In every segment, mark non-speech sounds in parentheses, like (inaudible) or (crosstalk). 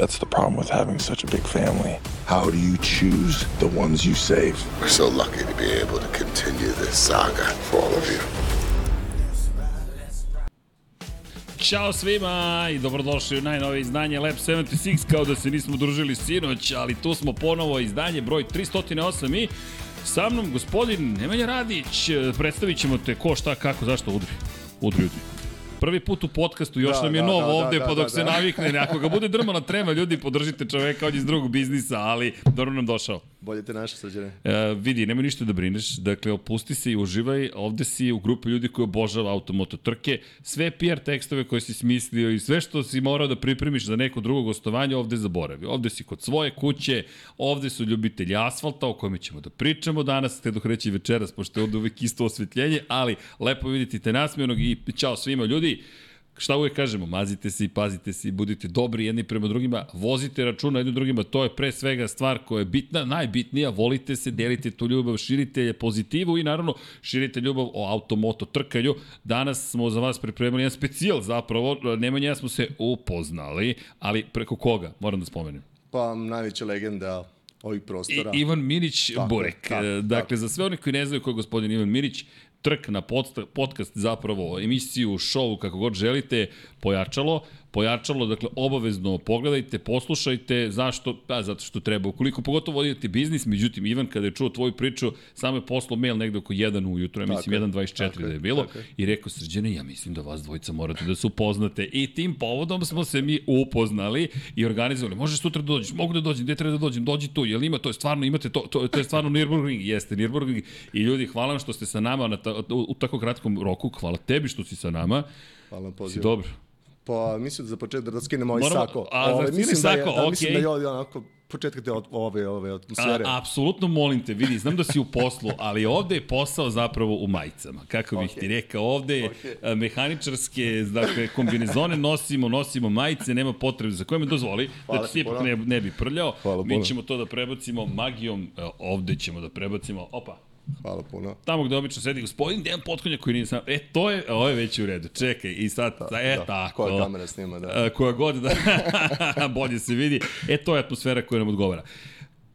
That's the problem with having such a big family. How do you choose the ones you save? We're so lucky to be able to continue this saga for all of you. Ćao svima i dobrodošli u najnovije izdanje Lab 76, kao da se nismo družili sinoć, ali tu smo ponovo izdanje broj 308 i sa mnom gospodin Nemanja Radić, predstavit ćemo te ko, šta, kako, zašto, udri, udri, udri. Prvi put u podcastu, još da, nam je da, novo da, ovde, da, pa dok da, se da. navikne, ako ga bude drmala trema, ljudi, podržite čoveka, on iz drugog biznisa, ali dobro nam došao. Bolje te naše srđane. E, vidi, nema ništa da brineš, dakle, opusti se i uživaj, ovde si u grupi ljudi koji obožava automoto trke, sve PR tekstove koje si smislio i sve što si morao da pripremiš za neko drugo gostovanje, ovde zaboravi. Ovde si kod svoje kuće, ovde su ljubitelji asfalta o kojima ćemo da pričamo danas, te dok reći večeras, pošto je ovde uvek isto osvetljenje, ali lepo vidite te nasmijenog i čao svima ljudi šta uvek kažemo, mazite se i pazite se i budite dobri jedni prema drugima, vozite računa jednim drugima, to je pre svega stvar koja je bitna, najbitnija, volite se, delite tu ljubav, širite pozitivu i naravno širite ljubav o automoto trkanju. Danas smo za vas pripremili jedan specijal zapravo, Nemanja ja smo se upoznali, ali preko koga, moram da spomenem. Pa najveća legenda ovih prostora. I, Ivan Minić tako, Burek. Tako, dakle, tako. za sve oni koji ne znaju ko je gospodin Ivan Minić, trk na podcast, zapravo emisiju, show, kako god želite, pojačalo. Pojačalo, dakle, obavezno pogledajte, poslušajte, zašto? Pa, zato što treba. Ukoliko pogotovo vodite biznis, međutim, Ivan, kada je čuo tvoju priču, samo je poslao mail negde oko 1 ujutro, ja mislim 1.24 da je bilo, tako. i rekao, srđene, ja mislim da vas dvojica morate da se upoznate. I tim povodom smo se mi upoznali i organizovali. Možeš sutra da dođeš, mogu da dođem, gde treba da dođem, dođi tu, jel ima, to je stvarno, imate to, to, to je stvarno Nürburgring, jeste Nürburgring. I ljudi, hvala vam što ste sa nama na ta, u, u tako kratkom roku, hvala tebi što si sa nama. Hvala vam pozivu. Si dobro. Pa mislim da za početak da skinemo ovaj Moramo, sako. A, ove, mislim sako, da je, da, okay. mislim da je ovdje onako početka te ove, ove atmosfere. A, apsolutno molim te, vidi, znam da si u poslu, ali ovde je posao zapravo u majicama. Kako bih okay. ti rekao, ovde je okay. mehaničarske, dakle, kombinezone nosimo, nosimo majice, nema potrebe za koje me dozvoli, da Hvala da ti ipak ne, ne bi prljao. Hvala Mi ćemo to da prebacimo magijom, ovde ćemo da prebacimo, opa, Hvala puno. Tamo gde obično sedi gospodin Dejan Potkonja koji nije sam... E, to je, ovo je već u redu. Čekaj, i sad, da, e, da, tako. Koja kamera snima, da. A, koja god, da. (laughs) bolje se vidi. E, to je atmosfera koja nam odgovara.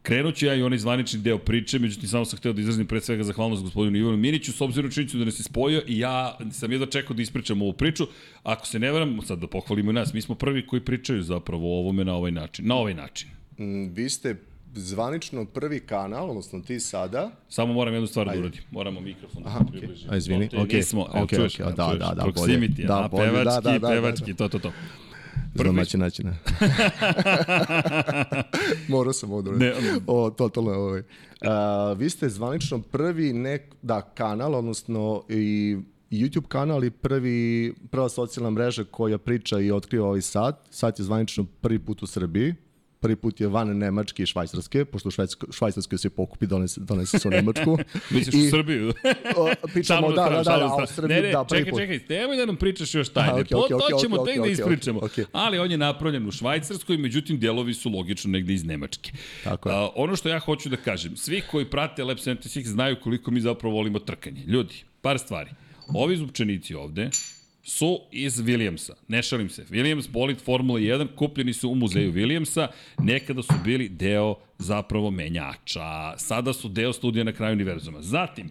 Krenut ću ja i onaj zvanični deo priče, međutim samo sam hteo da izrazim pre svega zahvalnost gospodinu Ivanu Miniću, s obzirom činjenicu da nas je spojio i ja sam jedno čekao da ispričam ovu priču. Ako se ne veram, sad da pohvalimo i nas, mi smo prvi koji pričaju zapravo o ovome na ovaj način. Na ovaj način. Mm, vi ste zvanično prvi kanal, odnosno ti sada. Samo moram jednu stvar da uradim. Moramo mikrofon da približimo. Aj, izvini. Ok, nismo, ok, čuješ, ok, da, da, da, proximity, da, a, bolje, pevački, da, da, da, pevački, da, da. to, to, to. Prvi... Znam način načina. (laughs) Morao sam ovo da O, totalno ovaj. Uh, vi ste zvanično prvi nek, da, kanal, odnosno i YouTube kanal i prvi, prva socijalna mreža koja priča i otkriva ovaj sat. Sat je zvanično prvi put u Srbiji prvi put je van Nemačke i Švajcarske, pošto u Švajcarskoj se pokupi, donese, donese se u Nemačku. (laughs) Misliš I, u Srbiju? o, pričamo, da, da, da, da, u Srbiji, ne, ne, da, prvi čekaj, put. čekaj, nemoj da nam pričaš još tajne, okay, okay, okay, to ćemo okay, tek okay, da ispričamo. Okay, okay. Ali on je napravljen u Švajcarskoj, međutim, delovi su logično negde iz Nemačke. Tako je. A, ono što ja hoću da kažem, svi koji prate Lab 76 znaju koliko mi zapravo volimo trkanje. Ljudi, par stvari. Ovi zupčenici ovde, su iz Williamsa. Ne šalim se. Williams bolid Formula 1 kupljeni su u muzeju Williamsa. Nekada su bili deo zapravo menjača. Sada su deo studija na kraju univerzuma. Zatim,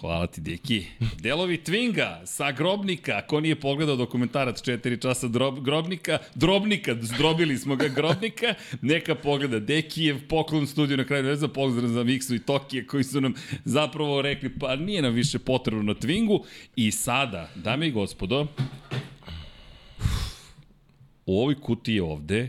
Hvala ti, Deki. Delovi Twinga sa Grobnika, ko nije pogledao dokumentarac 4 časa drob, Grobnika, Drobnika, zdrobili smo ga Grobnika, neka pogleda. Dekijev poklon studiju na kraju, ne znam, pozdrav za Miksu i Tokije koji su nam zapravo rekli, pa nije nam više potrebno na Twingu. I sada, dame i gospodo, U ovoj kutiji ovde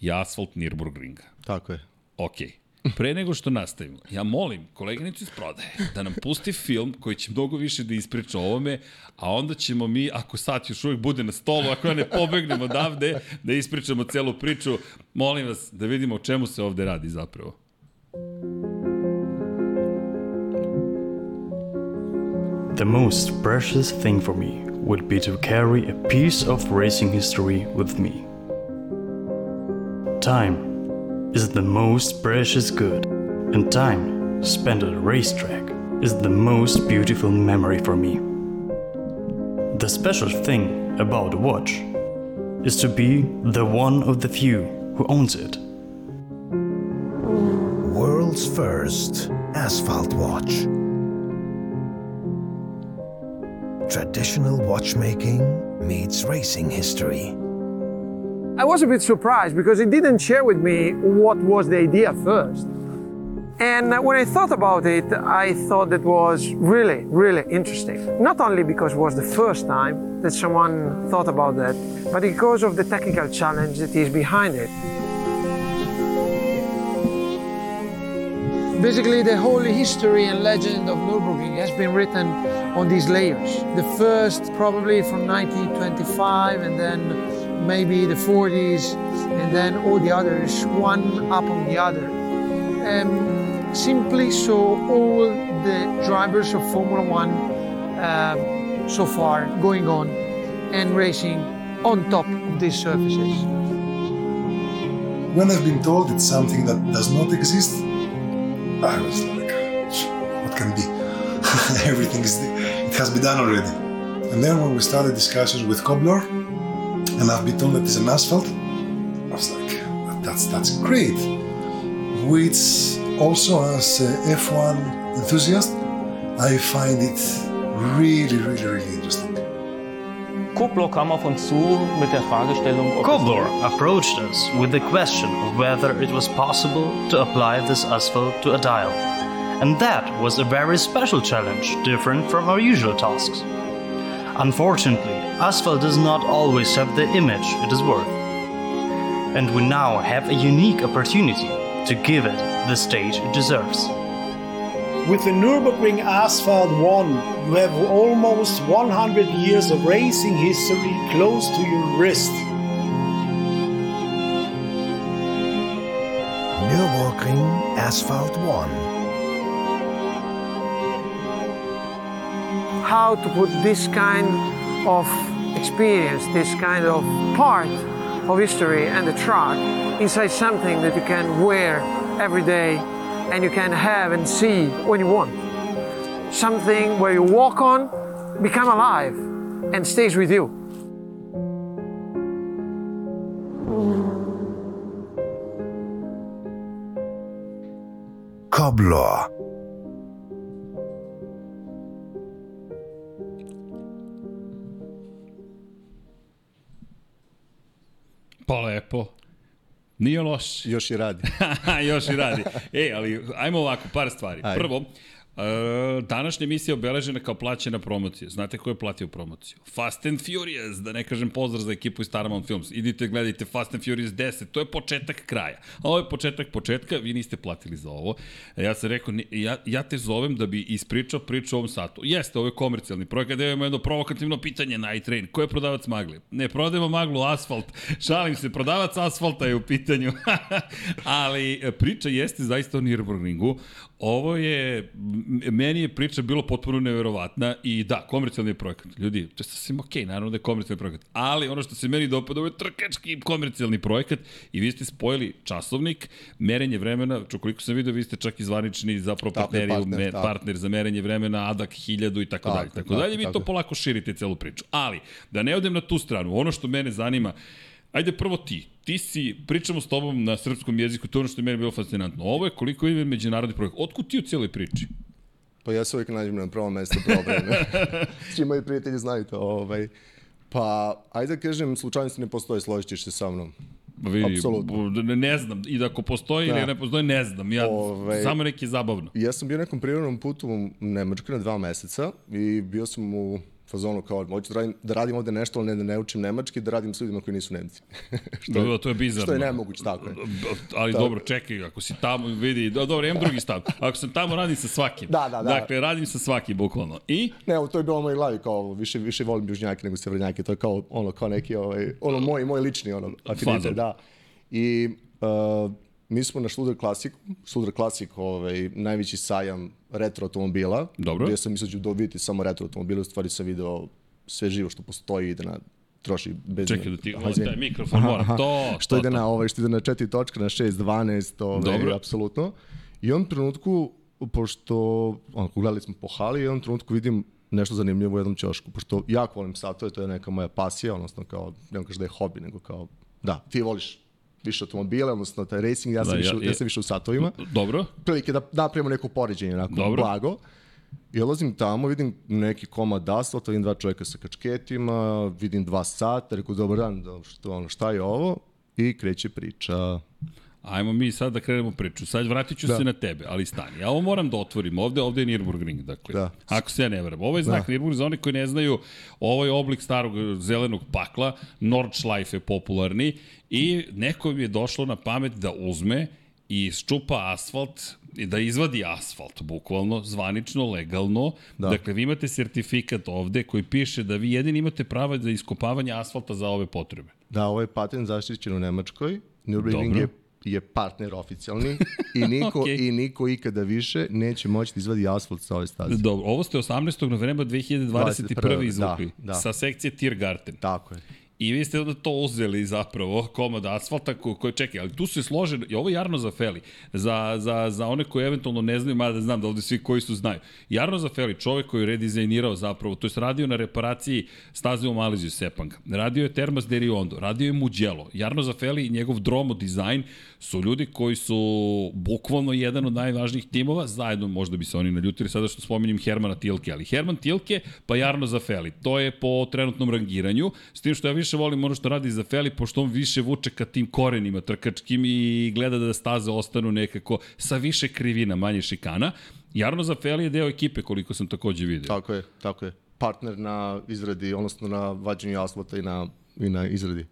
je asfalt Nürburgringa. Tako je. Okej. Okay. Pre nego što nastavimo, ja molim koleginicu iz prodaje da nam pusti film koji će mnogo više da ispriča o ovome, a onda ćemo mi, ako sat još uvijek bude na stolu, ako ja ne pobegnemo odavde, da ispričamo celu priču. Molim vas da vidimo o čemu se ovde radi zapravo. The most precious thing for me would be to carry a piece of racing history with me. Time is the most precious good, and time spent at a racetrack is the most beautiful memory for me. The special thing about a watch is to be the one of the few who owns it. World's first asphalt watch. Traditional watchmaking meets racing history. I was a bit surprised because he didn't share with me what was the idea first. And when I thought about it, I thought it was really, really interesting. Not only because it was the first time that someone thought about that, but because of the technical challenge that is behind it. Basically, the whole history and legend of Nürburgring has been written on these layers. The first, probably from 1925, and then maybe the 40s, and then all the others, one up on the other. Um, simply so all the drivers of Formula One um, so far going on and racing on top of these surfaces. When I've been told it's something that does not exist, I was like, what can be? (laughs) Everything is, it has been done already. And then when we started discussions with Cobbler, and I've been told that it's an asphalt, I was like, that's that's great. Which also as a F1 enthusiast, I find it really, really, really interesting. Kobler kam auf uns zu mit der Fragestellung, ob Kobler approached us with the question of whether it was possible to apply this asphalt to a dial. And that was a very special challenge, different from our usual tasks. Unfortunately, asphalt does not always have the image it is worth. And we now have a unique opportunity to give it the stage it deserves. With the Nürburgring Asphalt 1, you have almost 100 years of racing history close to your wrist. Nürburgring Asphalt 1. How to put this kind of experience, this kind of part of history and the track inside something that you can wear every day and you can have and see when you want. Something where you walk on, become alive, and stays with you. Cobbler. Pa lepo. Nije loš. Još i radi. (laughs) Još i radi. E, ali ajmo ovako, par stvari. Ajde. Prvo, E, današnja emisija je obeležena kao plaćena promocija. Znate ko je platio promociju? Fast and Furious, da ne kažem pozdrav za ekipu iz Paramount Films. Idite, gledajte Fast and Furious 10, to je početak kraja. A ovo je početak početka, vi niste platili za ovo. Ja sam rekao, ja, ja te zovem da bi ispričao priču o ovom satu. Jeste, ovo je komercijalni projekat, da imamo jedno provokativno pitanje na iTrain. Ko je prodavac magle? Ne prodajemo maglu, asfalt. Šalim se, prodavac asfalta je u pitanju. (laughs) Ali e, priča jeste zaista o Nürburgringu. Ovo je, meni je priča bilo potpuno neverovatna i da, komercijalni je projekat. Ljudi, to je sasvim okej, okay, naravno da je komercijalni projekat. Ali ono što se meni dopada, ovo je trkački komercijalni projekat i vi ste spojili časovnik, merenje vremena, čukoliko sam vidio, vi ste čak izvanični zapravo partneri, partner, me, partner za merenje vremena, ADAK 1000 i tako, tako dalje. Tako, tako dalje, vi to polako širite celu priču. Ali, da ne odem na tu stranu, ono što mene zanima, Ajde prvo ti. Ti si, pričamo s tobom na srpskom jeziku, to je ono što je meni bilo fascinantno. Ovo je koliko je međunarodni projekt. Otkud ti u cijeloj priči? Pa ja se uvijek nađem na prvom mestu probleme. (laughs) Svi moji prijatelji znaju to. Ovaj. Pa, ajde da kažem, slučajnosti ne postoje, složit ćeš se sa mnom. Pa vidi, Apsolutno. Ne, ne znam, i da ako postoji da. ili ne postoji, ne znam. Ja, Ove, ovaj, samo neki zabavno. Ja sam bio na nekom prirodnom putu u Nemačkoj na dva meseca i bio sam u fazonu kao, hoću da radim, da radim ovde nešto, ali ne da ne učim nemački, da radim s ljudima koji nisu nemci. (laughs) što, da, da, to je bizarno. Što je nemoguće, tako je. Ali tako. dobro, čekaj, ako si tamo, vidi, da, dobro, imam drugi stav. Ako sam tamo, radim sa svakim. Da, da, da. Dakle, radim sa svakim, bukvalno. I? Ne, to je bilo u mojoj glavi, kao, više, više volim južnjake nego severnjake, to je kao, ono, kao neki, ovaj, ono, moj, moj lični, ono, afinitet, da. I, uh, mi smo na Šluder Klasiku, Šluder Klasik, ovaj, najveći sajam retro automobila. Dobro. Gdje sam mislio da vidjeti samo retro automobile, u stvari sam video sve živo što postoji ide na troši bez Čekaj da ti aha, taj mikrofon aha, moram to što to, ide to. na ovaj što ide na 4 točka na 6 12 ovaj Dobro. apsolutno i on trenutku pošto onako gledali smo po hali i on trenutku vidim nešto zanimljivo u jednom ćošku pošto jako volim satove to je neka moja pasija odnosno kao ne kažem da je hobi nego kao da ti voliš više automobile, odnosno taj racing, ja sam, da, više, ja, ja, ja sam više u satovima. Dobro. Prilike da napravimo neko poređenje, onako, Dobro. blago. I odlazim tamo, vidim neki komad asfalta, vidim dva čovjeka sa kačketima, vidim dva sata, rekao, dobar dan, što, ono, šta je ovo? I kreće priča. Ajmo mi sad da krenemo priču. Sad vratit ću da. se na tebe, ali stani. Ja ovo moram da otvorim. Ovde, ovde je Nürburgring, dakle. Da. Ako se ja ne veram. Ovo je znak da. Nürburgring, za oni koji ne znaju, ovo je oblik starog zelenog pakla, Nordschleife je popularni i neko mi je došlo na pamet da uzme i ščupa asfalt, da izvadi asfalt, bukvalno, zvanično, legalno. Da. Dakle, vi imate sertifikat ovde koji piše da vi jedini imate prava za iskopavanje asfalta za ove potrebe. Da, ovo je patent zaštićen u Nemačkoj. Nürburgring je je partner oficijalni (laughs) i niko, okay. i niko ikada više neće moći da izvadi asfalt sa ove staze. Dobro, ovo ste 18. novembra 2021. 21. izvukli da, da. sa sekcije Tiergarten. Tako je. I vi ste onda to uzeli zapravo, komad asfalta koji, koji čekaj, ali tu se slože, i ovo je Jarno Zafeli, za, za, za one koji eventualno ne znaju, mada znam da ovde svi koji su znaju. Jarno Zafeli, čovek koji je redizajnirao zapravo, to je radio na reparaciji staze u Maleziju Sepang, radio je Termas de Riondo, radio je Mugello. Jarno Zafeli i njegov Dromo dizajn su ljudi koji su bukvalno jedan od najvažnijih timova, zajedno možda bi se oni naljutili sada što spominjem Hermana Tilke, ali Herman Tilke pa Jarno Zafeli, to je po trenutnom rangiranju, s tim što ja volim ono što radi Zafeli, pošto on više vuče ka tim korenima trkačkim i gleda da staze ostanu nekako sa više krivina, manje šikana. Jarno Zafeli je deo ekipe koliko sam takođe vidio. Tako je, tako je. Partner na izradi, odnosno na vađenju asfalta i na, i na izradi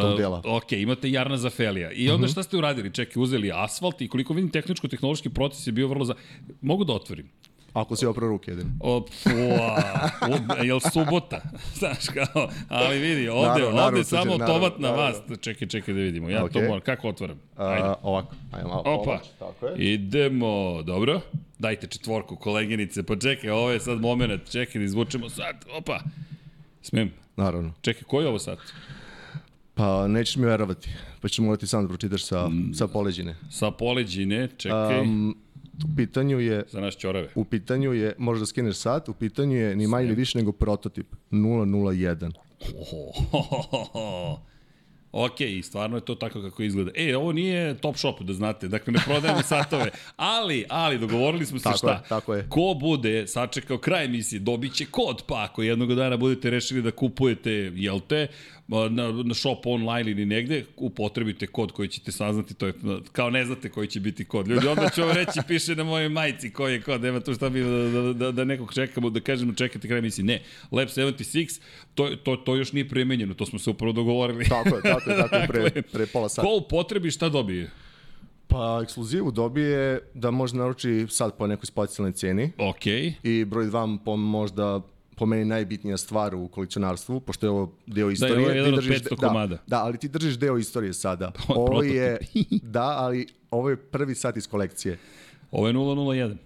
tog dela. Uh, ok, imate Jarna Zafelija. I onda uh mhm. -huh. šta ste uradili? Čekaj, uzeli asfalt i koliko vidim tehničko-tehnološki proces je bio vrlo za... Mogu da otvorim? Ako si oprao ruke jedin. O, pua, jel subota? (laughs) Znaš kao, ali vidi, ovde, naravno, ovde samo automat na vas. Čekaj, čekaj da vidimo. Ja okay. to moram, kako otvaram? Ajde. Uh, ovako, ajde malo Opa, pomoć, tako je. idemo, dobro. Dajte četvorku, koleginice, pa čekaj, ovo je sad moment, čekaj da izvučemo sad, opa. Smem? Naravno. Čekaj, koji je ovo sad? Pa nećeš mi verovati, pa ćeš morati sam da pročitaš sa, mm. sa poleđine. Sa poleđine, čekaj. Um, u pitanju je... Za naš čorave. U pitanju je, možeš da skineš sat, u pitanju je ni manje ni više nego prototip 001. Oh. Ok, stvarno je to tako kako izgleda. E, ovo nije top shop, da znate, dakle ne prodajemo (laughs) satove, ali, ali, dogovorili smo se tako šta. Je, tako je. Ko bude sačekao kraj emisije, dobit će kod, pa ako jednog dana budete rešili da kupujete, jel te, na, na shop online ili negde, upotrebite kod koji ćete saznati, to je kao ne znate koji će biti kod. Ljudi, onda ću vam reći, (laughs) piše na mojoj majici koji je kod, nema tu šta bi da, da, da, da nekog čekamo, da kažemo čekate kraj emisije. Ne, Lab 76, to, to, to još nije premenjeno, to smo se upravo dogovorili. Tako je, tako je, tako je, (laughs) pre, dakle, pre pola sata. Ko upotrebi šta dobije? Pa ekskluzivu dobije da može naruči sad po nekoj specijalnoj ceni. Ok. I broj 2 po možda po meni najbitnija stvar u kolekcionarstvu, pošto je ovo deo istorije. Da, ovo je jedan od 500 da, komada. Da, ali ti držiš deo istorije sada. (laughs) ovo je, da, ali ovo je prvi sat iz kolekcije. Ovo je 001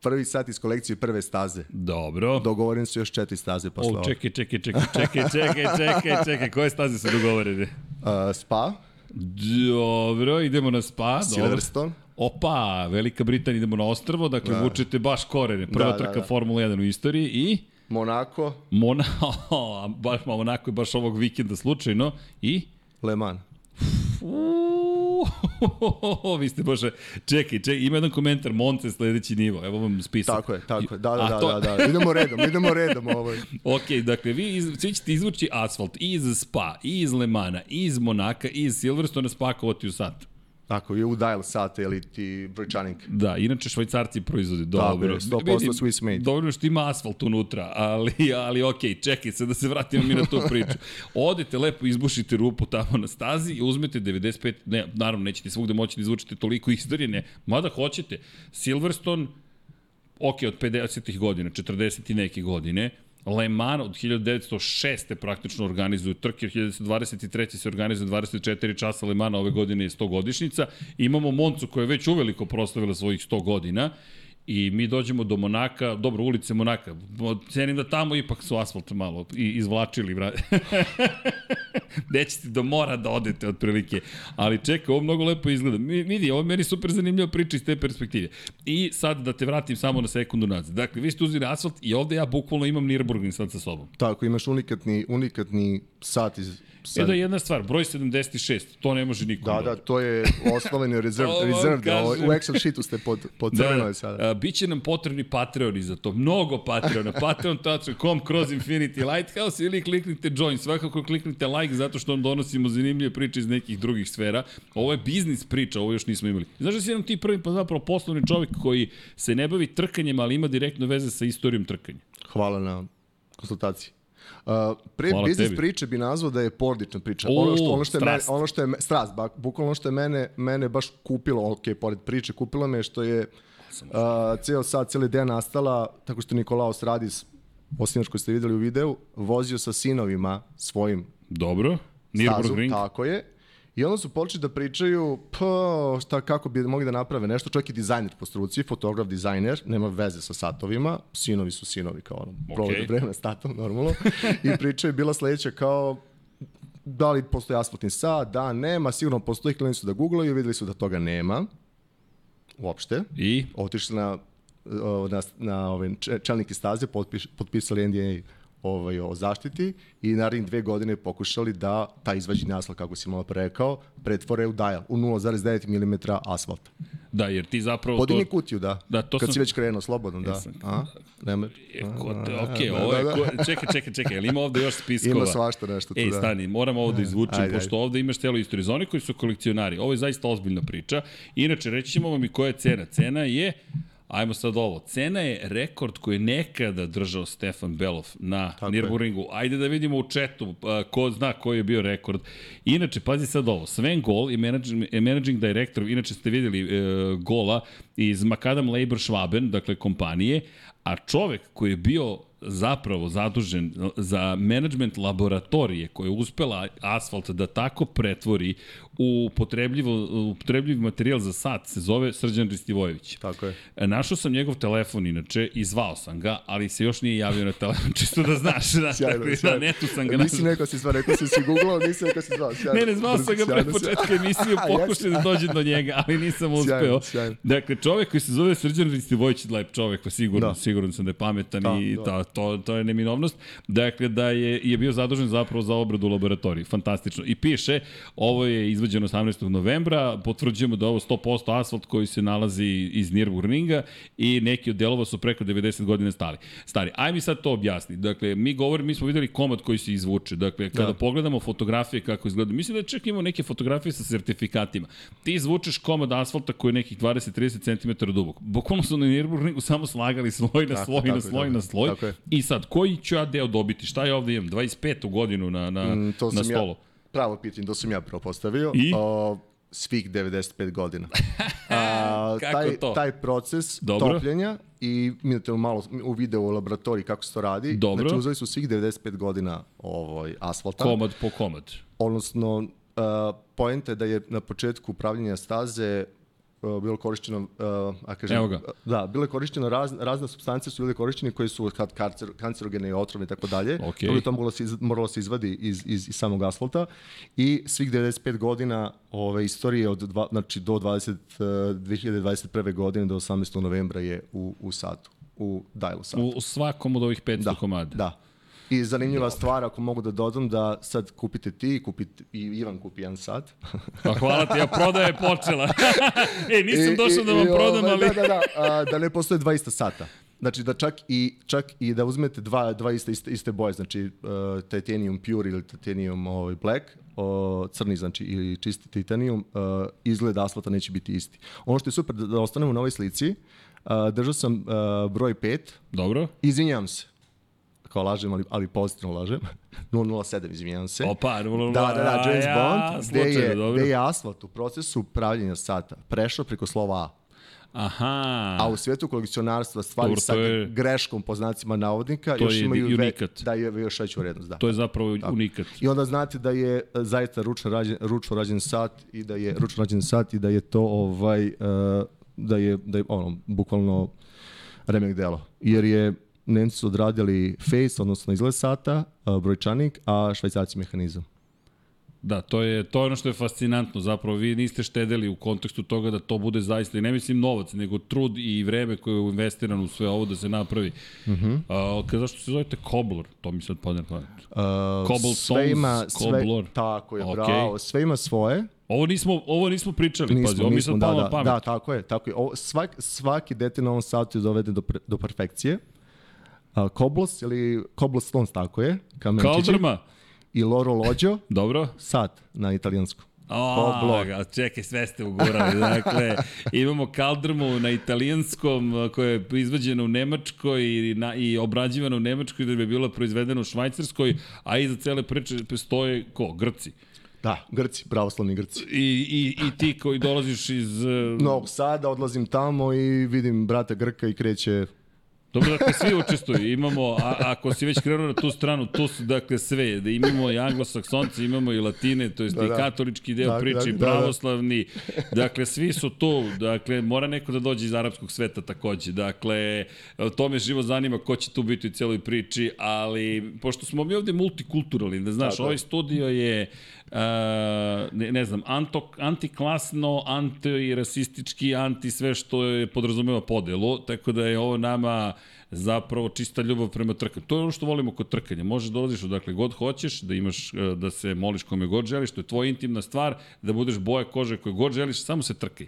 prvi sat iz kolekcije prve staze. Dobro. Dogovoren su još četiri staze posle O, čekaj, čekaj, čekaj, čekaj, čekaj, čekaj, čekaj, koje staze su dogovorene? (laughs) Uh, spa. Dobro, idemo na Spa. Silverstone. Dobro. Opa, Velika Britanija, idemo na ostrvo, dakle da. vučete baš korene. Prva da, trka da, da. Formula 1 u istoriji i... Monako. Mona, (laughs) baš Monako je baš ovog vikenda slučajno. I? Le Mans. (laughs) vi ste bože, čekaj, čekaj, ima jedan komentar, Monte sledeći nivo, evo vam spisak. Tako je, tako je, da, da, da, to... da, da, idemo redom, idemo redom ovo. (laughs) ok, dakle, vi iz, svi ćete izvući asfalt i iz Spa, i iz Lemana, i iz Monaka, i iz Silverstone spakovati u sat. Tako je u dial sate ili ti brojčanik. Da, inače švajcarci proizvode dobro. je, 100% Swiss made. Dobro što ima asfalt unutra, ali, ali ok, čekaj se da se vratimo mi na tu (laughs) priču. Odete lepo, izbušite rupu tamo na stazi i uzmete 95, ne, naravno nećete svugde moći da izvučete toliko istorije, ne, mada hoćete. Silverstone, ok, od 50. godina, 40. i neke godine, Le Mans od 1906. praktično organizuju trke, 1923. se organizuje 24 časa Le Mans, ove godine je 100 godišnica. Imamo Moncu koja je već uveliko proslavila svojih 100 godina i mi dođemo do Monaka, dobro, ulice Monaka, cenim da tamo ipak su asfalt malo izvlačili, brate. (laughs) Nećete do mora da odete otprilike, ali čekaj, ovo mnogo lepo izgleda. Mi, vidi, ovo meni super zanimljiva priča iz te perspektive. I sad da te vratim samo na sekundu nazad. Dakle, vi ste uzeli asfalt i ovde ja bukvalno imam Nürburgring sad sa sobom. Tako, imaš unikatni, unikatni sat iz Sad. E da jedna stvar, broj 76, to ne može niko. Da, da, to je osnoveni reserve, (laughs) reserve da, u Excel sheetu ste pod, pod crvenoj da, sada. A, biće nam potrebni Patreoni za to, mnogo Patreona, (laughs) patreon.com kroz Infinity Lighthouse ili kliknite join, svakako kliknite like zato što vam donosimo zanimljive priče iz nekih drugih sfera. Ovo je biznis priča, ovo još nismo imali. Znaš da si jedan ti prvi, pa zapravo poslovni čovjek koji se ne bavi trkanjem, ali ima direktno veze sa istorijom trkanja. Hvala na konsultaciji. Pre Hvala biznis tebi. priče bi nazvao da je porodična priča. O, ono što ono što je mene, ono što je strast, bak, bukvalno što je mene mene baš kupilo, ok, pored priče, kupilo me što je uh, ceo sad cijeli dan nastala tako što Nikolaos Radis osnivač koji ste videli u videu, vozio sa sinovima svojim Dobro. Nürburgring. Tako je. I onda su počeli da pričaju pa, šta, kako bi mogli da naprave nešto. Čovjek je dizajner po struci, fotograf, dizajner, nema veze sa satovima, sinovi su sinovi kao ono, okay. provode vreme s tatom, normalno. I priča je bila sledeća kao, da li postoji asfaltni sat, da, nema, sigurno postoji, klinili su da googlaju, videli su da toga nema, uopšte. I? Otišli na, na, na ove čelnike staze, potpiš, potpisali NDA ovaj, o zaštiti i narednih dve godine pokušali da ta izvađeni asfalt, kako si malo rekao, pretvore u dial, u 0,9 mm asfalta. Da, jer ti zapravo... Podini to... kutiju, da. da to Kad sam... si već krenuo, slobodno, da. Jesam. A? Nema... E, ok, ovo je... Da, da. Čekaj, čekaj, čekaj, ima ovde još (laughs) spiskova? Ima svašta nešto tu, Ej, da. stani, moram ovo (laughs) da izvučem, ajde, pošto ajde. ovde imaš celo istoriju. Za oni koji su kolekcionari, ovo je zaista ozbiljna priča. Inače, reći ćemo vam i koja je cena. Cena je Ajmo sad ovo. Cena je rekord koji je nekada držao Stefan Belov na Tako Nürburgringu. Je. Ajde da vidimo u četu ko zna koji je bio rekord. Inače, pazi sad ovo. Sven Gol je managing, managing director, inače ste videli e, gola iz Macadam Labor Schwaben, dakle kompanije, a čovek koji je bio zapravo zadužen za management laboratorije koja je uspela asfalt da tako pretvori u upotrebljiv materijal za sat se zove Srđan Ristivojević. Tako je. Našao sam njegov telefon inače i zvao sam ga, ali se još nije javio na telefon, (laughs) čisto da znaš. Da, sjajno, tako, sjajno. Na netu sam ga našao. Nisi neko si zvao, rekao si si googlao, nisi neko si zvao. Sjajno. Ne, ne, zvao sam ga pre početka emisije, (laughs) pokušaj da dođe do njega, ali nisam uspeo. Sjajno, sjajno. Dakle, čovek koji se zove Srđan Ristivojević, lep čovek, pa sigurno, da. sigurno sam da je pametan da, i da. to, to je neminovnost. Dakle, da je, je bio zadužen zapravo za obradu u laboratoriji. Fantastično. I piše, ovo je izvađeno 18. novembra, potvrđujemo da ovo 100% asfalt koji se nalazi iz Nürburgringa i neki od delova su preko 90 godina stali. Stari, aj mi sad to objasni. Dakle, mi govorimo, mi smo videli komad koji se izvuče. Dakle, kada da. pogledamo fotografije kako izgleda, mislim da čak imamo neke fotografije sa sertifikatima. Ti izvučeš komad asfalta koji je nekih 20-30 cm dubok. Bukvalno su na Nürburgringu samo slagali sloj na sloj na sloj na sloj. I sad, koji ću ja deo dobiti? Šta ja ovde imam? 25. godinu na, na, mm, to na stolu. Ja, pravo pitanje, to sam ja prvo postavio. I? O, svih 95 godina. (laughs) A, kako taj, to? taj proces Dobro. topljenja i mi da malo u videu u laboratoriji kako se to radi. Dobro. Znači uzeli su svih 95 godina ovoj, asfalta. Komad po komad. Odnosno, uh, pojenta je da je na početku upravljanja staze bilo korišćeno, uh, a kažem, Evo ga. da, bilo korišćeno raz, razne substance su bile korišćene koje su kad kancer, kancerogene i otrovne i tako dalje. Okay. To bi to moralo se, iz, moralo se izvadi iz, iz, iz samog asfalta i svih 95 godina ove istorije od dva, znači do 20, uh, 2021. godine do 18. novembra je u, u satu u Dajlu satu. U svakom od ovih 500 da, komada. Da, I zanimljiva stvar, ako mogu da dodam, da sad kupite ti, kupite, i Ivan kupi jedan sat. Pa hvala ti, ja prodaja je počela. (laughs) e, nisam I, došao i, da vam i, prodam, ovaj, ali... Da, da, da, a, da ne postoje 200 sata. Znači da čak i, čak i da uzmete dva, dva iste, iste, iste boje, znači uh, titanium pure ili titanium ovaj, black, uh, crni znači ili čisti titanium, uh, izgled asfalta neće biti isti. Ono što je super da, da ostanemo na ovoj slici, uh, držao sam uh, broj 5. Dobro. Izvinjam se kao lažem, ali, ali pozitivno lažem. (laughs) 007, izvinjam se. Opa, 007. Da, da, da, James ja, Bond, gde je, dobro. gde je asfalt u procesu pravljenja sata prešao preko slova A. Aha. A u svijetu kolekcionarstva stvari Dobro, sa je, greškom po znacima navodnika to još je imaju unikat. Ve, da je još veću vrednost. Da. To je zapravo Tako. unikat. I onda znate da je zaista ručno rađen, ručno rađen sat i da je ručno rađen sat i da je to ovaj uh, da je da je ono bukvalno remek delo. Jer je Nemci su odradili face, odnosno izgled sata, uh, brojčanik, a švajcarci mehanizam. Da, to je, to je ono što je fascinantno. Zapravo, vi niste štedeli u kontekstu toga da to bude zaista, i ne mislim novac, nego trud i vreme koje je investirano u sve ovo da se napravi. Mm -hmm. uh, kada zašto se zovete Cobbler? To mi sad padne pamet. Uh, sve ima, sve, tako je, okay. bravo. Sve ima svoje. Ovo nismo, ovo nismo pričali, nismo, pazi, ovo mi sad da, da, pamet. Da, tako je, tako je. Ovo, svak, svaki detalj na ovom satu je doveden do, pre, do perfekcije. Uh, Koblos ili Cobblestones, tako je. Kaldrma. I Loro Lođo. (laughs) Dobro. Sat na italijanskom. O, čekaj, sve ste ugurali. (laughs) Dakle, imamo kaldrmu na italijanskom koja je izvađena u Nemačkoj i, na, i obrađivana u Nemačkoj da bi bila proizvedena u Švajcarskoj, a iza cele priče stoje ko? Grci. Da, Grci, pravoslavni Grci. I, i, I ti koji dolaziš iz... Novog Sada, odlazim tamo i vidim brata Grka i kreće Dobro, dakle, svi učestvuju. Imamo, a, ako si već krenuo na tu stranu, tu su, dakle, sve. Da imamo i anglosaksonci, imamo i latine, to jest da, i katolički deo da, priče, da, pravoslavni. Dakle, svi su tu. Dakle, mora neko da dođe iz arapskog sveta takođe. Dakle, to me živo zanima ko će tu biti u celoj priči, ali pošto smo mi ovde multikulturalni, da znaš, da, ovaj studio je Uh, ne, ne znam, anto, antiklasno, antirasistički, anti sve što je podrazumeva podelu, tako da je ovo nama zapravo čista ljubav prema trkanju. To je ono što volimo kod trkanja. Možeš da dolaziš odakle god hoćeš, da imaš, da se moliš kome god želiš, to je tvoja intimna stvar, da budeš boje kože koje god želiš, samo se trkaj.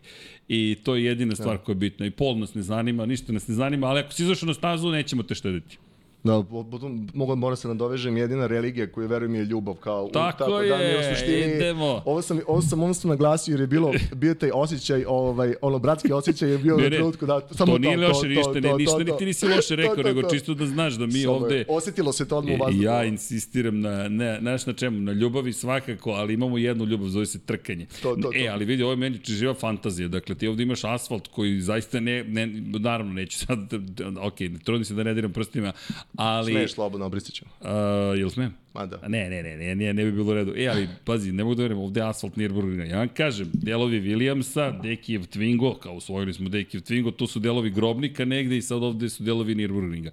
I to je jedina stvar koja je bitna. I pol nas ne zanima, ništa nas ne zanima, ali ako si izašao na stazu, nećemo te štediti. Da, potom mogu mora se nadovežem jedina religija koju verujem je ljubav kao tako, tako je, da mi u suštini idemo. Ovo sam ovo sam odnosno naglasio jer je bilo bio taj osjećaj ovaj ono bratski osjećaj je bio ne, u trenutku da samo to, nije to, loše to, ništa, to, ne, ništa to, ti nisi loše (laughs) rekao, to, to, nego čisto da znaš da mi samo ovde osetilo se to odmah u vazduhu. Ja insistiram na ne, znaš na čemu, na ljubavi svakako, ali imamo jednu ljubav zove se trkanje. To, to, to. E, ali vidi, ovo je meni živa fantazija. Dakle, ti ovde imaš asfalt koji zaista ne, ne naravno neću sad, (laughs) ok, trudim se da ne diram prstima, ali... Smeš slobodno, obrisat ćemo. Uh, jel smem? Ma da. Ne, ne, ne, ne, ne, ne bi bilo u redu. E, ali, pazi, ne mogu da verujem, ovde je asfalt Nürburgringa. Ja vam kažem, delovi Williamsa, Dekijev Twingo, kao usvojili smo Dekijev Twingo, tu su delovi Grobnika negde i sad ovde su delovi Nürburgringa.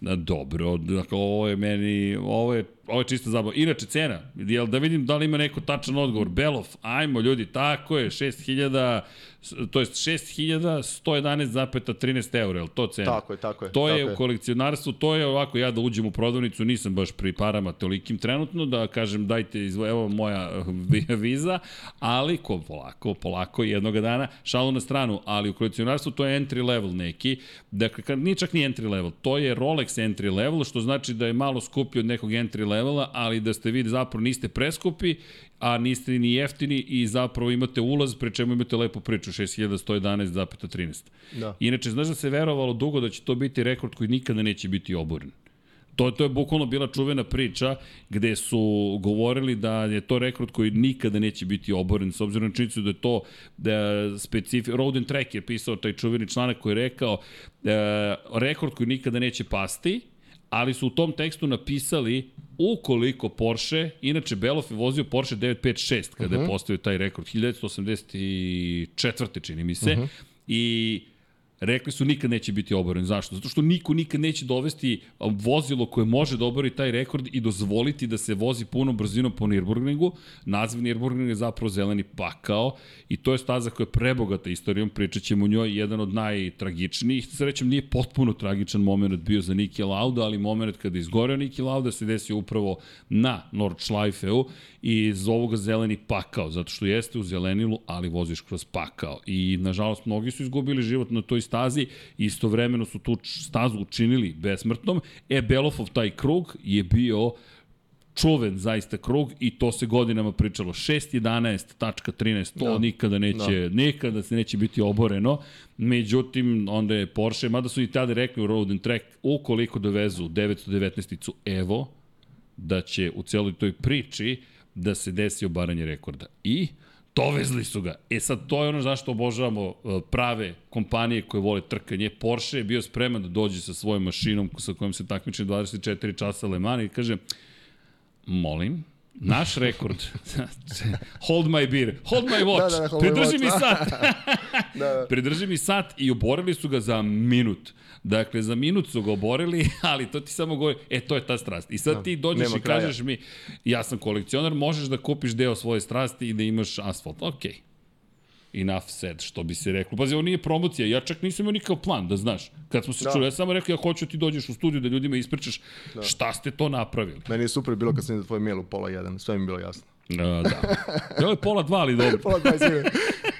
Dobro, dakle, ovo je meni, ovo je, ovo je čista zabava. Inače, cena, jel da vidim da li ima neko tačan odgovor. Belov, ajmo ljudi, tako je, 6000, to je 6111,13 eura, je to cena? Tako je, tako je. To tako je u kolekcionarstvu, to je ovako, ja da uđem u prodavnicu, nisam baš pri parama tolikim trenutno, da kažem dajte, izvo, evo moja viza, ali ko, polako, polako, jednog dana, šalu na stranu, ali u kolekcionarstvu to je entry level neki, dakle, kad, nije čak ni entry level, to je Rolex entry level, što znači da je malo skuplji od nekog entry levela, ali da ste vi zapravo niste preskupi a niste ni jeftini i zapravo imate ulaz, pre čemu imate lepu priču, 6111,13. Da. Inače, znaš da se verovalo dugo da će to biti rekord koji nikada neće biti oboren. To, to je bukvalno bila čuvena priča gde su govorili da je to rekord koji nikada neće biti oboren, s obzirom na činjenicu da je to da specifi... Road and Track je pisao taj čuveni članak koji je rekao da, rekord koji nikada neće pasti, ali su u tom tekstu napisali ukoliko Porsche, inače Beloff je vozio Porsche 956 kada uh -huh. je mhm. postavio taj rekord, 1984. čini mi se, uh -huh. i Rekli su nikad neće biti oboren. Zašto? Zato što niko nikad neće dovesti vozilo koje može da obori taj rekord i dozvoliti da se vozi puno brzinom po Nürburgringu. Naziv Nürburgring je zapravo zeleni pakao i to je staza koja je prebogata istorijom. Pričat ćemo u njoj jedan od najtragičnijih. Srećem nije potpuno tragičan moment bio za Niki Lauda, ali moment kada je izgoreo Niki Lauda se desio upravo na Nordschleifeu i zovu ga zeleni pakao, zato što jeste u zelenilu, ali voziš kroz pakao. I nažalost mnogi su izgubili život na toj stazi, istovremeno su tu stazu učinili besmrtnom, e Belofov taj krug je bio čuven zaista krug i to se godinama pričalo. 6.11.13, to da. nikada neće, da. nikada se neće biti oboreno. Međutim, onda je Porsche, mada su i tada rekli u Road and Track, ukoliko dovezu 919-icu Evo, da će u celoj toj priči da se desi obaranje rekorda. I dovezli su ga. E sad, to je ono zašto obožavamo e, prave kompanije koje vole trkanje. Porsche je bio spreman da dođe sa svojom mašinom sa kojom se takmiče 24 časa Le Mans i kaže, molim, naš rekord, (laughs) hold my beer, hold my watch, da, da, da, pridrži mi sat, (laughs) da, da. pridrži mi sat i oborili su ga za minut. Dakle, za minut su ga oborili, (laughs) ali to ti samo govori, e, to je ta strast. I sad da, ti dođeš i kraja. kažeš mi, ja sam kolekcionar, možeš da kupiš deo svoje strasti i da imaš asfalt. Okej. Okay enough said, što bi se reklo. Pazi, ovo nije promocija, ja čak nisam imao nikakav plan, da znaš. Kad smo se da. čuli, ja samo rekao, ja hoću da ti dođeš u studiju da ljudima ispričaš da. šta ste to napravili. Meni je super bilo kad sam tvoj mail u pola jedan, sve mi je bilo jasno. Uh, da. Ovo je pola dva, ali (laughs) dobro. pola dva, izvijem.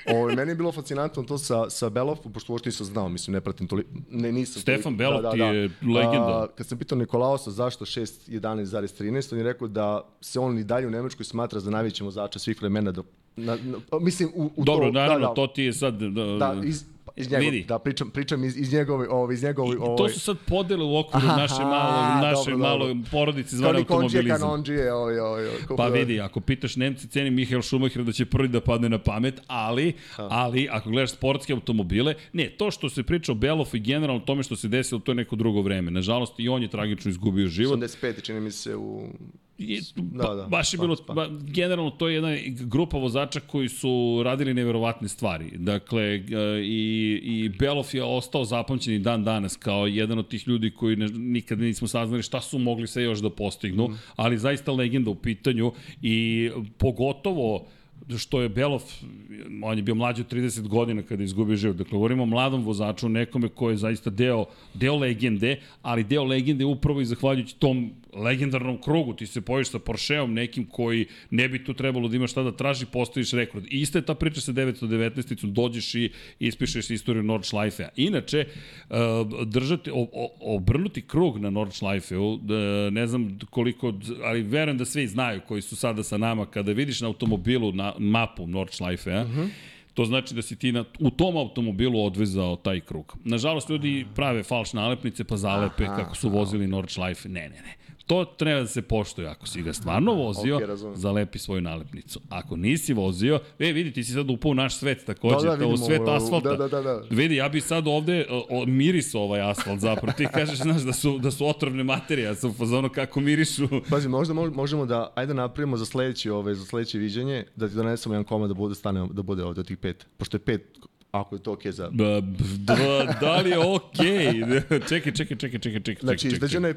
Ovo, meni je bilo fascinantno to sa, sa Belov, pošto uopšte nisam znao, mislim, ne pratim toliko, ne, nisam. Stefan Belov da, da, ti je da. legenda. A, kad sam pitao Nikolaosa zašto 6.11.13, on je rekao da se on i dalje u Nemačkoj smatra za najvećim vozača svih vremena do Na, na, mislim, u, u Dobro, to, naravno, da, da, to ti je sad... Da, da iz, iz njegov, vidi. da pričam, pričam iz, iz njegove, ovo, iz njegove, ovo. To su sad podele u okviru Aha, naše malo, naše dobro, malo dobro. porodice zvane automobilizam. Kanonđije, ovo, ovo, ovo, Pa vidi, ako pitaš Nemci, ceni Mihael Schumacher da će prvi da padne na pamet, ali, ha. ali, ako gledaš sportske automobile, ne, to što se priča o Belofu i generalno tome što se desilo, to je neko drugo vreme. Nažalost, i on je tragično izgubio život. 85. čini mi se u I, da, da, baš je bilo, pa, pa. generalno to je jedna grupa vozača koji su radili neverovatne stvari. Dakle, e, i, i Belov je ostao zapamćen i dan danas kao jedan od tih ljudi koji ne, nikad nismo saznali šta su mogli sve još da postignu, mm. ali zaista legenda u pitanju i pogotovo što je Belov, on je bio mlađi od 30 godina kada je izgubio život. Dakle, govorimo o mladom vozaču, nekome ko je zaista deo, deo legende, ali deo legende upravo i zahvaljujući tom legendarnom krugu, ti se pojaviš sa Porscheom nekim koji ne bi tu trebalo da ima šta da traži, postojiš rekord. I ista je ta priča sa 919-icom, dođeš i ispišeš istoriju Nordschleife-a. Inače, uh, držati, obrnuti krug na Nordschleife-u, ne znam koliko, ali verujem da svi znaju koji su sada sa nama, kada vidiš na automobilu na mapu Nordschleife-a, uh mhm. -huh To znači da si ti na, u tom automobilu odvezao taj krug. Nažalost, ljudi prave falš nalepnice pa zalepe aha, kako su vozili Nordschleife. Ne, ne, ne. To treba da se poštuje. Ako si ga stvarno vozio, okay, zalepi svoju nalepnicu. Ako nisi vozio, e, vidi, ti si sad upao u naš svet takođe, da, da, u svet asfalta. Da, da, da, da. Vidi, ja bi sad ovde o, mirisao ovaj asfalt zapravo. Ti kažeš, znaš, da su, da su otrovne materije, ja sam fazonu kako mirišu. Pazi, možda možemo da, ajde da napravimo za sledeće, ove, za sledeće viđenje, da ti donesemo jedan komad da bude, stane, da bude ovde od tih pet. Pošto je pet ako je to okej okay za... Da, da, da li je okej? (laughs) Okay? čekaj, čekaj, čekaj, čekaj, čekaj. Znači, izveđeno je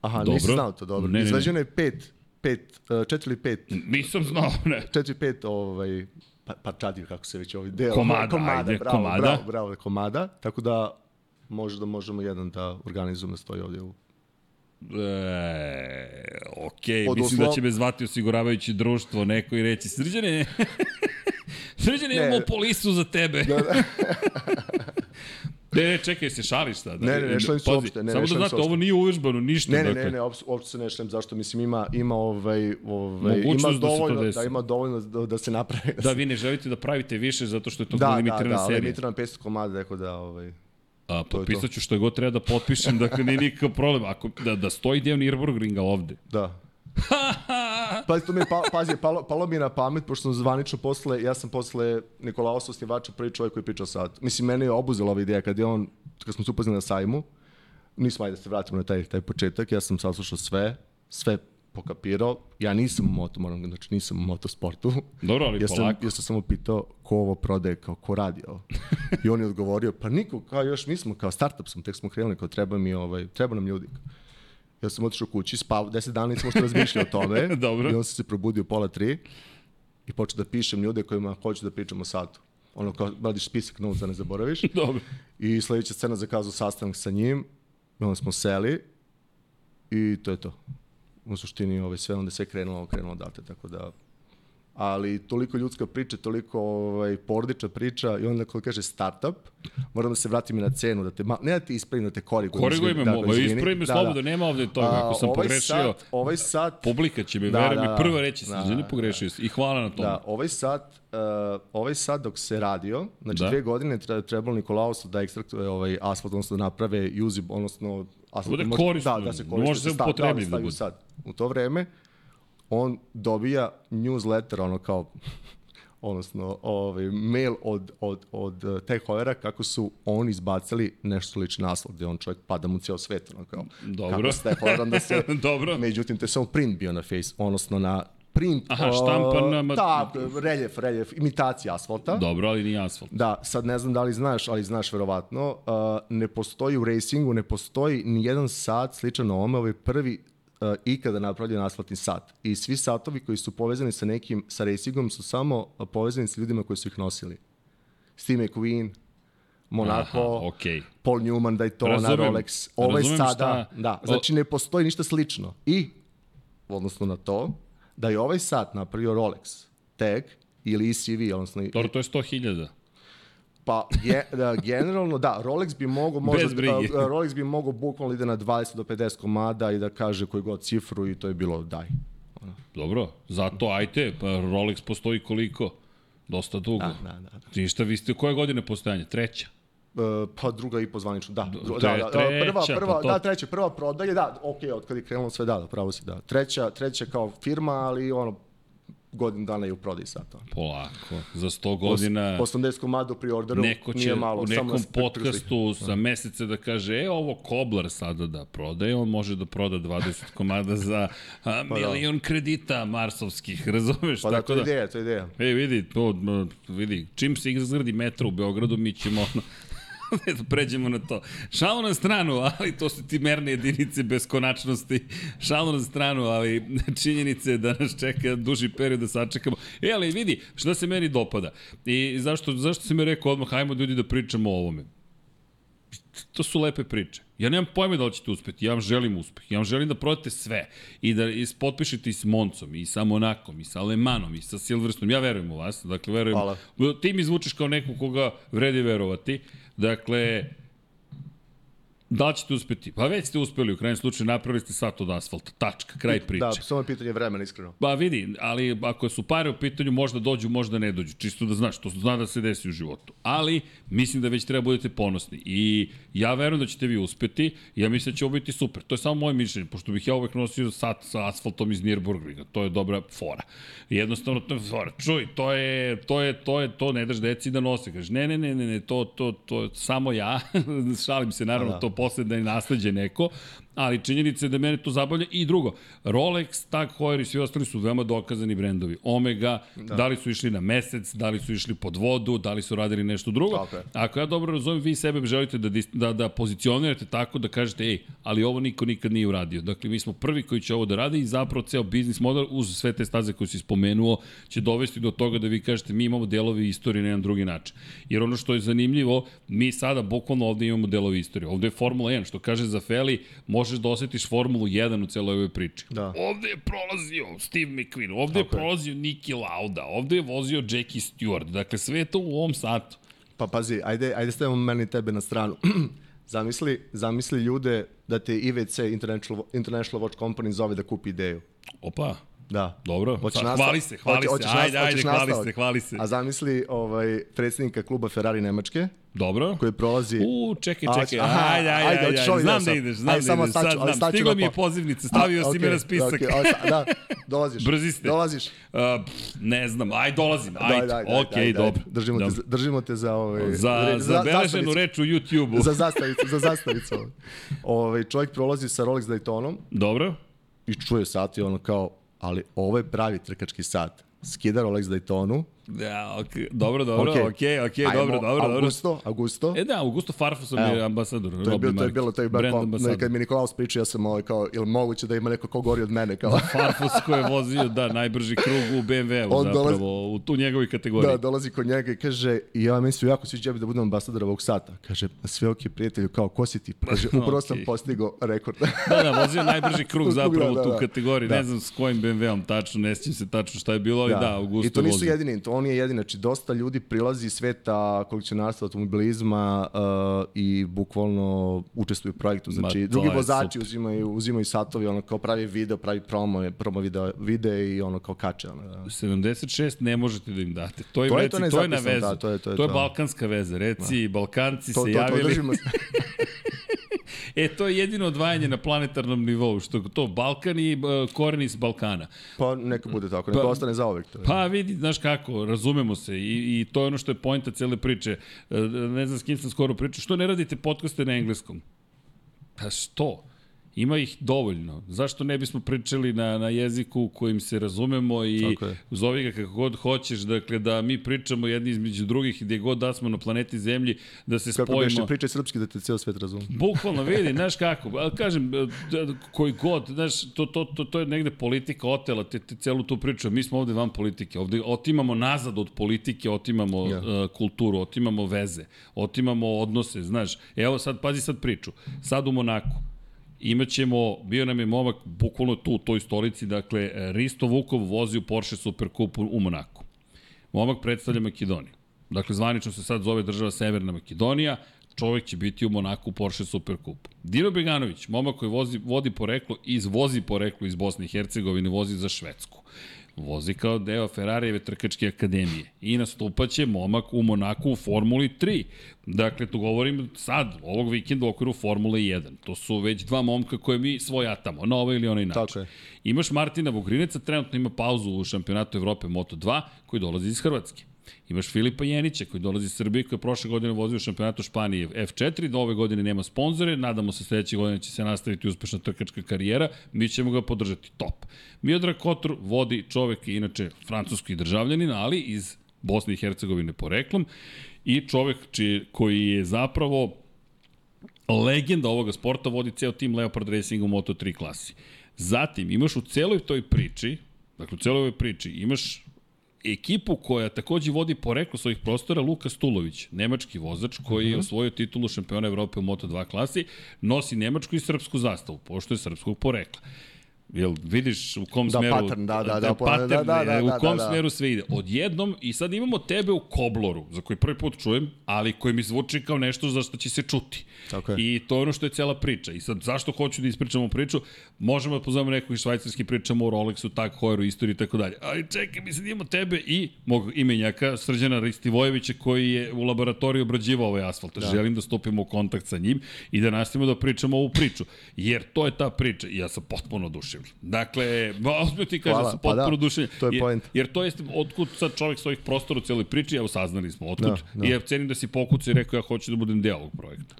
Aha, dobro. nisam znao to, dobro. Ne, Izvađeno je pet, pet, uh, četiri ili pet. Nisam znao, ne. Četiri, pet, ovaj, pa, pa čadir, kako se već ovaj deo. Komada, komada, ajde, bravo, komada. Bravo, bravo, komada. Tako da, možda možemo jedan da organizujemo da stoji ovdje u E, ok, Pod mislim uslov... da će me zvati osiguravajući društvo neko i reći, srđane, (laughs) srđane imamo polisu za tebe. Da, da. (laughs) Ne, ne, čekaj, se šališ sad. Ne, ne, ne šalim se uopšte. Ne, samo da znate, ovo nije uvežbano, ništa. Ne, ne, dakle. ne, ne, uopšte se ne šalim, zašto, mislim, ima, ima, ovaj, ovaj, ima da dovoljno, da, da, ima dovoljno da, da se napravi. Da, vi ne želite da pravite više zato što je to da, limitirana serija. Da, da, limitirana 500 komada, tako da, ovaj, A, potpisat ću što god treba da potpišem, dakle nije nikakav problem. Ako, da, da stoji deo Nürburgringa ovde. Da. (laughs) Pazi, to mi je, pa, pazi, palo, palo mi je na pamet, pošto sam zvanično posle, ja sam posle Nikolaosa osnivača prvi čovjek koji pričao sad. Mislim, mene je obuzela ova ideja kad je on, kad smo se upoznali na sajmu, nismo ajde da se vratimo na taj, taj početak, ja sam saslušao sve, sve pokapirao, ja nisam u moto, moram, znači nisam u motosportu. Dobro, ali ja sam, polako. Ja sam samo pitao ko ovo prodaje, kao ko radi ovo. (laughs) I on je odgovorio, pa niko, kao još mi smo, kao startup smo, tek smo krenuli, kao treba mi, ovaj, treba nam ljudi. Ja sam otišao kući, spao, deset dana nismo što razmišljali o tome. (laughs) Dobro. I on sam se probudio pola tri i počeo da pišem ljude kojima hoću da pričam o satu. Ono kao, radiš spisak novca, ne zaboraviš. (laughs) Dobro. I sledeća scena zakazao sastanak sa njim, onda smo seli i to je to. U suštini ove, sve onda sve krenulo, krenulo date, tako da ali toliko ljudska priča, toliko ovaj, porodična priča i onda kada kaže startup, moram da se vratim i na cenu, da te, ma, ne da te ispravim, da te korigujem. Koriguj me, da, da, ispravi me slobodno, da. nema ovde toga, ako sam ovaj pogrešio. Sat, ovaj sat... Publika će mi, da, veri da, mi, prva reći, da, izvini, pogrešio da, i hvala na tome. Da, ovaj sat, uh, ovaj sat dok se radio, znači da. dve godine trebalo Nikolausu da ekstraktuje ovaj asfalt, odnosno da naprave usable, odnosno asfalt. Bude korisno, da, da se koristi, može se upotrebljiv da, da, sad. U to vreme, on dobija newsletter, ono kao, (laughs) odnosno ovaj, mail od, od, od Tech Heuera kako su oni izbacili nešto slično naslov, gde on čovjek pada mu cijel svet, ono kao, Dobro. kako ste Heuer, onda se, (laughs) Dobro. međutim, to je samo print bio na face, odnosno na print. Aha, štampan na... Da, reljef, reljef, imitacija asfalta. Dobro, ali nije asfalt. Da, sad ne znam da li znaš, ali znaš verovatno, uh, ne postoji u racingu, ne postoji ni jedan sat sličan ovome, ovaj prvi uh, ikada napravljen asfaltni sat. I svi satovi koji su povezani sa nekim, sa racingom su samo povezani sa ljudima koji su ih nosili. Steve McQueen, Monaco, Aha, okay. Paul Newman, Daytona, razumem, Rolex. Ovo je sada, šta... da, znači ne postoji ništa slično. I, odnosno na to, da je ovaj sat napravio Rolex, tag ili ECV, odnosno... Dobro, to je 100.000. Pa, je, da, generalno, da, Rolex bi mogao možda, uh, Rolex bi mogao bukvalno ide na 20 do 50 komada i da kaže koju god cifru i to je bilo daj. Dobro, zato ajte, pa Rolex postoji koliko? Dosta dugo. Da, da, da. da. Ništa, vi ste koje godine postojanje? Treća? Uh, pa druga i po zvanično, da. Tre, da, da, treća, prva, prva, pa to... da, treća, prva prodaja, da, ok, od kada je krenulo sve, da, da, pravo si, da. Treća, treća kao firma, ali ono, godin dana je u prodaji sata. Polako, za 100 godina... 80 komada preorderu neko će nije malo. u nekom samo podcastu za mesece da kaže, e, ovo Koblar sada da prodaje, on može da proda 20 komada za a, (laughs) pa milion da. kredita marsovskih, (laughs) razumeš? Pa da, to je ideja, to je ideja. E, vidi, to, vidi, čim se izgradi metro u Beogradu, mi ćemo da (laughs) (laughs) pređemo na to. Šalo na stranu, ali to su ti merne jedinice beskonačnosti. Šalo na stranu, ali (laughs) činjenice da nas čeka duži period da sačekamo. E, ali vidi, šta se meni dopada. I zašto, zašto se mi rekao odmah, hajmo ljudi da pričamo o ovome. To su lepe priče. Ja nemam pojma da li ćete uspeti, ja vam želim uspeh. Ja vam želim da prodate sve i da potpišete i s Moncom, i sa Monakom, i sa Lemanom, i sa Silverstonom. Ja verujem u vas, dakle verujem. Hvala. Ti mi zvučiš kao neko koga vredi verovati. Dakle, Da li ćete uspeti? Pa već ste uspeli, u krajem slučaju napravili ste sat od asfalta, tačka, kraj priče. Da, samo je pitanje vremena, iskreno. Pa vidi, ali ako su pare u pitanju, možda dođu, možda ne dođu, čisto da znaš, to zna da se desi u životu. Ali, mislim da već treba budete ponosni i ja verujem da ćete vi uspeti, ja mislim da će ovo biti super. To je samo moje mišljenje, pošto bih ja uvek nosio sat sa asfaltom iz Nürburgringa, to je dobra fora. Jednostavno, to je fora. Čuj, to je, to je, to je, to ne daš deci da nose. Kažeš, ne, ne, ne, ne, ne, to, to, to, samo ja, (laughs) šalim se, naravno, da. to posle da je nasleđe neko, ali činjenica je da mene to zabavlja. I drugo, Rolex, Tag Heuer i svi ostali su veoma dokazani brendovi. Omega, da. da li su išli na mesec, da li su išli pod vodu, da li su radili nešto drugo. Okay. Ako ja dobro razumem, vi sebe želite da, da, da pozicionirate tako da kažete, ej, ali ovo niko nikad nije uradio. Dakle, mi smo prvi koji će ovo da rade i zapravo ceo biznis model uz sve te staze koje si spomenuo će dovesti do toga da vi kažete mi imamo delovi istorije na jedan drugi način. Jer ono što je zanimljivo, mi sada bukvalno ovde imamo delovi istorije. Ovde je Formula 1, što kaže za Feli, možeš da osetiš Formulu 1 u celoj ovoj priči. Da. Ovde je prolazio Steve McQueen, ovde Tako je prolazio Niki Lauda, ovde je vozio Jackie Stewart. Dakle, sve to u ovom satu. Pa pazi, ajde, ajde stavimo meni tebe na stranu. (clears throat) zamisli, zamisli ljude da te IVC International, International Watch Company zove da kupi ideju. Opa. Da. Dobro. Hoćeš pa, hvali se, hvali hoće, se. Ajde, ajde, hvali se, hvali se. A zamisli ovaj, predsjednika kluba Ferrari Nemačke. Dobro. Koji prolazi... U, čekaj, čekaj. Ajde, ajde, ajde, ajde, ajde. Znam da ideš, znam da ideš. Sad znam. Stigla mi je pozivnica, stavio si me na spisak. Da, dolaziš. Brzi ste. Dolaziš. Ne znam, aj dolazim, ajde. Okej, dobro. Držimo te, držimo te za ovaj za za beleženu reč u YouTubeu. Za zastavicu, za zastavicu. Ovaj čovjek prolazi sa Rolex Daytonom. Dobro. I čuje sat i ono kao ali ovo je pravi trkački sat. Skida Rolex Daytonu Ja, okay. dobro, dobro, Okej. okay, okej, okay, Ajmo, dobro, dobro, dobro. Augusto, Augusto. E da, Augusto Farfus je Evo. ambasador. To je bilo, to je bilo, to je bilo, ambasador. kad mi Nikolaus priča, ja sam ovaj kao, ili moguće da ima neko ko gori od mene, kao. Farfus koji je vozio, da, najbrži krug u BMW-u zapravo, dolazi- u tu njegovoj kategoriji. Da, dolazi kod njega i kaže, i ja meni se jako sviđa da budem ambasador ovog sata. Kaže, sve ok, prijatelju, kao, ko si ti? Kaže, (laughs) upravo sam postigao rekord. Da, da, vozio najbrži krug (laughs) zapravo da, u tu da, da. kategoriju. Da. Ne znam s kojim BMW-om tačno, ne sjećam se tačno šta je bilo, ali da, Augusto I to nisu jedini, to on je jedini. Znači, dosta ljudi prilazi iz sveta kolekcionarstva, automobilizma uh, i bukvalno učestvuju u projektu. Znači, Ma, to drugi je vozači super. uzimaju, uzimaju satovi, ono kao pravi video, pravi promo, promo video, vide i ono kao kače. Ono, da. 76 ne možete da im date. To je, To je reci, to to, je na vezu. da, to je- to je to je to. balkanska veza. Reci, Balkanci To- se to- to javili. držimo (laughs) e, to je jedino odvajanje na planetarnom nivou. Što to, Balkan i uh, koren iz Balkana. Pa neka bude tako, neka Pa- ostane zaovek. To je. Pa vidi, znaš kako, razumemo se i, i to je ono što je pojenta cele priče. E, Ne znam s kim sam skoro pričao. Što ne radite podcaste na engleskom? Pa što? Ima ih dovoljno. Zašto ne bismo pričali na, na jeziku kojim se razumemo i zovi ga kako god hoćeš, dakle da mi pričamo jedni između drugih i gdje god da smo na planeti Zemlji, da se Kako spojimo. beše, pričaj srpski da te ceo svet razume. Bukvalno vidi, (laughs) znaš kako, ali kažem, d- koji god, znaš, to, to, to, to je negde politika otela, te, te celu tu priču, mi smo ovde van politike, ovde otimamo nazad od politike, otimamo Ja. uh, kulturu, otimamo veze, otimamo odnose, znaš, evo sad, pazi sad priču, sad u Monaku, imaćemo, bio nam je momak bukvalno tu u toj stolici, dakle, Risto Vukov vozi u Porsche Superkupu u Monaku. Momak predstavlja Makedoniju. Dakle, zvanično se sad zove država Severna Makedonija, čovjek će biti u Monaku u Porsche Superkupu. Dino Beganović, momak koji vozi, vodi poreklo iz, vozi poreklo iz Bosne i Hercegovine, vozi za Švedsku. Vozi kao deo Ferrarijeve trkačke akademije. I nastupaće momak u Monaku u Formuli 3. Dakle, tu govorim sad, ovog vikenda u okviru Formule 1. To su već dva momka koje mi svojatamo, na ovaj ili onaj način. Tako je. Imaš Martina Vugrineca, trenutno ima pauzu u šampionatu Evrope Moto2, koji dolazi iz Hrvatske. Imaš Filipa Jenića koji dolazi iz Srbije, koji je prošle godine vozio šampionatu Španije F4, do ove godine nema sponzore, nadamo se sledeće godine će se nastaviti uspešna trkačka karijera, mi ćemo ga podržati top. Miodrag Kotor vodi čovek, inače francuski državljanin, ali iz Bosne i Hercegovine poreklom, i čovek čiji, koji je zapravo legenda ovoga sporta, vodi ceo tim Leopard Racing u Moto3 klasi. Zatim, imaš u celoj toj priči, dakle u celoj ovoj priči, imaš ekipu koja takođe vodi poreklo svojih prostora Luka Stulović, nemački vozač koji je osvojio titulu šampiona Evrope u Moto2 klasi, nosi nemačku i srpsku zastavu, pošto je srpskog porekla. Jel vidiš u kom Da, smeru pattern, da, da, da, pattern, da, da, da, u da, kom da. smeru sve ide. Odjednom i sad imamo tebe u Kobloru, za koji prvi put čujem, ali koji mi zvuči kao nešto za što će se čuti. Tako je. I to je ono što je cela priča. I sad zašto hoću da ispričamo priču? Možemo da pozovemo nekog iz švajcarski pričamo o Rolexu, tak, Hoeru, istoriji i tako dalje. Ali čekaj, mi sad imamo tebe i mog imenjaka Srđana Ristivojevića koji je u laboratoriju obrađivao ovaj asfalt. Da. Želim da stupimo u kontakt sa njim i da nastavimo da pričamo ovu priču. Jer to je ta priča i ja sam potpuno oduševljen. Dakle, ozbiljno ti kažem, Hvala, sam pa da, potpuno oduševljen. to je Jer- point. Jer to jeste, otkud sad čovjek svojih prostora u cijeloj priči, evo saznali smo otkud. Da, da. I ja cenim da si pokucao i rekao ja hoću da budem deo ovog projekta.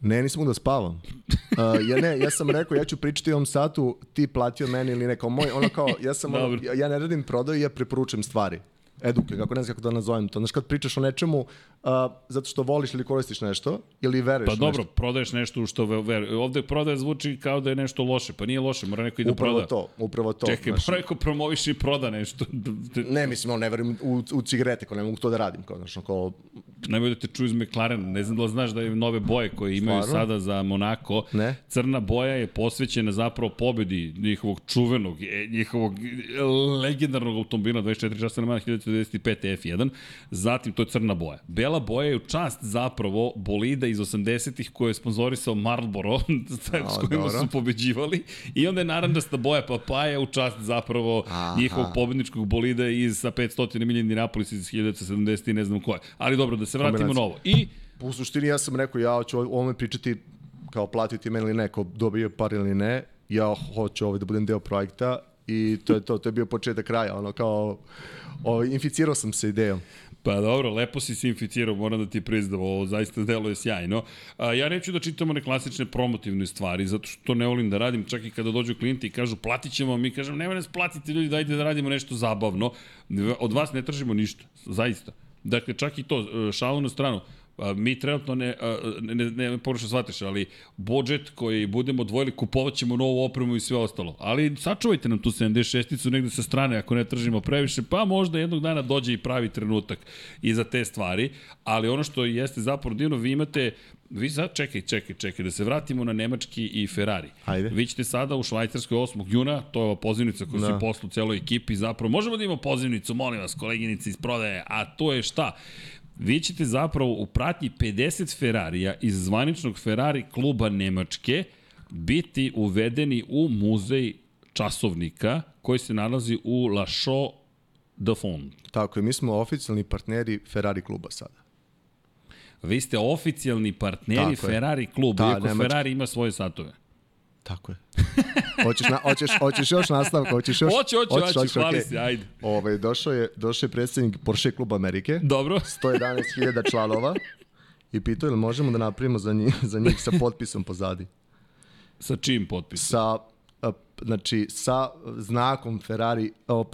Ne, nisam da spavam. (laughs) Uh, ja ne, ja sam rekao, ja ću pričati ovom satu, ti platio meni ili neko moj, ono kao, ja sam, (laughs) ono, ja ne radim prodaju, ja preporučujem stvari. Eduke, kako ne znam kako da nazovem to. Znaš, kad pričaš o nečemu, uh, zato što voliš ili koristiš nešto, ili veruješ Pa u dobro, nešto. prodaješ nešto u što ve- veruje. Ovde prodaje zvuči kao da je nešto loše, pa nije loše, mora neko i da Upravo proda. to, upravo to. Čekaj, znaš. mora neko promoviš i proda nešto. Ne, mislim, ne verujem u, u cigarete, kao ne mogu to da radim, kao, znaš, kao, Nemoj da te čuju iz McLaren, ne znam da li znaš da je nove boje koje imaju Stvarno? sada za Monako. Ne. Crna boja je posvećena zapravo pobedi njihovog čuvenog, e, njihovog legendarnog automobila 24 časa na 1995 F1. Zatim to je crna boja. Bela boja je u čast zapravo bolida iz 80-ih koje je sponzorisao Marlboro, (laughs) s kojima dobro. su pobeđivali. I onda je naranđasta boja papaja u čast zapravo Aha. njihovog pobedničkog bolida iz sa 500 milija Indianapolis iz 1970 i ne znam koje. Ali dobro, da se vratimo na ovo. I U suštini ja sam rekao, ja hoću ovome pričati kao platiti meni ili neko dobio par ili ne, ja hoću ovaj da budem deo projekta i to je to, to je bio početak kraja, ono kao, o, inficirao sam se idejom. Pa dobro, lepo si se inficirao, moram da ti priznam, ovo zaista deluje sjajno. A, ja neću da čitam one klasične promotivne stvari, zato što to ne volim da radim, čak i kada dođu klijenti i kažu platit ćemo, mi kažem nema nas platiti ljudi, dajte da radimo nešto zabavno. Od vas ne tražimo ništa, zaista. Dakle, čak i to, šalu na stranu, A, mi trenutno ne, ne, ne, ne, ne porušno shvatiš, ali budžet koji budemo odvojili, kupovat ćemo novu opremu i sve ostalo. Ali sačuvajte nam tu 76-icu negde sa strane ako ne tržimo previše, pa možda jednog dana dođe i pravi trenutak i za te stvari. Ali ono što jeste zapravo divno, vi imate Vi sad, čekaj, čekaj, čekaj, da se vratimo na Nemački i Ferrari. Ajde. Vi ćete sada u Švajcarskoj 8. juna, to je ova pozivnica koju da. si poslu celoj ekipi, zapravo možemo da imamo pozivnicu, molim vas, koleginici iz prodaje, a to je šta? Vi ćete zapravo u pratnji 50 Ferrarija iz zvaničnog Ferrari kluba Nemačke biti uvedeni u muzej časovnika koji se nalazi u La Chaux de Fonds. Tako je, mi smo oficijalni partneri Ferrari kluba sada. Vi ste oficijalni partneri Tako Ferrari je. kluba, da, iako Nemački. Ferrari ima svoje satove. Tako je. hoćeš, na, hoćeš, hoćeš još nastavka, hoćeš još... Hoće, hoće, hoće, hoće, hvali okay. se, ajde. Ove, ovaj, došao je, došao je predsednik Porsche kluba Amerike. Dobro. (laughs) 111.000 članova. I pitao je li možemo da napravimo za njih, za njih sa potpisom pozadi. Sa čim potpisom? Sa znači sa znakom Ferrari, o,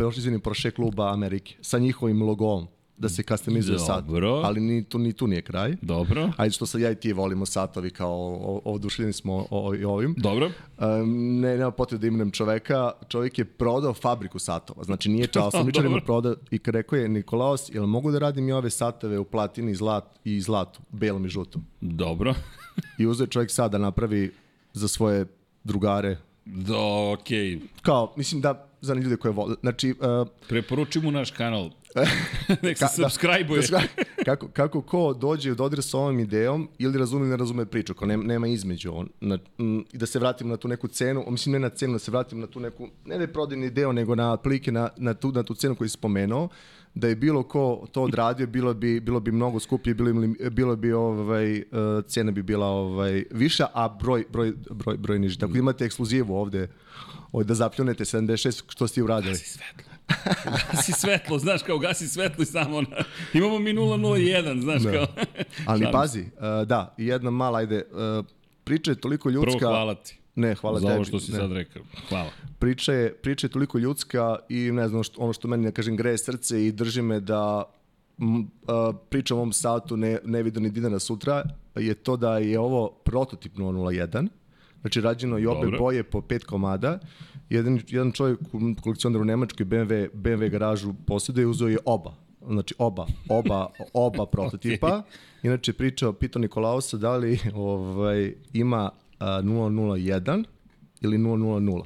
Porsche kluba Amerike, sa njihovim logom da se customizuje sat. Ali ni tu, ni tu nije kraj. Dobro. Ajde što sad ja i ti volimo satovi kao odušljeni smo o, i ovim. Dobro. Um, ne, nema potrebe da imenem čoveka. Čovjek je prodao fabriku satova. Znači nije (laughs) čao sam ima prodao i rekao je Nikolaos, jel mogu da radim i ove satove u platini zlat, i zlatu, belom i žutom? Dobro. (laughs) I uzeo čovjek sad da napravi za svoje drugare Da, okej. Okay. Kao, mislim da za ljude koje vole. Znači, uh, Preporuči mu naš kanal. (laughs) Nek se da, subscribe-uje. Da, kako, kako ko dođe u dodir sa ovom idejom ili razume ili ne razume priču, kao nema, nema između. On, na, m, I da se vratimo na tu neku cenu, mislim ne na cenu, da se vratimo na tu neku, ne da je prodajni deo, nego na plike na, na, tu, na tu cenu koju si spomenuo, da je bilo ko to odradio, bilo bi, bilo bi mnogo skuplje, bilo bi, bilo bi ovaj, uh, cena bi bila ovaj, viša, a broj, broj, broj, broj niži. Tako imate ekskluzivu ovde, ovde da zapljunete 76, što ste uradili. Gasi svetlo. Gasi svetlo, znaš, kao gasi svetlo i samo na... Imamo mi 001, znaš, da. kao... Ali pazi, uh, da, jedna mala, ajde, uh, priča je toliko ljudska... Prvo hvala ti. Ne, hvala Za tebi. ovo što si ne. sad rekao. Hvala. Priča je, priča je toliko ljudska i ne znam, što, ono što meni, ne kažem, greje srce i drži me da m, a, pričam o ovom satu ne, ne vidio ni dinara sutra, je to da je ovo prototip 001, znači rađeno i obe Dobre. boje po pet komada, jedan, jedan čovjek kolekcionar u Nemačkoj BMW, BMW garažu posjeduje uzeo je oba znači oba, oba, oba (laughs) prototipa. okay. Inače pričao, pitao Nikolausa da li ovaj, ima 001 ili 000.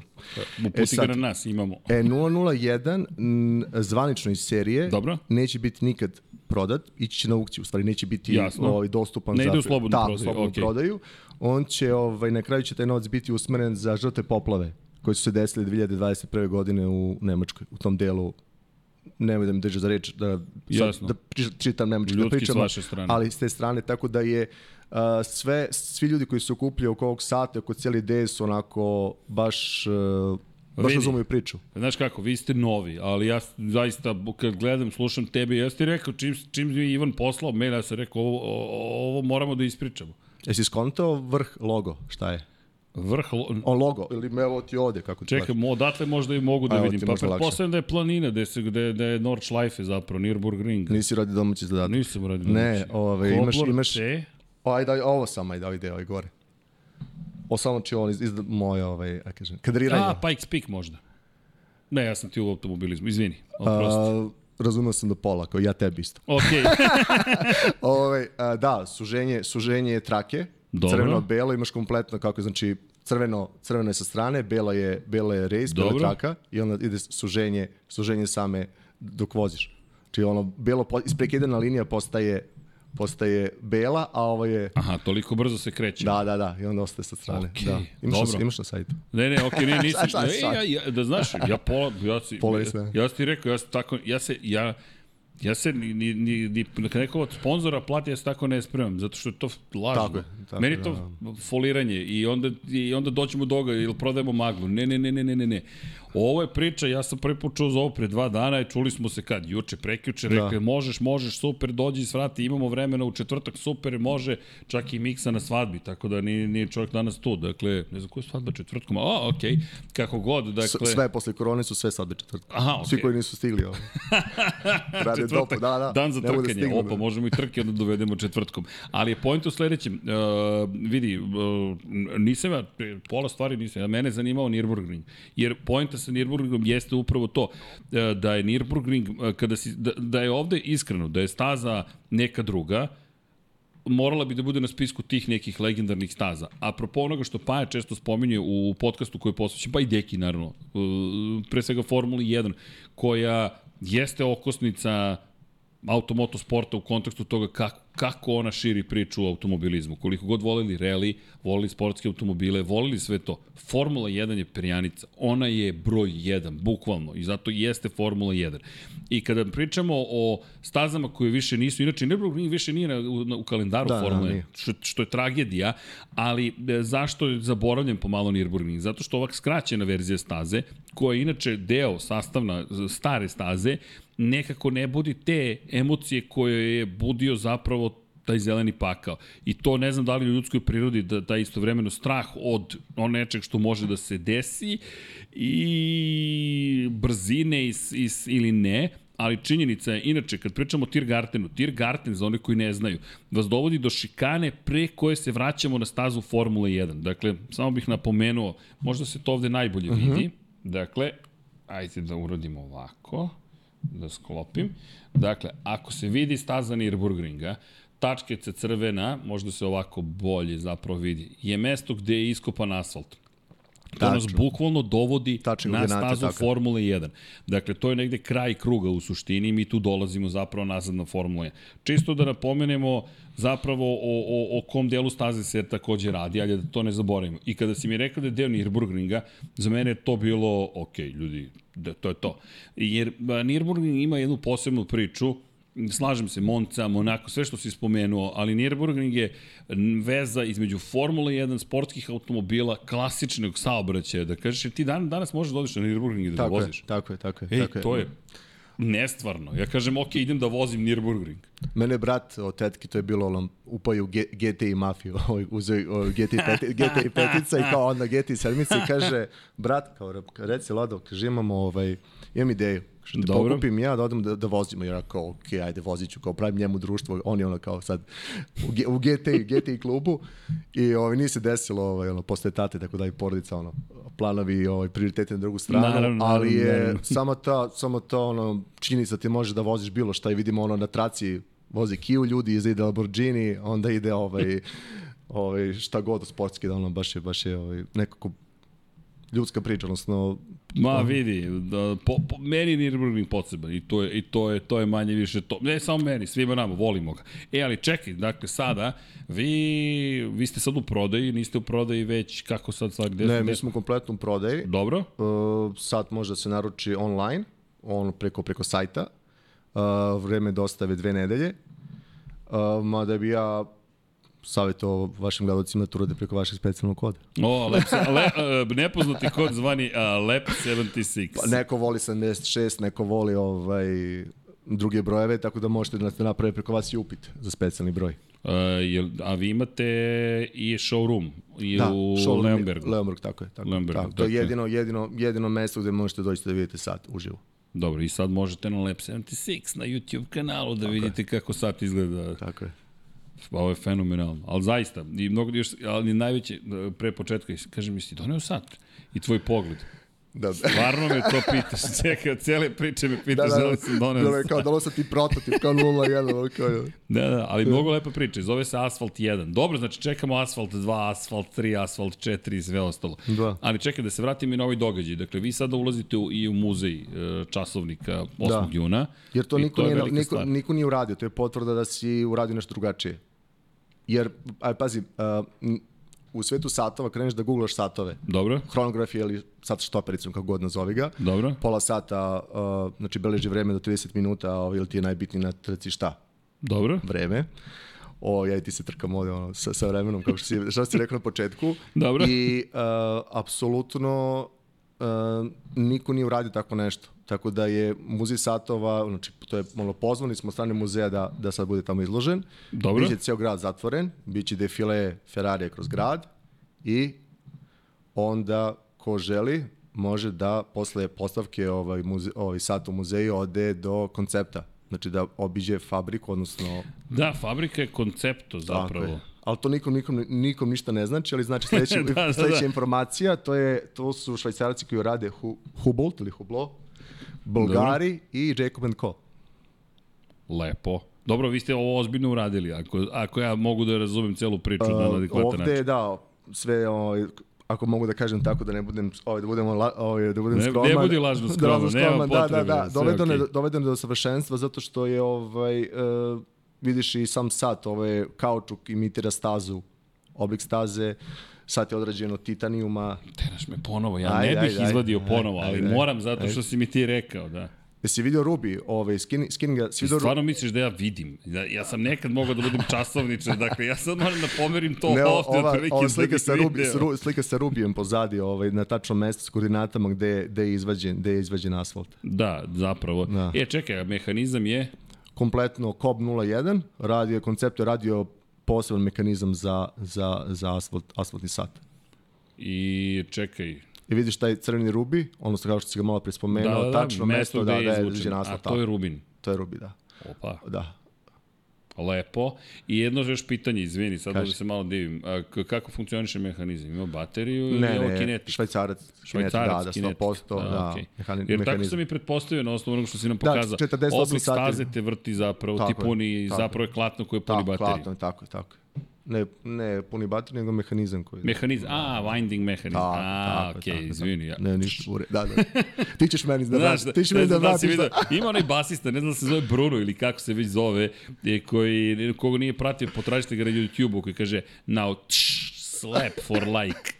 Uputi e sad, ga na nas, imamo. E, 001 zvanično iz serije Dobro. neće biti nikad prodat, ići će na aukciju, u stvari neće biti Jasno. ovaj, dostupan ne za... ide u slobodnu da, prodaju. slobodnu okay. prodaju. On će, ovaj, na kraju će taj novac biti usmeren za žrtve poplave koje su se desile 2021. godine u Nemačkoj, u tom delu nemoj da mi drže za reč da, Jasno. da čitam nemački da pričamo, ali s te strane, tako da je uh, sve, svi ljudi koji se okupljaju oko ovog sata, oko cijeli ideje su onako baš uh, baš razumiju priču. Znaš kako, vi ste novi, ali ja zaista kad gledam, slušam tebe, ja ti rekao čim, čim mi Ivan poslao mail, ja sam rekao ovo, ovo moramo da ispričamo. Jesi skontao vrh logo, šta je? Vrh lo... On logo, ili me evo ti ovde, kako ti Čekaj, mo, odatle možda i mogu da vidim. Pa pretpostavljam da je planina, da je, da je, da je Nordschleife zapravo, Nürburgring. Nisi radi domaći zadatak. Nisam radi domaći. Ne, ove, imaš, imaš... C. O, ajde, ovo sam, ajde, ajde, ajde, gore. O, samo či on iz, iz moje, ovaj, ja kažem, kadriranje. A, Pikes Peak možda. Ne, ja sam ti u automobilizmu, izvini, oprosti. razumeo sam do pola, kao ja tebi isto. Ok. (laughs) Ove, a, da, suženje, suženje trake, crveno-belo, imaš kompletno kako znači crveno, crveno je sa strane, bela je, bela je race, bela je traka i onda ide suženje, suženje same dok voziš. Znači ono, belo, isprekidana linija postaje postaje bela, a ovo je... Aha, toliko brzo se kreće. Da, da, da, i onda ostaje sa strane. Okay, da. Imaš, dobro. Na, imaš na sajtu. Ne, ne, okej, okay, ne, (laughs) sad, e, ja, ja, da znaš, ja pola, ja si, pola ja, ja, ti rekao, ja, tako, ja se, ja, Ja se ni, ni, ni, ni kad neko od sponzora plati, ja se tako ne spremam, zato što je to lažno. Tako je, tako Meni je, to foliranje i onda, i onda doćemo do toga ili prodajemo maglu. Ne, ne, ne, ne, ne, ne, ne. Ovo je priča, ja sam prvi put čuo za ovo pre dva dana i čuli smo se kad, juče, prekjuče, rekao, Da. možeš, možeš, super, dođi i svrati, imamo vremena u četvrtak, super, može, čak i miksa na svadbi, tako da nije, nije čovjek danas tu, dakle, ne znam koja je svadba četvrtkom, a, okej, okay. kako god, dakle... S- Sve posle korone su sve sad četvrtka. Aha, Svi okej. koji nisu stigli. Ovo. (laughs) Rade Četvrtak, dopu, da, da. Dan za ne da trkanje, stignu, opa, da. možemo i trke onda dovedemo četvrtkom. Ali je point u sledećem, uh, vidi, uh, nisam ja, pola stvari nisam, ja mene je zanimao Nürburgring, jer pointa sa Nürburgringom jeste upravo to, uh, da je Nürburgring, uh, kada si, da, da je ovde iskreno, da je staza neka druga, morala bi da bude na spisku tih nekih legendarnih staza. Apropo onoga što Paja često spominje u podcastu koji je posvećen, pa i Deki naravno, pre svega Formuli 1, koja jeste okosnica automoto sporta u kontekstu toga kako, kako ona širi priču o automobilizmu. Koliko god volili rally, volili sportske automobile, volili sve to. Formula 1 je perjanica. Ona je broj 1, bukvalno. I zato jeste Formula 1. I kada pričamo o stazama koje više nisu, inače Nürburgring više nije na, u, na, u kalendaru Da, da, da, Formule 1, nije. što, što je tragedija, ali e, zašto je zaboravljen pomalo Nürburgring? Zato što ovak skraćena verzija staze, koja je inače deo sastavna stare staze, nekako ne budi te emocije koje je budio zapravo taj zeleni pakao. I to ne znam da li u ljudskoj prirodi da, da istovremeno strah od on nečeg što može da se desi i brzine is, is, ili ne, ali činjenica je, inače, kad pričamo o Tiergartenu, Tiergarten, za one koji ne znaju, vas dovodi do šikane pre koje se vraćamo na stazu Formule 1. Dakle, samo bih napomenuo, možda se to ovde najbolje Mhm. vidi. Dakle, ajde da uradimo ovako, da sklopim. Dakle, ako se vidi staza Nürburgringa, tačkica crvena, možda se ovako bolje zapravo vidi, je mesto gde je iskopan asfalt. To nas Tačno. bukvalno dovodi Tačno, na stazu tako. Formule 1. Dakle, to je negde kraj kruga u suštini i mi tu dolazimo zapravo nazad na Formule 1. Čisto da napomenemo zapravo o, o, o kom delu staze se takođe radi, ali da to ne zaboravimo. I kada si mi rekao da je deo Nürburgringa, za mene je to bilo, ok, ljudi, da, to je to. Jer Nürburgring ima jednu posebnu priču, slažem se, Monca, Monako, sve što si spomenuo, ali Nürburgring je veza između Formule 1, sportskih automobila, klasičnog saobraćaja, da kažeš, ti dan, danas možeš da odeš na Nürburgring i da ga Tako je, voziš. tako je, tako je. Ej, tako je. to je nestvarno. Ja kažem, ok, idem da vozim Nürburgring. Mene je brat od tetke, to je bilo ono, upaju GTI mafiju, (laughs) ovaj, uzeo ovaj, GTI, peti, GTI (laughs) petica i kao onda GTI sedmica i kaže, brat, kao, reci Lado, kaže, imamo, ovaj, imam ideju, što te Dobro. pokupim ja da odem da, da vozimo, jer ja kao, ok, ajde, vozit ću, kao pravim njemu društvo, on je ono kao sad u, G- u GTI, GTI klubu. I ovaj, nije se desilo, ovaj, ono, posle tate, tako da i porodica, ono, planovi, ovaj, prioritete na drugu stranu, Naravno, ali je naravno, (laughs) samo ta, samo to, ono, činjenica ti može da voziš bilo šta i vidimo ono na traci vozi Kia ljudi, iza ide Lamborghini, onda ide ovaj, ovaj šta god sportski, da ono baš je, baš je ovaj, nekako ljudska priča, odnosno Ma vidi, da, po, po, meni Nürburgring poseban i to je, i to je, to je manje više to. Ne samo meni, svima nama, volimo ga. E, ali čekaj, dakle, sada, vi, vi ste sad u prodaji, niste u prodaji već, kako sad stvari, gde ne, gde mi smo kompletno u prodaji. Dobro. Uh, sad može da se naruči online, on preko, preko sajta. Uh, vreme dostave dve nedelje. Uh, mada bi ja savjetovao vašim gledalcima da to urade preko vašeg specijalnog koda. O, lep, le, uh, nepoznati kod zvani uh, Lep 76. Pa neko voli 76, neko voli ovaj, druge brojeve, tako da možete da naprave preko vas i upit za specijalni broj. Uh, jel, a vi imate i showroom i da, u showroom- Leonbergu. Leonberg, tako je. Tako, Leonbergu, tako, to je jedino, jedino, jedino mesto gde možete doći da vidite sat uživo. Dobro, i sad možete na Lab 76 na YouTube kanalu da vidite kako sat izgleda. Tako je. Pa ovo je fenomenalno. Ali zaista, i mnogo još, ali najveće, pre početka, kaže mi si doneo sat i tvoj pogled. Da, Stvarno me to pitaš, (laughs) čekaj, cijele priče me Da, pitaš da, da, li da, sam doneo da, kao da sam ti prototip, kao 0-1, kao... Da, da, ali mnogo lepa priča. Zove se Asfalt 1. Dobro, znači čekamo Asfalt 2, Asfalt 3, Asfalt 4 i sve ostalo. Da. Ali čekaj, da se vratim i na ovaj događaj. Dakle, vi sada ulazite u, i u muzej e, časovnika 8. Da. juna. Jer to niko, je nije, niko, stvar. niko nije uradio, to je potvrda da si uradio nešto drugačije. Jer, aj pazi, uh, u svetu satova kreneš da googlaš satove. Dobro. Hronografija ili sat štopericom, kako god nazovi ga. Dobro. Pola sata, uh, znači beleži vreme do 30 minuta, ovaj, ili ti je najbitniji na trci šta? Dobro. Vreme. O, ja i ti se trkam ovde ono, sa, sa vremenom, kako što si, šta si rekao na početku. Dobro. I uh, apsolutno uh, niko nije uradio tako nešto. Tako da je muzej satova, znači to je malo pozvani smo strane muzeja da, da sad bude tamo izložen. Dobro. Biće ceo grad zatvoren, biće defile Ferrarija kroz grad i onda ko želi može da posle postavke ovaj, muze, ovaj sat u muzeju ode do koncepta. Znači da obiđe fabriku, odnosno... Da, fabrika je koncepto zapravo. Tako je. Ali to nikom, nikom, nikom ništa ne znači, ali znači (laughs) sledeća, da, da, sledeća da. informacija, to, je, to su švajcarci koji rade Hu, Hubolt ili Hublot, Bulgari Dobro. i Jacob Co. Lepo. Dobro, vi ste ovo ozbiljno uradili, ako, ako ja mogu da razumem celu priču uh, na adekvatan način. Ovde, da, sve ovaj, ako mogu da kažem tako da ne budem ovaj da budemo ovaj da budem ne, skroman. Ne budi lažno skroman, (laughs) da, skroman nema da, da, da, dovedeno okay. je dovedeno do savršenstva zato što je ovaj uh, vidiš i sam sat, ovaj kaučuk imitira stazu, oblik staze, sat je odrađen od titanijuma. Teraš me ponovo, ja aj, ne bih izvadio ponovo, ali aj, moram zato aj. što si mi ti rekao, da. Jesi vidio Rubi, ovaj, skin, skinninga? Si vidio stvarno misliš da ja vidim? Ja, ja sam nekad mogao da budem časovničar, dakle ja sad moram da pomerim to ne, ovde. Ova, ova da slika, sa Rubi, sa, slika sa Rubijem pozadi, ovaj, na tačnom mestu s koordinatama gde, gde, je izvađen, gde je izvađen asfalt. Da, zapravo. Da. E, čekaj, mehanizam je? Kompletno COB 01, radio, koncept je radio poseban mehanizam za, za, za asfalt, asfaltni sat. I čekaj, i vidiš taj crveni rubi, odnosno kao što si ga malo prespomenuo, da, da, tačno mesto, da, da je izvučen asfalt. A to je rubin? To je rubi, da. Opa. Da. Lepo. I jedno još pitanje, izvini, sad da se malo divim. A, kako funkcioniše mehanizam? Ima bateriju ili ne, ne, kinetik? Švajcarac, švajcarac da, da, 100%, da, da, okay. mehani, Jer mehanizam. tako sam i pretpostavio na osnovu onoga što si nam pokazao. Da, 48 Oblik staze te vrti zapravo, tako ti puni, je, zapravo je klatno koje puni tako, bateriju. Klatno, tako tako. Ne, ne puni bateriju, nego mehanizam koji... Mehanizam, a, winding mehanizam. Tako, a, okej, tako, izvini. Ja. Ne, ništa ure. Da, da. (laughs) Ti ćeš meni da vratiš. Ti ćeš meni da vratiš. Da Ima onaj basista, ne znam da se zove Bruno ili kako se već zove, koji, koga nije pratio, potražite ga na YouTube-u koji kaže now tš, slap for like.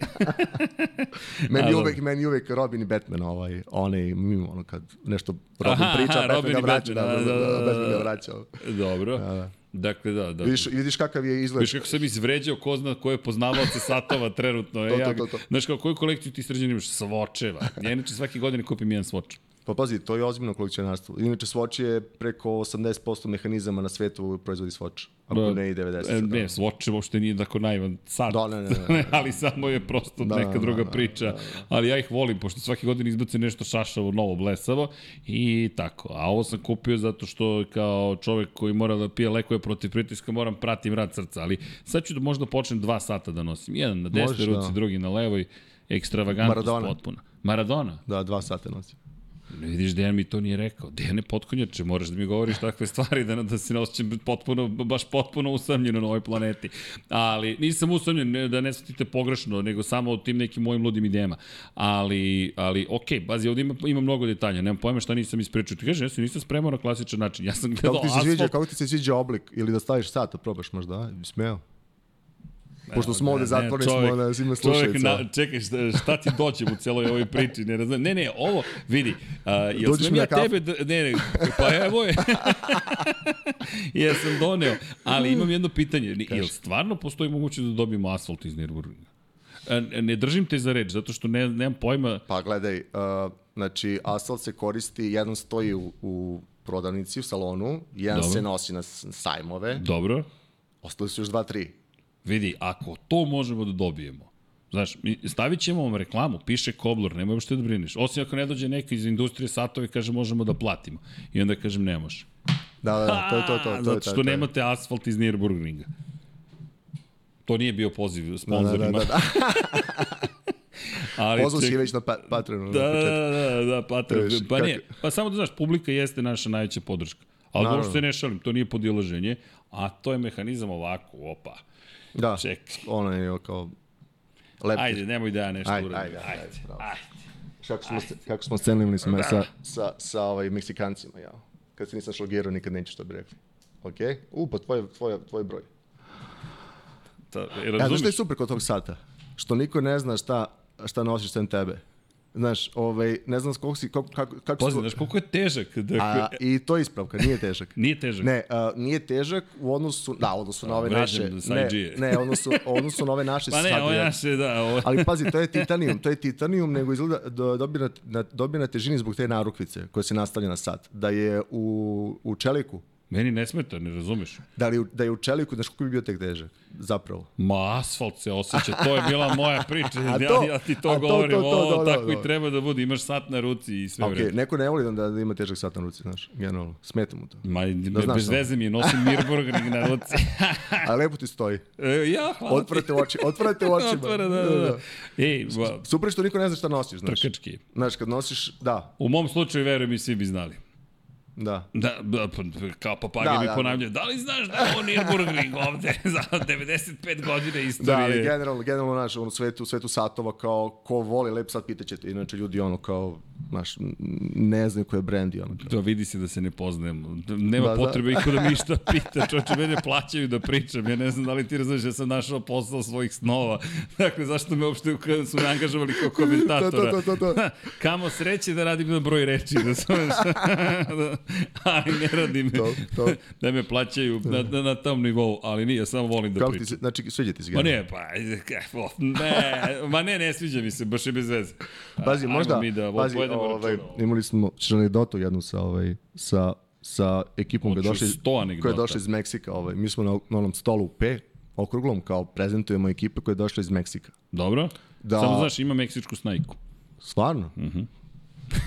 (laughs) meni uvek, meni uvek Robin i Batman, ovaj, onaj, mimo, ono kad nešto Robin aha, priča, aha, Batman Robin ga vraća, da, da, da, da, Batman ga vraća. Dobro. Da, da. Dakle, da, da. Vidiš, vidiš kakav je izgled. Vidiš kako sam izvređao ko zna koje poznavaoce satova trenutno. to, to, to, to. Znaš kao, koju kolekciju ti sređen imaš? Svočeva. Ja inače svake godine kupim jedan svoč. Pa pazi, to je ozbiljno kolekcionarstvo. Inače, Swatch je preko 80% mehanizama na svetu proizvodi Swatch. Ako da, ne i 90. E, ne, Swatch uopšte nije tako naivan sad. Da, ne, ne, ne, ne. (laughs) ali samo je prosto da, neka druga da, priča. Da, da, da. Ali ja ih volim, pošto svake godine izbace nešto šašavo, novo, blesavo i tako. A ovo sam kupio zato što kao čovek koji mora da pije lekove protiv pritiska, moram pratim rad srca. Ali sad ću da možda počnem dva sata da nosim. Jedan na desnoj ruci, da. drugi na levoj. Ekstravagantnost Maradona. potpuna. Maradona? Da, dva sata nosim. Ne vidiš, Dejan mi to nije rekao. Dejan je potkonjače, moraš da mi govoriš takve stvari, da, da se ne osjećam potpuno, baš potpuno usamljeno na ovoj planeti. Ali nisam usamljen, ne, da ne shvatite pogrešno, nego samo o tim nekim mojim ludim idejama. Ali, ali ok, bazi, ovdje ima, ima mnogo detalja, nemam pojma šta nisam ispričao. Ti kaže, ja se nisam spremao na klasičan način. Ja sam gledao kako ti se asfalt. Sviđa, kako ti se sviđa oblik? Ili da staviš sat, da probaš možda, smeo? Pošto smo ovde zatvoreni, smo na zime slušalica. Na, čekaj, šta, šta ti dođem u celoj ovoj priči? Ne, razumem. ne, ne, ovo, vidi, uh, jel Dođeš smem ja tebe, da, ne, ne, pa evo je, (laughs) ja sam doneo, ali imam jedno pitanje, Kaži. jel stvarno postoji mogućnost da dobijemo asfalt iz Nürburgringa? Ne držim te za reč, zato što ne, nemam pojma. Pa gledaj, uh, znači, asfalt se koristi, jedan stoji u, u prodavnici, u salonu, jedan Dobro. se nosi na sajmove. Dobro. Ostali su još dva, tri. Vidi, ako to možemo da dobijemo, Znaš, stavit ćemo vam reklamu, piše Kobler, nemoj uopšte da brineš. Osim ako ne dođe neko iz industrije satova i kaže možemo da platimo. I onda kažem ne može. Da, da, da, to je to, to. to (laughs) Zato što to, to, nemate asfalt iz Nürburgringa. To nije bio poziv sponsorima. Da, da, da, da. (laughs) Ali Pozvao si već na pa, Patreonu. Da, da, da, da, Patreon. Pa ne, pa samo da znaš, publika jeste naša najveća podrška. Ali se ne šalim, to nije podilaženje, a to je mehanizam ovako, opa. Da, Ček. ono je kao leptir. Ajde, nemoj da ja nešto ajde, uradim. Ajde, ajde, ajde. ajde. ajde. Kako smo, ajde. kako smo scenili smo da. sa, sa, sa ovaj, Meksikancima, ja. Kad se nisam šlogirao, nikad nećeš što bi rekli. Ok? U, pa tvoj, tvoj, tvoj broj. sata. E, Ja, znaš što je super kod tog sata? Što niko ne zna šta, šta nosiš sem tebe. Znaš, ovaj, ne znam koliko si, kako, kako, kako Pazi, znaš koliko je težak. Dakle, A, I to je ispravka, nije težak. (laughs) Nije težak. Ne, a, nije težak u odnosu, da, u odnosu na ove naše, ne, ne, u odnosu, u odnosu na ove naše (laughs) Pa ne, je naše, da. Ovo... Ali pazi, to je titanijum, to je titanijum, nego izgleda do, dobije, na, na, dobije na težini zbog te narukvice koja se nastavlja na sat. Da je u, u čeliku, Meni ne smeta, ne razumeš. da, li, da je u čeliku, znaš koliko bi bio tek težak, zapravo. Ma, asfalt se osjeća, to je bila moja priča, (laughs) A ja, to- ja ti a to to, govorim, to, to, ovo, da, da, tako da. i treba da bude, imaš sat na ruci i sve Ok, vreme. neko ne voli da, da ima težak sat na ruci, znaš, generalno. Smeta mu to. Ma, Da znaš bez veze mi je, nosim Nürburgring na ruci. (laughs) A lepo ti stoji. E, ja, hvala ti. Otvorite oči, otvorite (laughs) očima. Otvara, da, da, da. Ej, ba, Super što niko ne zna šta nosiš, znaš. trkački. Znaš, kad nosiš, da, U mom slučaju, verujem mi, svi bi znali. Da. Da, da pa, kao papage Da, mi da. ponavljaju, da li znaš da je ovo Nürburgring ovde (laughs) za 95 godine Da, ali istorije? generalno, generalno, znaš, ono, svetu, svetu satova, kao, ko voli lep sat, pitaćete. Inače, ljudi, ono, kao, n- ne znaju ko je brand i ono. To vidi se da se ne poznajemo. Nema Da, da. potrebe iko da mi (laughs) išta pita. Čoče, mene plaćaju da pričam. Ja ne znam da li ti razumeš da sam našao posao svojih snova. (laughs) Dakle, zašto me uopšte su me angažovali kao komentatora? To, to, to, to, to. (laughs) Kamo sreće da radim na broj reči. Da razumeš? Da, ali ne radim. To, to. Da me plaćaju na, na, na tom nivou. Ali nije, samo volim da Kako ti pričam. se, znači, sviđa ti se Ma generalno. ne, pa, ne, ma ne, ne sviđa mi se, baš je bez veze. Pazi, Ajmo možda, mi da pazi, povedemo ovaj, računa. imali smo anegdotu jednu sa, ovaj, sa, sa ekipom koja je, došla, iz- 100 anegdota? koja je došla iz Meksika. Ovaj. Mi smo na, na onom stolu u P, okruglom, kao prezentujemo ekipe koja je došla iz Meksika. Dobro? Da. Samo znaš, ima meksičku snajku. Stvarno? Mhm.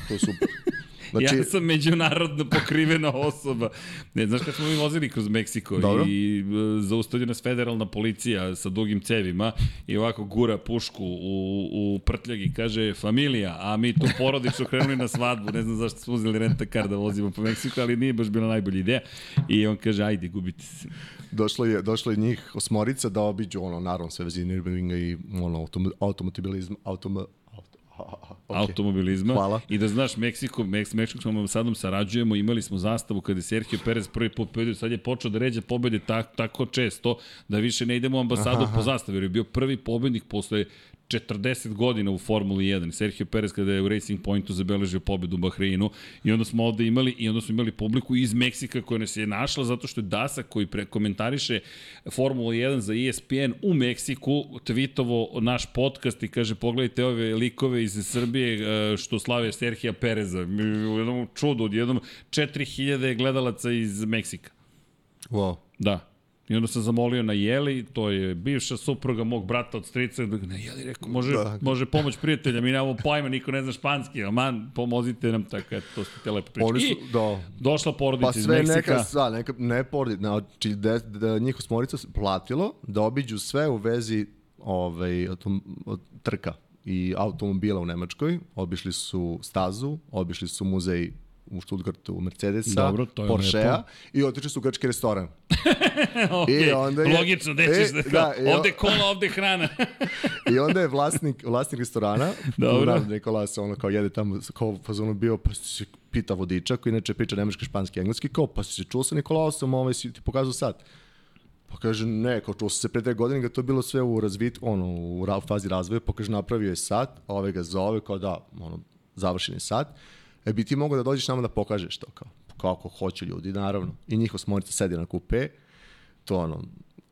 To je super. (laughs) Znači... Ja sam međunarodno pokrivena osoba. Ne, znaš kad smo mi vozili kroz Meksiko Dobro. i e, zaustavlja nas federalna policija sa dugim cevima i ovako gura pušku u, u prtljag i kaže familija, a mi tu porodično krenuli na svadbu, ne znam zašto smo uzeli rentakar da vozimo po Meksiku, ali nije baš bila najbolja ideja. I on kaže, ajde, gubite se. došlo je, došlo je njih osmorica da obiđu ono, naravno, sve vezi Nürburgringa i ono, autom, automobilizam, autom, auto, (laughs) okay. automobilizma. Hvala. I da znaš, Meksiko, Meks, Meksičkom ambasadom sarađujemo, imali smo zastavu kada je Sergio Perez prvi put pobedio, sad je počeo da ređe pobede tak, tako često da više ne idemo ambasadu Aha. po zastavi, jer je bio prvi pobednik posle 40 godina u Formuli 1. Sergio Perez kada je u Racing Pointu zabeležio pobedu u Bahreinu i onda smo ovde imali i onda smo imali publiku iz Meksika koja nas je našla zato što je Dasa koji pre komentariše Formula 1 za ESPN u Meksiku tweetovo naš podcast i kaže pogledajte ove likove iz Srbije e, što slave Serhija Pereza. U jednom čudu, od jednom 4000 gledalaca iz Meksika. Wow. Da. I onda sam zamolio na Jeli, to je bivša supruga mog brata od strica, da na Jeli rekao, može, Da. da. može pomoć prijatelja, mi nemamo pojma, niko ne zna španski, aman, pomozite nam, tako, eto, to ste te lepo pričali. Oni su, I da. došla porodica Pa iz sve Meksika. neka, sva, neka, ne porodica, znači da, da njih osmorica platilo da obiđu sve u vezi ovaj, autom, od trka i automobila u Nemačkoj. Obišli su stazu, obišli su muzej u Stuttgartu Mercedesa, Dobro, to Porschea i otišli su u grčki restoran. (laughs) okay. I onda je- Logično, nećeš e, da, da, o- ovde kola, ovde hrana. (laughs) I onda je vlasnik, vlasnik restorana, Dobro. se ono kao jede tamo, kao fazonu bio, pa se pita vodiča, koji inače priča nemački, španski, engleski, kao, pa si se čuo sa Nikolaosom, ovaj si ti pokazao sad. Pa kaže, ne, kao čuo sam se pre dve godine, ga to bilo sve u razvit, ono, u fazi razvoja, pa kaže, napravio je sat, a ovaj ga zove, kao da, ono, završen je sat, e bi ti mogao da dođeš nama da pokažeš to, kao, kako hoće ljudi, naravno. I njih osmorica sedi na kupe, to ono,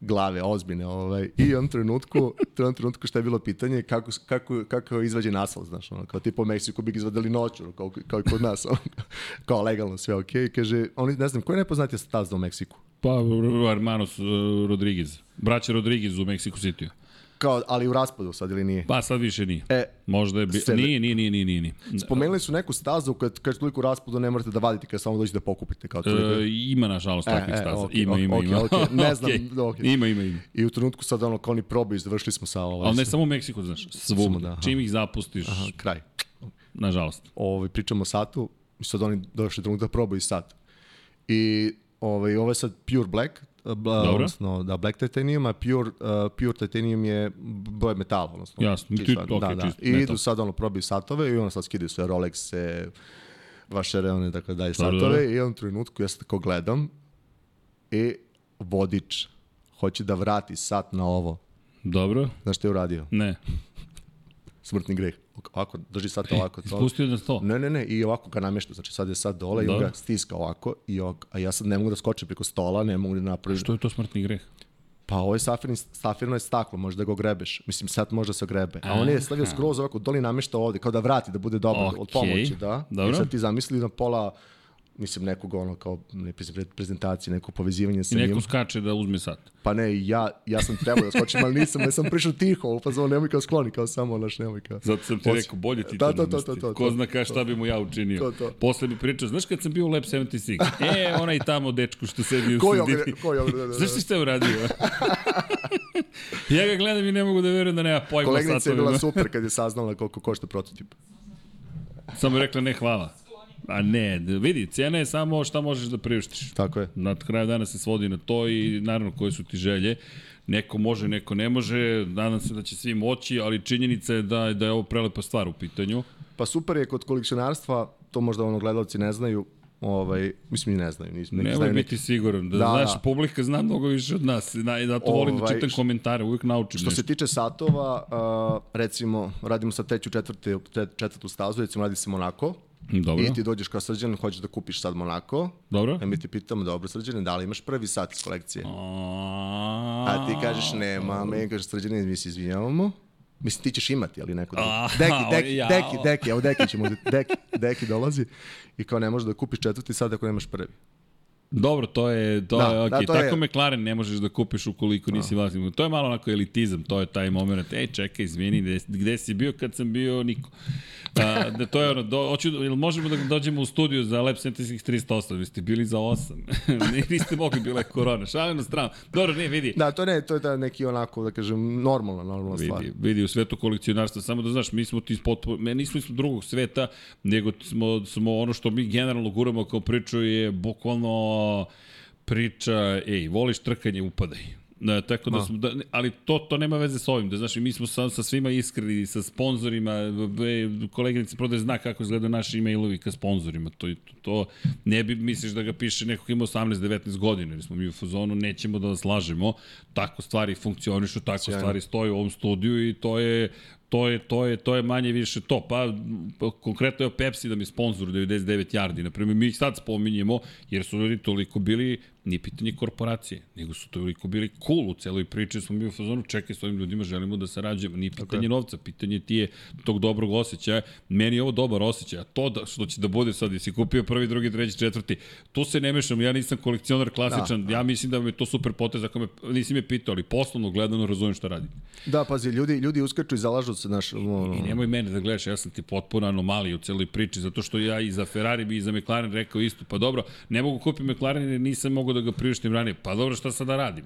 glave ozbiljne, ovaj, i jednom trenutku, jednom trenutku šta je bilo pitanje, kako, kako, kako je izvađen asfalt, znaš, ono, kao tipa u Meksiku bi izvadili noću, kao, kao i kod nas, ono, kao legalno sve okej, okay. kaže, oni, ne znam, ko je najpoznatija stazda u Meksiku? Pa, Hermanos uh, Rodriguez. Braća Rodriguez u Mexico City. Kao, ali u raspadu sad ili nije? Pa sad više nije. E, Možda je bi... Sve- Nije, nije, nije, nije, nije. nije. Spomenuli su neku stazu kad, kad toliko raspadu ne morate da vadite kad samo dođete da pokupite. Kao toliko. E, ima, nažalost, E, takvih e, staza. okej, ima, okej, ima, okej, ima. okej, ne (laughs) znam, Okej. okej. Ima, ima, ima. I u trenutku sad ono kao oni probaju, završili smo sa ovaj... Ali ne samo u Meksiku, znaš, svugde. da, aha. Čim ih zapustiš, Aha, kraj. nažalost. ovaj, pričamo o satu, sad oni došli trenutak da probaju sat. I ovaj, ovo je sad Pure Black, bla, odnosno da Black Titanium, a Pure, uh, pure Titanium je boje metala, odnosno. Jasno, ti- čisto, okej, da, da. čist I metal. idu sad ono probaju satove i ono sad skidaju sve Rolexe, vaše one, dakle daje Dobro, satove dobro. i u jednom trenutku ja sad tako gledam i vodič hoće da vrati sat na ovo Dobro. Znaš što je uradio? Ne. Smrtni greh. Ovako, drži sad ovako. E, spustio na sto? Ne, ne, ne, i ovako ga namešta. Znači sad je sad dole i on ga stiska ovako, i ovako, a ja sad ne mogu da skočim preko stola, ne mogu da napravim. Što je to smrtni greh? Pa ovo je safirni, safirno je staklo, možda ga grebeš. Mislim, sad može da se grebe. A on je stavio skroz ovako, doli namešta ovde, kao da vrati, da bude dobro, okay. od pomoći, da. Dobro. I sad ti zamisli na pola, mislim, nekog ono, kao ne prezentacije, neko povezivanje sa I neko njim. skače da uzme sat. Pa ne, ja, ja sam trebao da skočim, ali nisam, ja sam prišao tiho, pa zvon, nemoj kao skloni, kao samo, naš, nemoj kao. Zato sam ti rekao, bolje ti da, to, to, to, to, Ko zna ka šta bi mu ja učinio. To, to. Posle bi pričao, znaš kad sam bio u Lab 76? E, onaj tamo dečko što sedi u Ko je sredini. ovdje, ko je ovdje, da, da. Znaš ti šta je uradio? ja ga gledam i ne mogu da verujem da nema pojma Koleginica je satovima. bila super kad je saznala koliko košta prototip. Samo je rekla ne hvala. A ne, vidi, cijena je samo šta možeš da priuštiš. Tako je. Na kraju dana se svodi na to i naravno koje su ti želje. Neko može, neko ne može, nadam se da će svi moći, ali činjenica je da, da je ovo prelepa stvar u pitanju. Pa super je kod kolekcionarstva, to možda ono gledalci ne znaju, ovaj, mislim i ne znaju. Nisam, neki Nemoj znaju biti neki... siguran, da, Da, znaš, da. publika zna mnogo više od nas, i zato volim da Ovaj, čitam komentare, uvijek naučim Što nešto. se tiče satova, uh, recimo, radimo sad treću četvrte, četvrtu stazu, recimo radi se Monako, Dobro. I ti dođeš kao srđan, hoćeš da kupiš sad Monako. Dobro. I mi ti pitamo, dobro srđane, da li imaš prvi sat iz kolekcije? A, ti kažeš nema, meni kažeš srđane, mi se izvinjavamo. Mislim, ti ćeš imati, ali neko drugi. A, Deki, (laughs) deki, jao. deki, deki, evo deki ćemo, deki, deki dolazi i kao ne možeš da kupiš četvrti sad ako nemaš prvi. Dobro, to je, to Da, je da, okej. to Tako je- McLaren ne možeš da kupiš ukoliko nisi vlasnik. To je malo onako elitizam, to je taj moment. Ej, čekaj, izvini, gde, gde si bio kad sam bio niko? A, da to je ono, do, hoću, jel možemo da dođemo u studiju za Lab 76 308, vi ste bili za 8. (laughs) Niste mogli, bila je korona. Šalim na stranu. Dobro, ne, vidi. Da, to ne, to je da neki onako, da kažem, normalna, normalna stvar. Vidi, vidi u svetu kolekcionarstva, samo da znaš, mi smo ti potpuno, me nismo iz drugog sveta, nego smo, smo ono što mi generalno guramo kao priču je bukvalno priča, ej, voliš trkanje, upadaj. Da, tako da Ma. smo, da, ali to, to nema veze sa ovim, da znaš, mi smo sa, sa svima iskreni, sa sponzorima, e, koleginica prodaje zna kako izgledaju naši e-mailovi ka sponzorima, to, to, to ne bi misliš da ga piše neko ko ima 18-19 godina, jer smo mi u fazonu, nećemo da vas lažemo, tako stvari funkcionišu, tako Sjajno. stvari stoje u ovom studiju i to je to je, to je, to je manje više to. Pa, konkretno je Pepsi da mi sponzor 99 yardi. Naprimer, mi ih sad spominjemo, jer su ljudi toliko bili, nije pitanje korporacije, nego su toliko bili cool u celoj priči, smo mi u fazonu, čekaj, s ovim ljudima želimo da sarađujemo. Nije pitanje novca, pitanje ti je tog dobrog osjećaja. Meni je ovo dobar osjećaj, a to da, što će da bude sad, jesi kupio prvi, drugi, treći, četvrti, tu se ne mešam, ja nisam kolekcionar klasičan, Da, da. ja mislim da je to super potez, ako me, nisi me pitao, ali poslovno gledano razumem šta radi. Da, pazi, ljudi, ljudi uskaču i zalažu se naš... Ono, I nemoj mene da gledaš, ja sam ti potpuno anomalija u celoj priči, zato što ja i za Ferrari bi i za McLaren rekao isto, pa dobro, ne mogu kupiti McLaren jer nisam mogao da ga priuštim ranije, pa dobro, šta sad da radim?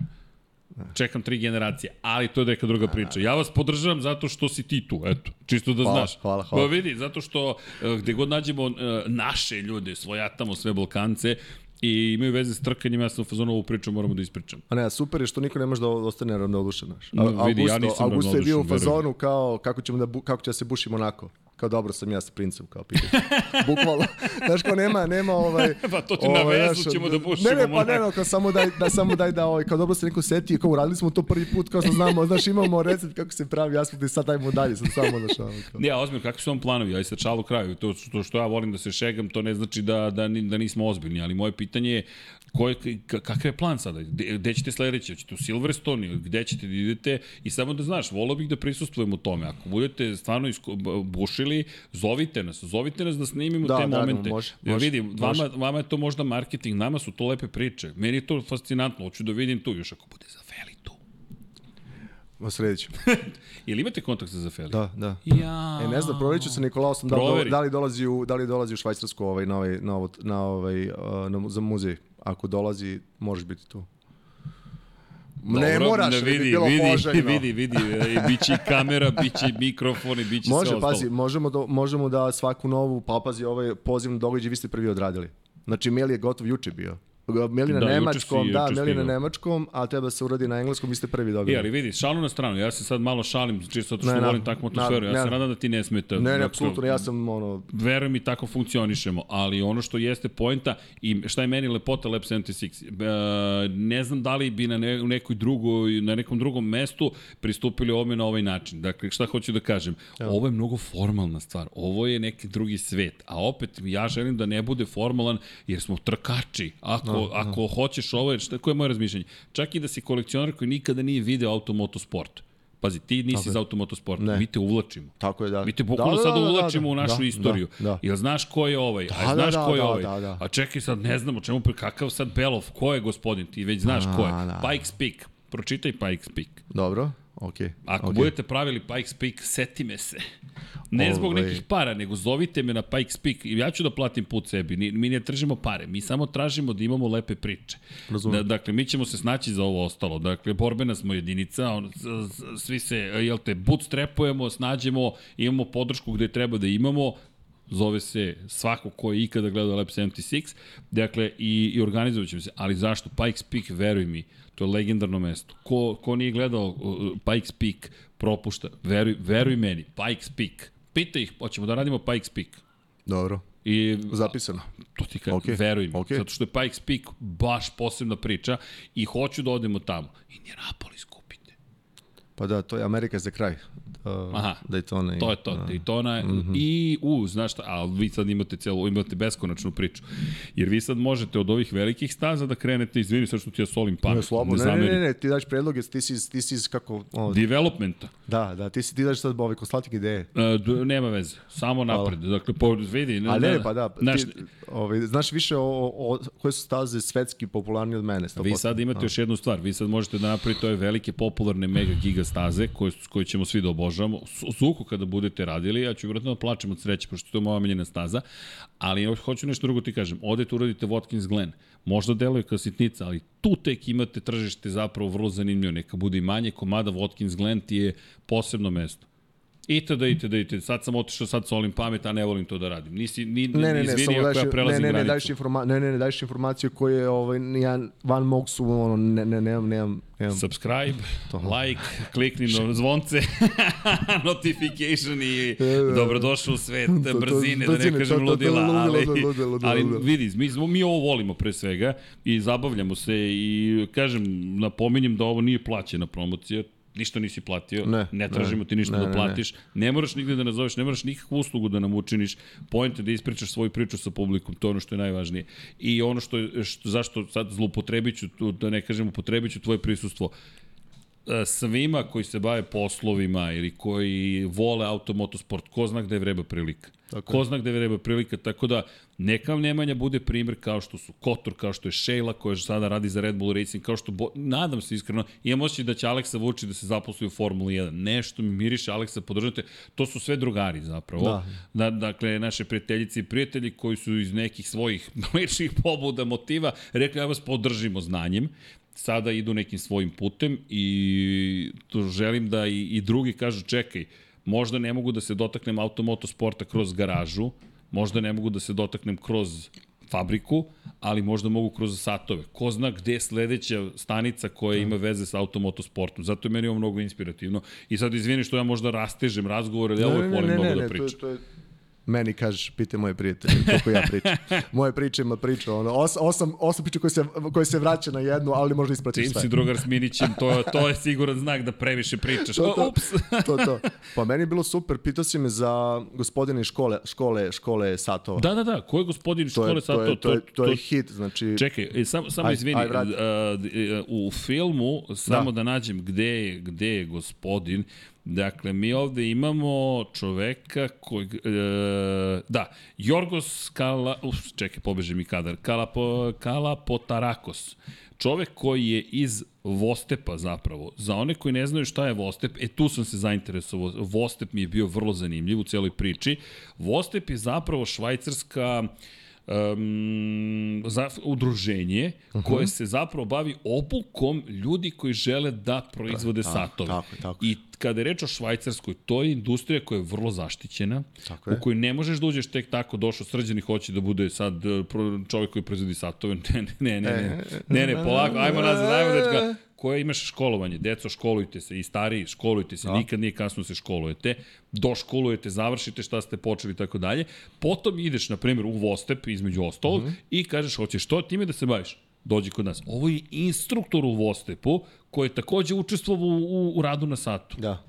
Čekam tri generacije, ali to je neka druga priča. Ja vas podržavam zato što si ti tu, eto, čisto da Hvala, znaš. hvala, hvala. Pa vidi, zato što eh, gde god nađemo eh, naše ljude, svojatamo sve Balkance i imaju veze s trkanjem, ja sam u fazonu ovu priču moramo da ispričam. A ne, super je što niko ne može da ostane ravnodušan, znaš. No, vidi, ja Augusto, nisam Augusto je bio u verujem. fazonu kao kako, ćemo da, bu- kako će da se buši Monako. Kao dobro sam ja sa princem, kao pitanje. (laughs) Bukvalno. Znaš, kao nema, nema ovaj... (laughs) Pa to ti na vezu ćemo da bušimo Ne, ne, pa ne, no, kao samo daj, da, samo daj da, ovaj, kao dobro se neko setio, kao uradili smo to prvi put, kao što znamo, znaš, imamo recept kako se pravi aspekt i sad dajmo dalje, sad samo, znaš, ono, kao. Ne, ozbiljno, kakvi su vam planovi? Aj sad šalu kraju. To, to što ja volim da se šegam, to ne znači da, da, da nismo ozbiljni, ali moje pitanje je ko je, ka- kakav je plan sada? Gde, gde ćete sledeće? Hoćete u Silverstone? ili Gde ćete da idete? I samo da znaš, volao bih da prisustujemo tome. Ako budete stvarno isko, b- bušili, zovite nas. Zovite nas da snimimo Da, te da, momente. može, Jer može, vidim, može. vama, vama je to možda marketing, nama su to lepe priče. Meni je to fascinantno, hoću da vidim tu, još ako bude za Feli tu. Ma sredeću. (laughs) Ili imate kontakt sa Zafeli? Da, da. Ja. E, ne znam, provjerit ću sa Nikolaosom da, do- da li dolazi u, da li dolazi u Švajcarsku ovaj, na, ovaj, na, ovo, na, ovaj, na, za muzej. Ako dolazi, možeš biti tu. Ne Dobro, moraš, ne ali bi vidi, bilo vidi, poželjno. vidi, vidi, e, biće i kamera, biće i mikrofon i biće Može, sve ostalo. pazi, možemo da, možemo da svaku novu, pa pazi, ovaj poziv na događaj vi ste prvi odradili. Znači, mail je gotov juče bio. Meli na Da, nemačkom, da, juče Meli na stigao. nemačkom, a treba se uradi na engleskom, vi ste prvi dobili. E, ali vidi, šalu na stranu, ja se sad malo šalim, čisto zato što Ne, volim takvu atmosferu, ja se ne. nadam da ti ne smeta. Ne, ne, apsolutno, ja sam ono... Veruj mi, tako funkcionišemo, ali ono što jeste poenta i šta je meni lepota Lab 76, e, ne znam da li bi na ne, nekoj drugoj, na nekom drugom mestu pristupili ovome na ovaj način. Dakle, šta hoću da kažem? Ovo je mnogo formalna stvar, ovo je neki drugi svet, a opet ja želim da ne bude formalan jer smo trkači. Ako, Da, da. ako hoćeš ovo, šta, koje je moje razmišljanje? Čak i da si kolekcionar koji nikada nije video automotosport, Pazi, ti nisi Tako za automotosport, Ne. mi te uvlačimo. Tako je, da. Mi te bukvalno Da, da, sada da, da, uvlačimo da, u našu da, istoriju. da, da. Jel znaš ko je ovaj? Da, A da, znaš da, ko je da, ovaj? da, da. A čekaj sad, ne znamo čemu, kakav sad Belov, ko je gospodin? Ti već znaš ko je. A, da. Pikes Peak. Pročitaj Pikes Peak. Dobro, okej. Ako okej. budete pravili Pikes Peak, seti me se. Ne zbog Ovaj. nekih para, nego zovite me na Pikes Peak i ja ću da platim put sebi. Ni- Mi ne tražimo pare, mi samo tražimo da imamo lepe priče. Razumem. Da, dakle, mi ćemo se snaći za ovo ostalo. Dakle, borbena smo jedinica, on, svi se, jel te, bootstrapujemo, snađemo, imamo podršku gde treba da imamo, zove se svako ko je ikada gledao Lab 76, dakle, i, i organizovat ćemo se. Ali zašto? Pikes Peak, veruj mi, to je legendarno mesto. Ko, ko nije gledao uh, Pikes Peak, propušta. Veruj, veruj meni, Pikes Peak. Pitaj ih, hoćemo da radimo Pikes Peak. Dobro. I Zapisano. To ti kažem, okay. veruj mi, okej. zato što je Pikes Peak baš posebna priča i hoću da odemo tamo. Indianapolis kupite. Pa da, to je Amerika za kraj. Uh, Aha, Daytona i... to je to, da. Daytona je, Mhm. i, u, znaš šta, a vi sad imate celu, imate beskonačnu priču. Jer vi sad možete od ovih velikih staza da krenete, izvini sad što ti ja solim pamet, Ne, slobodno. Ne, ne, zamerim. ne, ne, ti daš predloge, ti si, ti si kako... Ono, Developmenta. da, da, ti si ti daš sad ove konsulting ideje. D- nema veze, samo napred. Dakle, po, vidi. A ne, pa da, Znaš, ti, ovaj, znaš više o, o, o koje su staze svetski popularniji od mene. 100%. Vi sad imate Da. još jednu stvar, vi sad možete da napravite ove velike popularne mega giga staze koje, koje ćemo svi da obožavamo. Su- Suku kada budete radili, ja ću vjerojatno da plačem od sreće, pošto to je moja omiljena staza, ali hoću nešto drugo ti kažem. Odete uradite Watkins Glen, možda deluje kao sitnica, ali tu tek imate tržište zapravo vrlo zanimljivo. Neka bude i manje komada, Watkins Glen ti je posebno mesto. Itd, itd, itd. Sad sam otišao, sad solim pamet, a ne volim to da radim. Nisi, ni, Ne, ne, ne, izvini ako daješ, ja ne, prelazim ne, ne, granicu. daješ informa, ne, ne, ne, daješ informaciju koje ovaj, ja van mog su, ono, ne, ne, nemam, nemam, nemam. Subscribe, like, klikni na zvonce, (laughs) notification i dobrodošao u svet To- to- brzine, da ne kažem to- to- to- ludila, ali, ludilo, ludilo, ali ludilo. vidi, mi, mi ovo volimo pre svega i zabavljamo se i kažem, napominjem da ovo nije plaćena promocija, ništa nisi platio, Ne, ne tražimo ne, ti ništa ne, da ne, ne. platiš, ne moraš nigde da nazoveš, ne moraš nikakvu uslugu da nam učiniš, point je da ispričaš svoju priču sa publikom, to je ono što je najvažnije. I ono što, je, što zašto sad zlupotrebit ću, tu, da ne kažem upotrebit ću tvoje prisustvo, e, svima koji se bave poslovima ili koji vole automotosport, ko zna gde je vreba prilika. Tako ko zna gde vreba prilika, tako da neka Nemanja bude primjer kao što su Kotor, kao što je Sheila koja sada radi za Red Bull Racing, kao što, bo, nadam se iskreno, imam osjećaj da će Aleksa Vučić da se zaposli u Formuli 1. Nešto mi miriše, Aleksa, podržate. To su sve drugari zapravo. Da. Da, dakle, naše prijateljice i prijatelji koji su iz nekih svojih (laughs) ličnih pobuda, motiva, rekli, ja vas podržimo znanjem sada idu nekim svojim putem i to želim da i, i drugi kažu čekaj, možda ne mogu da se dotaknem automotosporta kroz garažu, možda ne mogu da se dotaknem kroz fabriku, ali možda mogu kroz satove. Ko zna gde je sledeća stanica koja ima veze sa automotosportom. Zato je meni ovo mnogo inspirativno. I sad izvini što ja možda rastežem razgovor, ali ja uvek volim mnogo da pričam. To, to je, meni kažeš, pite moje prijatelje, koliko ja pričam. (laughs) Moje priče ima priča, ono, os, osam, osam priča koje se, koje se vraća na jednu, ali možda ispratiš Čim sve. si drugar s Minićem, to, to je (laughs) siguran znak da previše pričaš. to, to, Ups! (laughs) to, to. Pa meni je bilo super, pitao si me za gospodine škole, škole, škole satova. Da, da, da, ko je gospodin To je- škole sad to je- to? to je- to je hit, znači... Čekaj, e, samo, samo Aj- izvini, aj, vrati. d- u filmu, samo da, Da. nađem gde je, gde je gospodin, Dakle, mi ovde imamo čoveka koji... E, da, Jorgos Kala... Uf, čekaj, pobeže mi kadar. Kalapo, Kalapotarakos. Čovek koji je iz Vostepa zapravo. Za one koji ne znaju šta je Vostep, e tu sam se zainteresovao. Vostep mi je bio vrlo zanimljiv u celoj priči. Vostep je zapravo švajcarska um, za, udruženje uh -huh. koje se zapravo bavi obukom ljudi koji žele da proizvode Tako, satove. tako, tako. I kada je reč o Švajcarskoj, to je industrija koja je vrlo zaštićena, Tako u je. kojoj ne možeš da uđeš tek tako, došao srđani, hoće da bude sad e, čovjek koji proizvodi satove. (laughs) Ne, ne, ne, ne, ne, ne, ne polako, ajmo nazad, ajmo dečka. Koje imaš školovanje, deco, školujte se, i stariji, školujte se, Da. nikad nije kasno da se školujete, doškolujete, završite šta ste počeli i tako dalje. Potom ideš, na primjer, u Vostep, između ostalog, i kažeš, hoćeš to time da se baviš? Dođi kod nas. Ovo je instruktor u Vostepu koji je takođe učestvovao u, u, u radu na satu. Da.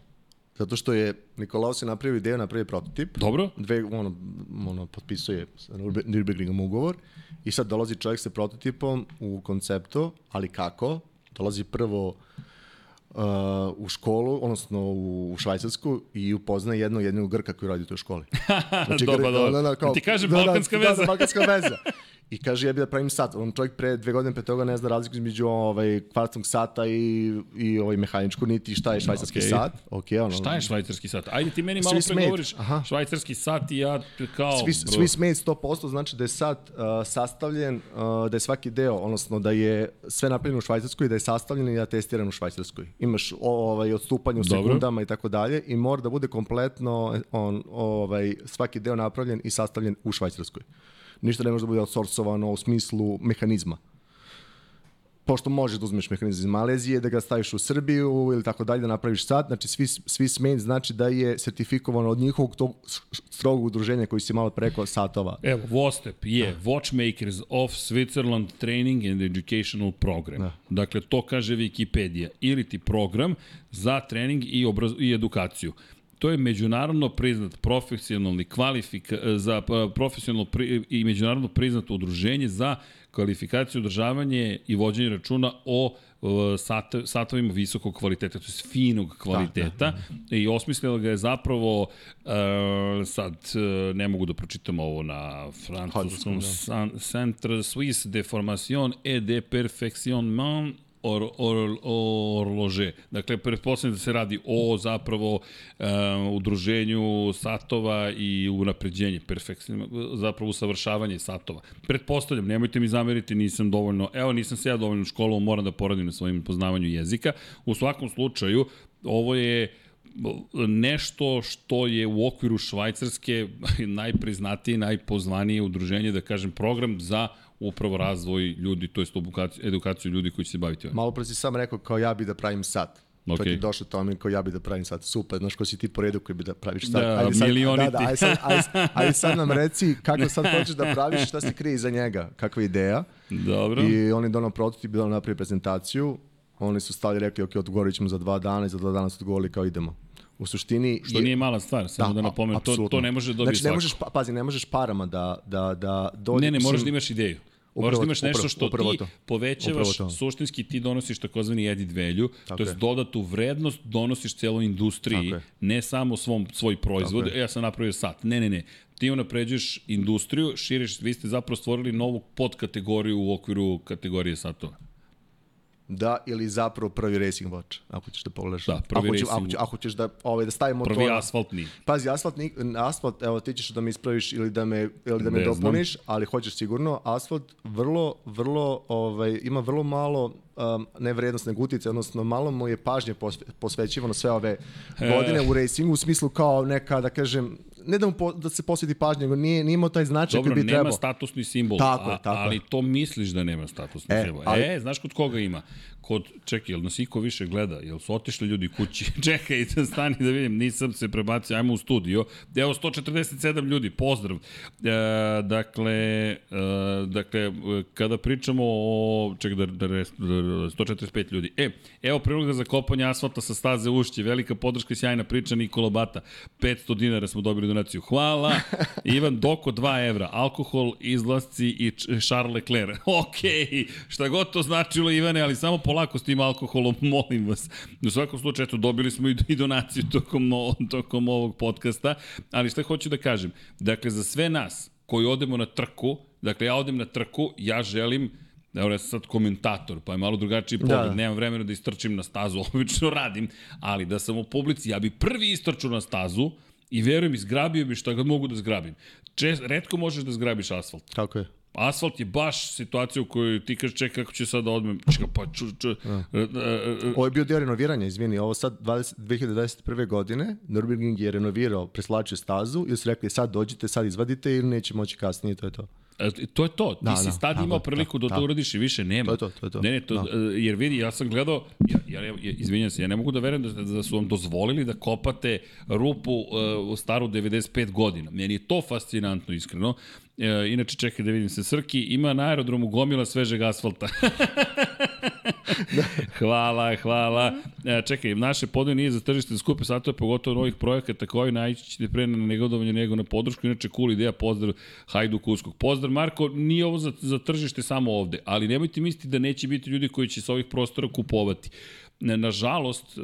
Zato što je Nikolaus je napravio ideju, napravio prototip. Dobro. Dve, ono, ono, potpisuje Nürburgringom ugovor i sad dolazi čovjek sa prototipom u konceptu, ali kako? Dolazi prvo uh, u školu, odnosno u, u Švajcarsku i upozna jednog jednog Grka koji radi u toj školi. (laughs) Dobro, dobro. Da ti kažem, balkanska da, veza. Da, balkanska veza. (laughs) I kaže, ja bi da pravim sat. On čovjek pre dve godine pre toga ne zna razliku između ovaj, kvartnog sata i, i ovaj mehaničku, niti šta je švajcarski Okej. sat. Okay, ono, Šta je švajcarski sat? Ajde ti meni malo Swiss pre made. govoriš Aha. švajcarski sat i ja kao... Swiss, Swiss made 100% znači da je sat uh, sastavljen, uh, da je svaki deo, odnosno da je sve napravljeno u Švajcarskoj, da je sastavljen i da je testiran u Švajcarskoj. Imaš ovaj, odstupanje u Dobro. sekundama i tako dalje i mora da bude kompletno on, ovaj, svaki deo napravljen i sastavljen u Švajcarskoj. Ništa ne može da bude outsourcovano u smislu mehanizma pošto možeš da uzmeš mehanizam iz Malezije, da ga staviš u Srbiju ili tako dalje, da napraviš sat, znači svi, svi smen znači da je sertifikovano od njihovog tog strogog udruženja koji si malo preko satova. Evo, VOSTEP je Watchmakers of Switzerland Training and Educational Program. Da. Dakle, to kaže Wikipedia. Ili ti program za trening i, obraz i edukaciju. To je međunarodno priznat profesionalni kvalifika, za pa, profesionalno pri, i međunarodno priznato udruženje za kvalifikaciju, održavanje i vođenje računa o sat, satovima visokog kvaliteta, to je finog kvaliteta. da, da, da. i osmislila ga je zapravo uh, sad uh, ne mogu da pročitam ovo na francuskom San, Centre Suisse de Formation et de Perfectionnement or, or, orlože. Dakle, pretpostavljam da se radi o zapravo uh, udruženju satova i unapređenje, perfekcijno, zapravo usavršavanje satova. Pretpostavljam, nemojte mi zameriti, nisam dovoljno, evo nisam se ja dovoljno u školu, moram da poradim na svojim poznavanju jezika. U svakom slučaju, ovo je nešto što je u okviru Švajcarske (laughs) najpriznatije, najpozvanije udruženje, da kažem, program za upravo razvoj ljudi, to jest edukaciju, edukaciju ljudi koji će se baviti ovim. Malo pre si sam rekao kao ja bi da pravim sat. Okay. Čak i došao Tomin kao ja bi da pravim sat. Super, znaš ko si ti po redu koji bi da praviš sat. Da, ajde sad, milioniti. Da, da, ajde sad, ajde, (laughs) ajde sad nam reci kako sad hoćeš da praviš, šta se krije iza njega, kakva ideja. Dobro. I on je donao prototip, donao napravio prezentaciju. Oni su stali rekli, ok, odgovorit ćemo za dva dana i za dva dana su odgovorili kao idemo. U suštini... Što je, nije mala stvar, samo da, da napomenem, to, to ne može da dobiti znači, ne možeš, pa, pazi, ne možeš parama da, da, da dođe... Ne, ne, moraš da imaš ideju. Moraš da imaš nešto što upravo ti to. povećavaš, to. suštinski ti donosiš takozvani added value, to je dodatu vrednost donosiš celoj industriji, ne samo svom, svoj proizvod, e, ja sam napravio sat, ne, ne, ne, ti unapređuješ industriju, širiš, vi ste zapravo stvorili novu podkategoriju u okviru kategorije satova. Da, ili zapravo prvi racing watch, ako ćeš da pogledaš. Da, prvi ako, ćeš, racing... ako, ćeš, ako ćeš da, ovaj, da stavimo prvi to... Prvi asfaltni. Pazi, asfalt, asfalt, evo ti ćeš da me ispraviš ili da me, ili da me ne dopuniš, znam. ali hoćeš sigurno, asfalt vrlo, vrlo, ovaj, ima vrlo malo um, ne vrednost, nego utice, odnosno malo mu je pažnje posvećivano sve ove godine u racingu, u smislu kao neka, da kažem, ne da, mu po, da se posveti pažnje, nego nije, nije imao taj značaj Dobro, koji bi trebao. nema statusni simbol, tako, a, tako. ali to misliš da nema statusni e, simbol. Ali... E, znaš kod koga ima? Kod, čekaj, jel nas iko više gleda? Jel su otišli ljudi kući? (laughs) čekaj, da stani da vidim, nisam se prebacio, ajmo u studio. Evo, 147 ljudi, pozdrav. E, dakle, e, dakle, kada pričamo o, čekaj, da, da, da 145 ljudi. E, evo priloga za kopanje asfalta sa staze Ušće, velika podrška i sjajna priča Nikola Bata. 500 dinara smo dobili donaciju. Hvala. (laughs) Ivan Doko 2 evra. Alkohol, izlasci i Charles Leclerc. (laughs) ok, šta god to značilo Ivane, ali samo polako s tim alkoholom, (laughs) molim vas. U svakom slučaju, eto, dobili smo i, i donaciju tokom, tokom ovog podcasta, ali šta hoću da kažem? Dakle, za sve nas koji odemo na trku, dakle, ja odem na trku, ja želim Evo ja sam sad komentator, pa je malo drugačiji pogled, da. nemam vremena da istrčim na stazu, (laughs) obično radim, ali da sam u publici, ja bi prvi istrčao na stazu, I verujem, izgrabio bi šta ga mogu da zgrabim. čest, redko možeš da zgrabiš asfalt. Tako je. Asfalt je baš situacija u kojoj ti kažeš čekaj kako će sad da odmem. Čekaj, pa ču, ču, uh, uh, uh, Ovo je bio deo renoviranja, izvini, ovo sad 20, 2021. godine, Nürburgring je renovirao, preslačio stazu i su rekli sad dođite, sad izvadite ili neće moći kasnije, to je to. E, To je to. Ti Da, si da, tad da, imao da, priliku da, da, to da. uradiš i više nema. To je to, to je to. Ne, ne, to, Da. e, jer vidi, ja sam gledao, ja, ja, ja izvinjam se, ja ne mogu da verujem da, da su vam dozvolili da kopate rupu uh, staru 95 godina. Meni je to fascinantno, iskreno. E, inače, čekaj da vidim se, Srki ima na aerodromu gomila svežeg asfalta. (laughs) hvala, hvala. E, čekaj, naše podne nije za tržište skupe satove, pogotovo novih projekata koji naći ćete pre na negodovanje nego na podršku. Inače, cool ideja, pozdrav Hajduk Uskog. Pozdrav Marko, nije ovo za, za tržište samo ovde, ali nemojte misliti da neće biti ljudi koji će sa ovih prostora kupovati. Nažalost, e,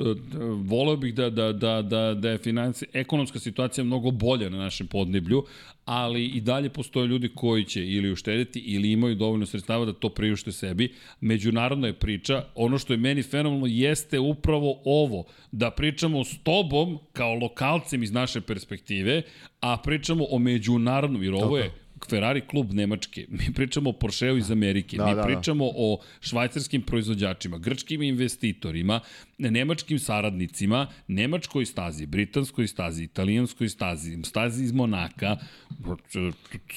voleo bih da, da, da, da, da je financi, ekonomska situacija mnogo bolja na našem podneblju, ali i dalje postoje ljudi koji će ili uštediti ili imaju dovoljno sredstava da to priušte sebi. Međunarodna je priča. Ono što je meni fenomenalno jeste upravo ovo, da pričamo s tobom kao lokalcem iz naše perspektive, a pričamo o međunarodnom, jer ovo je Ferrari klub Nemačke, mi pričamo o Porscheu iz Amerike, Da, mi da, da. pričamo o švajcarskim proizvođačima, grčkim investitorima, nemačkim saradnicima, nemačkoj stazi, britanskoj stazi, italijanskoj stazi, stazi iz Monaka,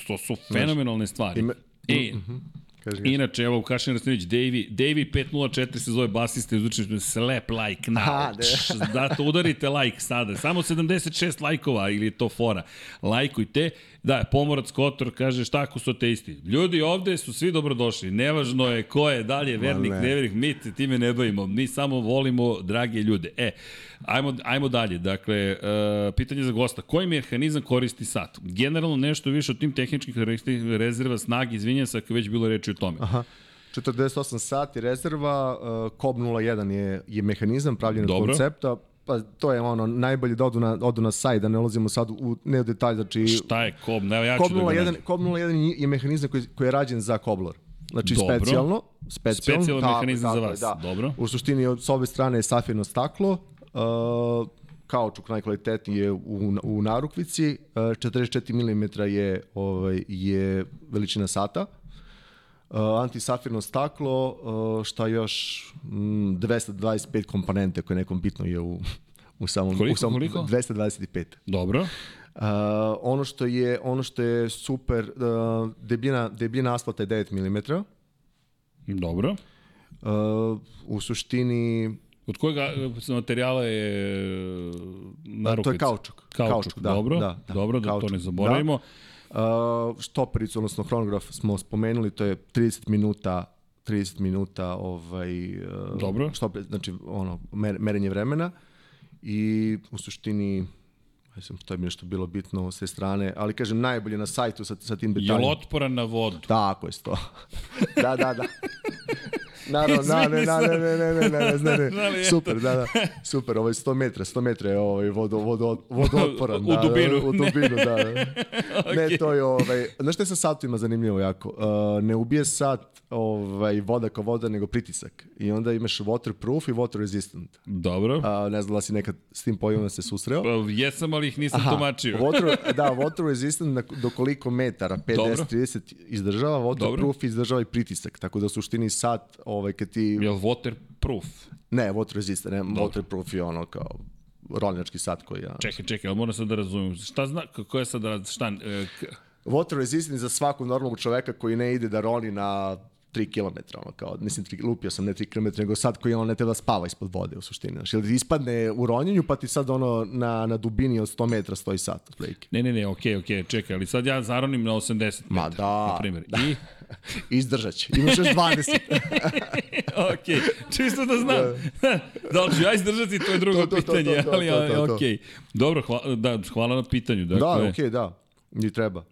to su fenomenalne stvari. Ime- E, Mhm. Kaži, kaži. Inače, evo, Kašin Rastinović, Davy, Davy 504 se zove basista, izvučen slap like now. Čš, da, to udarite like sada. Samo 76 lajkova ili je to fora. Lajkujte. Da, Pomorac Kotor kaže šta ako su ateisti. Ljudi ovde su svi dobrodošli. Nevažno je ko je dalje vernik, ne. nevernik, mi se time ne bavimo. Mi samo volimo drage ljude. E, ajmo, ajmo dalje. Dakle, uh, pitanje za gosta. Koji mehanizam koristi sat? Generalno nešto više o tim tehničkih rezerva snage. Izvinjam se ako je već bilo reči o tome. Aha. 48 sati rezerva, uh, COB 01 je, je mehanizam pravljen od koncepta, pa to je ono najbolje da odu na, odu na sajt, da ne ulazimo sad u ne u detalj, znači Šta je kob? Ne, ja ću da ga 01, nađem. COB 01 je mehanizam koji, koji je rađen za Cobbler. Znači Dobro. specijalno, specijalno, Specijalan tako, mehanizam za tako je, vas. Da. Dobro. U suštini od s ove strane je safirno staklo, uh, kaučuk najkvalitetniji je u, u narukvici, uh, 44 mm je, ovaj, je veličina sata. Uh, antisafirno staklo, uh, šta još, mm, 225 komponente koje nekom bitno je u, u samom... Koliko, u samom, koliko? 225. Dobro. Uh, ono što je ono što je super uh, debljina debljina asfalta je 9 mm. Dobro. Uh, u suštini Od kojeg e, materijala je narukvica? to je kaučuk. Kaučuk, da, dobro. da, da, dobro, da kaučuk, to ne zaboravimo. Da. Uh, štopericu, odnosno hronograf smo spomenuli, to je 30 minuta 30 minuta ovaj uh, Dobro. Štoper, znači ono mer, merenje vremena i u suštini Mislim, to je mi nešto bilo bitno s te strane, ali kažem, najbolje na sajtu sa, sa tim Je detaljima. li otporan na vodu? Tako je to. (laughs) da, da, da. Naravno, da, ne, Izvini ne, ne, ne, ne, ne, ne, ne, ne, Da super, da, da, super, ovo je 100 metra, 100 metra je ovaj vodo, vodo, vodootporan. U da, dubinu. U dubinu, da, da. (laughs) Ne, to je, ovaj, znaš što je sa satima zanimljivo jako? Uh, ne ubije sat ovaj, voda kao voda, nego pritisak. I onda imaš waterproof i water resistant. Dobro. Uh, ne znam da si nekad s tim pojmom se susreo. Pa, Jesam, ali ih nisam tumačio. Water, (laughs) da, water resistant na, do koliko metara, 5, Dobro. 10, 30 izdržava, waterproof izdržava i pritisak, tako da u suštini sat, ovaj, kad ti... Je li waterproof? Ne, water resistant, ne, waterproof je ono kao rolnjački sat koji ja... Čekaj, čekaj, ali moram sad da razumem. Šta zna, kako je sad, šta, e, k- Water resistant za svakog normalnog čoveka koji ne ide da roni na 3 km, ono kao, mislim, tri, lupio sam ne 3 km, nego sad koji on ne treba da spava ispod vode u suštini. Znači, ili ti ispadne u ronjenju, pa ti sad ono na, na dubini od 100 metra stoji sat, otprilike. ne, ne, ne, okej, okej, čekaj, ali sad ja zaronim na 80 Ma metara, da, na primjer. da. I, (laughs) Izdržat će. Imaš još 20. (laughs) okej, čisto da znam. (laughs) da li ću ja izdržati, to je drugo To, to, pitanje, to, to, ali to, to, to. okej. Dobro, hvala, da, hvala na pitanju. Dakle, da, okej, da. I treba.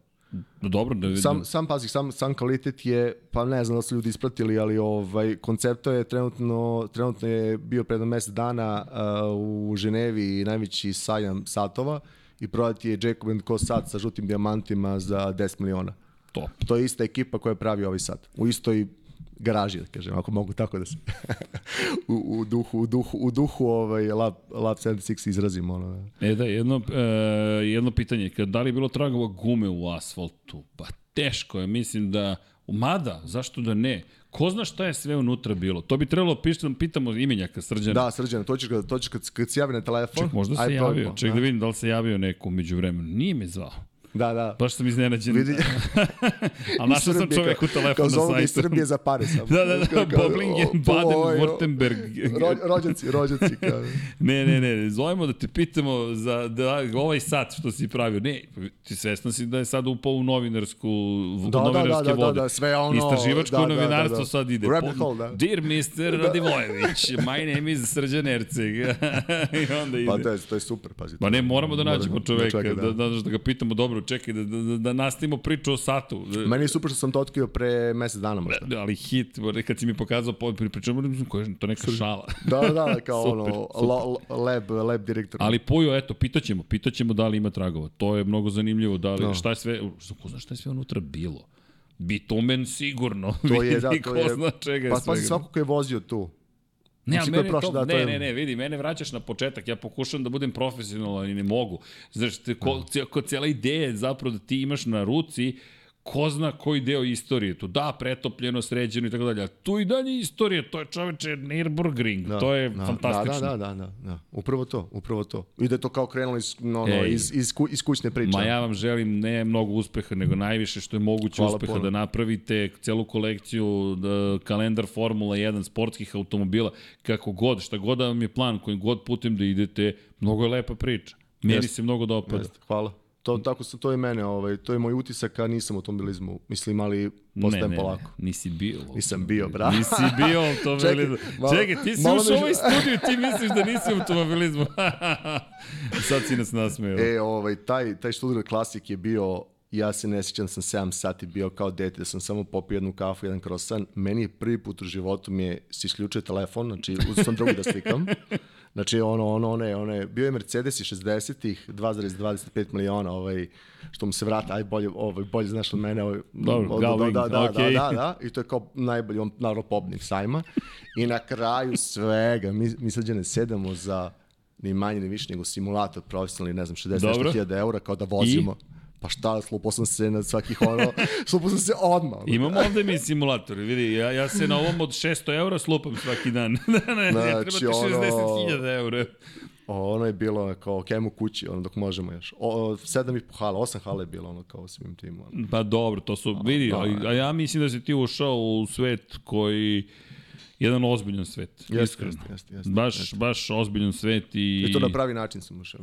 Dobro, da vidim. Sam, sam pazi, sam, sam kvalitet je, pa ne znam da su ljudi ispratili, ali ovaj, koncepto je trenutno, trenutno je bio pred mesec dana uh, u Ženevi najveći sajam satova i prodat je Jacob Co sat sa žutim dijamantima za 10 miliona. Top. To je ista ekipa koja pravi ovaj sat. U istoj garaži, da kažem, ako mogu tako da se (laughs) u, u, duhu, u duhu, u duhu ovaj, Lab, Lab 76 izrazimo. Ono. E da, jedno, e, jedno pitanje, da li je bilo tragova gume u asfaltu? Pa teško je, mislim da, mada, zašto da ne? Ko zna šta je sve unutra bilo? To bi trebalo pišem, pitamo imenjaka Srđana. Da, Srđana, to ćeš, to ćeš kad, kad se javi na telefon. Ček, možda se javio. Ček da vidim da li se javio neko među vremenu. Nije me zvao. Da, da. Baš sam iznenađen. Vidi. (laughs) A našao sam čovek u telefonu na sajtu. Kao iz Srbije za pare sam. (laughs) da, da, da, Boblingen, Baden, Württemberg. Ro, rođaci, rođaci. Kao. ne, ne, ne, zovemo da te pitamo za da, ovaj sat što si pravio. Ne, ti svesna si da je sad upao u novinarsku, da, novinarske da, da, vode. Da, da, sve ono... Istraživačko da, novinarstvo da, da. sad ide. Rabbit hole, da. Dear Mr. Radivojević, my name is Srđan Erceg. (laughs) I onda ide. Pa to je, to je super, pazi. Pa ne, moramo da nađemo čoveka, da, da, da, da ga pitamo, dobro, čekaj, da, da, da nastavimo priču o satu. Meni je super što sam to otkrio pre mesec dana možda. Da, ali hit, kad si mi pokazao pričamo, koja je to neka šala. da, da, kao (laughs) super, ono, super. lab, lab direktor. Ali Pujo, eto, pitaćemo, pitaćemo da li ima tragova. To je mnogo zanimljivo, da li, no. šta je sve, ko zna šta je sve unutra bilo. Bitumen sigurno. To je, da, to je. Zna čega pa, pa svako ko je vozio tu. Ne, a mene prošlo, to, da, ne, ne, ne, vidi, mene vraćaš na početak, ja pokušam da budem profesionalan i ne mogu. Znaš, te, ko, ko, cijela ideja je zapravo da ti imaš na ruci ko zna koji deo istorije tu. Da, pretopljeno, sređeno i tako dalje. Tu i dalje istorije, to je čoveče Nürburgring, da, to je da, fantastično. Da, da, da, da, da, upravo to, upravo to. I da je to kao krenulo iz, no, no, Ej, iz, iz, iz kućne priče. Ma ja vam želim ne mnogo uspeha, nego najviše što je moguće Hvala uspeha puno. da napravite celu kolekciju da, kalendar Formula 1 sportskih automobila, kako god, šta god da vam je plan, kojim god putem da idete, mnogo je lepa priča. Meni Jest. se mnogo dopada. Jest. Hvala. To, tako se, to je mene, ovaj, to je moj utisak, a nisam u automobilizmu. Mislim, ali postajem ne, polako. Ne, nisi bio. Nisam bio, bravo. Nisi bio u automobilizmu. (laughs) Čekaj, Čekaj ti si ušao u ovaj studiju, ti misliš da nisi u automobilizmu. (laughs) Sad si nas nasmeo. E, ovaj, taj, taj Studio Classic je bio ja se ne sjećam da sam 7 sati bio kao dete, da sam samo popio jednu kafu, jedan krosan. Meni je prvi put u životu mi je se isključio telefon, znači uzeo sam drugi da slikam. (laughs) Znači ono, ono, one, one, bio je Mercedes i 60-ih, 2,25 miliona, ovaj, što mu se vrata, aj bolje, ovaj, bolje znaš od mene, ovaj, Dobro, od, Galving, da, da, okay. da, da, da, i to je kao najbolji, on, naravno, pobnik sajma. I na kraju svega, mi, mi sad ne sedamo za ni manje ni više nego simulator profesionalni, ne znam, 60.000 eura, kao da vozimo. I? Pa šta, slupao sam se na svakih ono, (laughs) slupao sam se odmah. Imamo ovde mi simulator, vidi, ja, ja se na ovom od 600 eura slupam svaki dan. (laughs) ne, ne, znači, treba ti 60.000 ono... eura. Ono je bilo kao kemu kući, ono dok možemo još. O, sedam i po hala, osam hala je bilo ono kao svim tim. Ono. Pa dobro, to su, vidi, a, a ja mislim da si ti ušao u svet koji jedan ozbiljan svet. Jeste, iskreno. Jeste, jeste, baš, jeste. baš ozbiljan svet i... I to na pravi način sam ušao.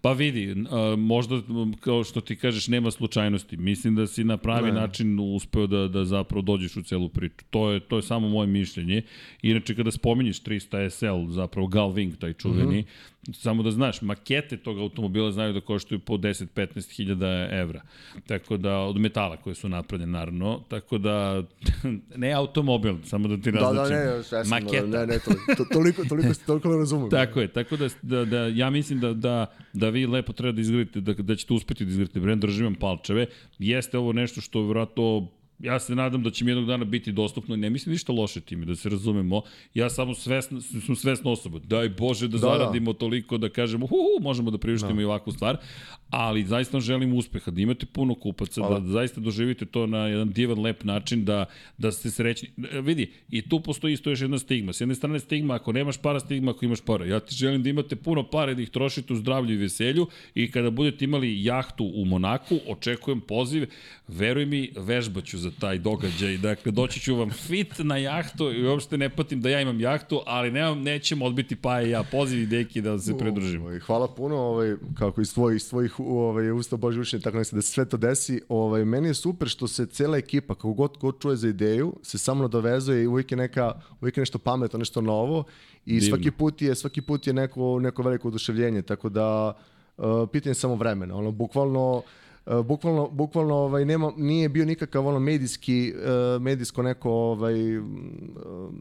Pa vidi, uh, možda, kao što ti kažeš, nema slučajnosti. Mislim da si na pravi ne. način uspeo da, da zapravo dođeš u celu priču. To je, to je samo moje mišljenje. Inače, kada spominješ 300 SL, zapravo Galving, taj čuveni, mm -hmm. samo da znaš, makete tog automobila znaju da koštuju po 10-15 hiljada evra. Tako da, od metala koje su napravljene, naravno. Tako da, (laughs) ne automobil, samo da ti različim. Da, da, ne, svesno, maketa. Ne, ne, to, to, toliko, toliko, toliko ne razumem. (laughs) tako je, tako da, da, da ja mislim da, da, da vi lepo treba da izgradite, da, da ćete uspeti da izgradite brend, držim vam palčeve. Jeste ovo nešto što vjerojatno ja se nadam da će mi jednog dana biti dostupno i ne mislim ništa loše time, da se razumemo. Ja samo svesna, sam svesna osoba. Daj Bože da, da zaradimo da. toliko da kažemo, hu, hu možemo da priuštimo da. i ovakvu stvar, ali zaista želim uspeha, da imate puno kupaca, Hvala. da zaista doživite to na jedan divan, lep način, da, da ste srećni. Vidi, i tu postoji isto još jedna stigma. S jedne strane stigma, ako nemaš para, stigma ako imaš para. Ja ti želim da imate puno pare, da ih trošite u zdravlju i veselju i kada budete imali jahtu u Monaku, očekujem poziv, veruj mi, vežbaću za taj događaj. Dakle, doći ću vam fit na jahtu i uopšte ne patim da ja imam jahtu, ali nemam, nećemo odbiti pa i ja. Poziv i deki da se pridružimo. Ovaj, hvala puno, ovaj, kako iz tvojih, iz tvojih ovaj, usta Boži učenja, tako da se sve to desi. Ovaj, meni je super što se cela ekipa, kako god, god čuje za ideju, se samo nadovezuje i uvijek je, neka, uvijek je nešto pametno, nešto novo i Divno. svaki put je, svaki put je neko, neko veliko oduševljenje, tako da uh, pitanje samo vremena. Ono, bukvalno bukvalno, bukvalno ovaj, nema, nije bio nikakav ono medijski, uh, medijsko neko, ovaj, uh,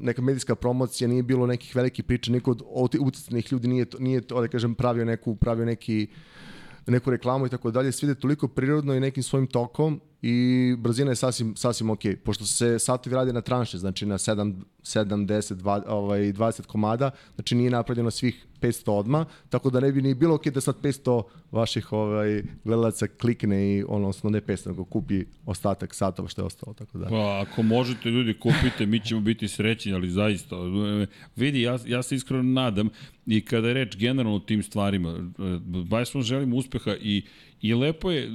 neka medijska promocija, nije bilo nekih velikih priča, niko od utjecajnih ljudi nije, nije to, da kažem, pravio, neku, pravio neki, neku reklamu i tako dalje, sve je toliko prirodno i nekim svojim tokom i brzina je sasvim, sasvim ok. Pošto se satovi radi na tranše, znači na 7, 7 10, 20, ovaj, 20 komada, znači nije napravljeno svih 500 odma, tako da ne bi ni bilo ok da sad 500 vaših ovaj, gledalaca klikne i ono, odnosno ne 500, nego kupi ostatak satova što je ostalo. Tako da. Pa, ako možete ljudi kupite, mi ćemo biti srećni, ali zaista, vidi, ja, ja se iskreno nadam i kada je reč generalno o tim stvarima, baš smo želimo uspeha i I lepo je,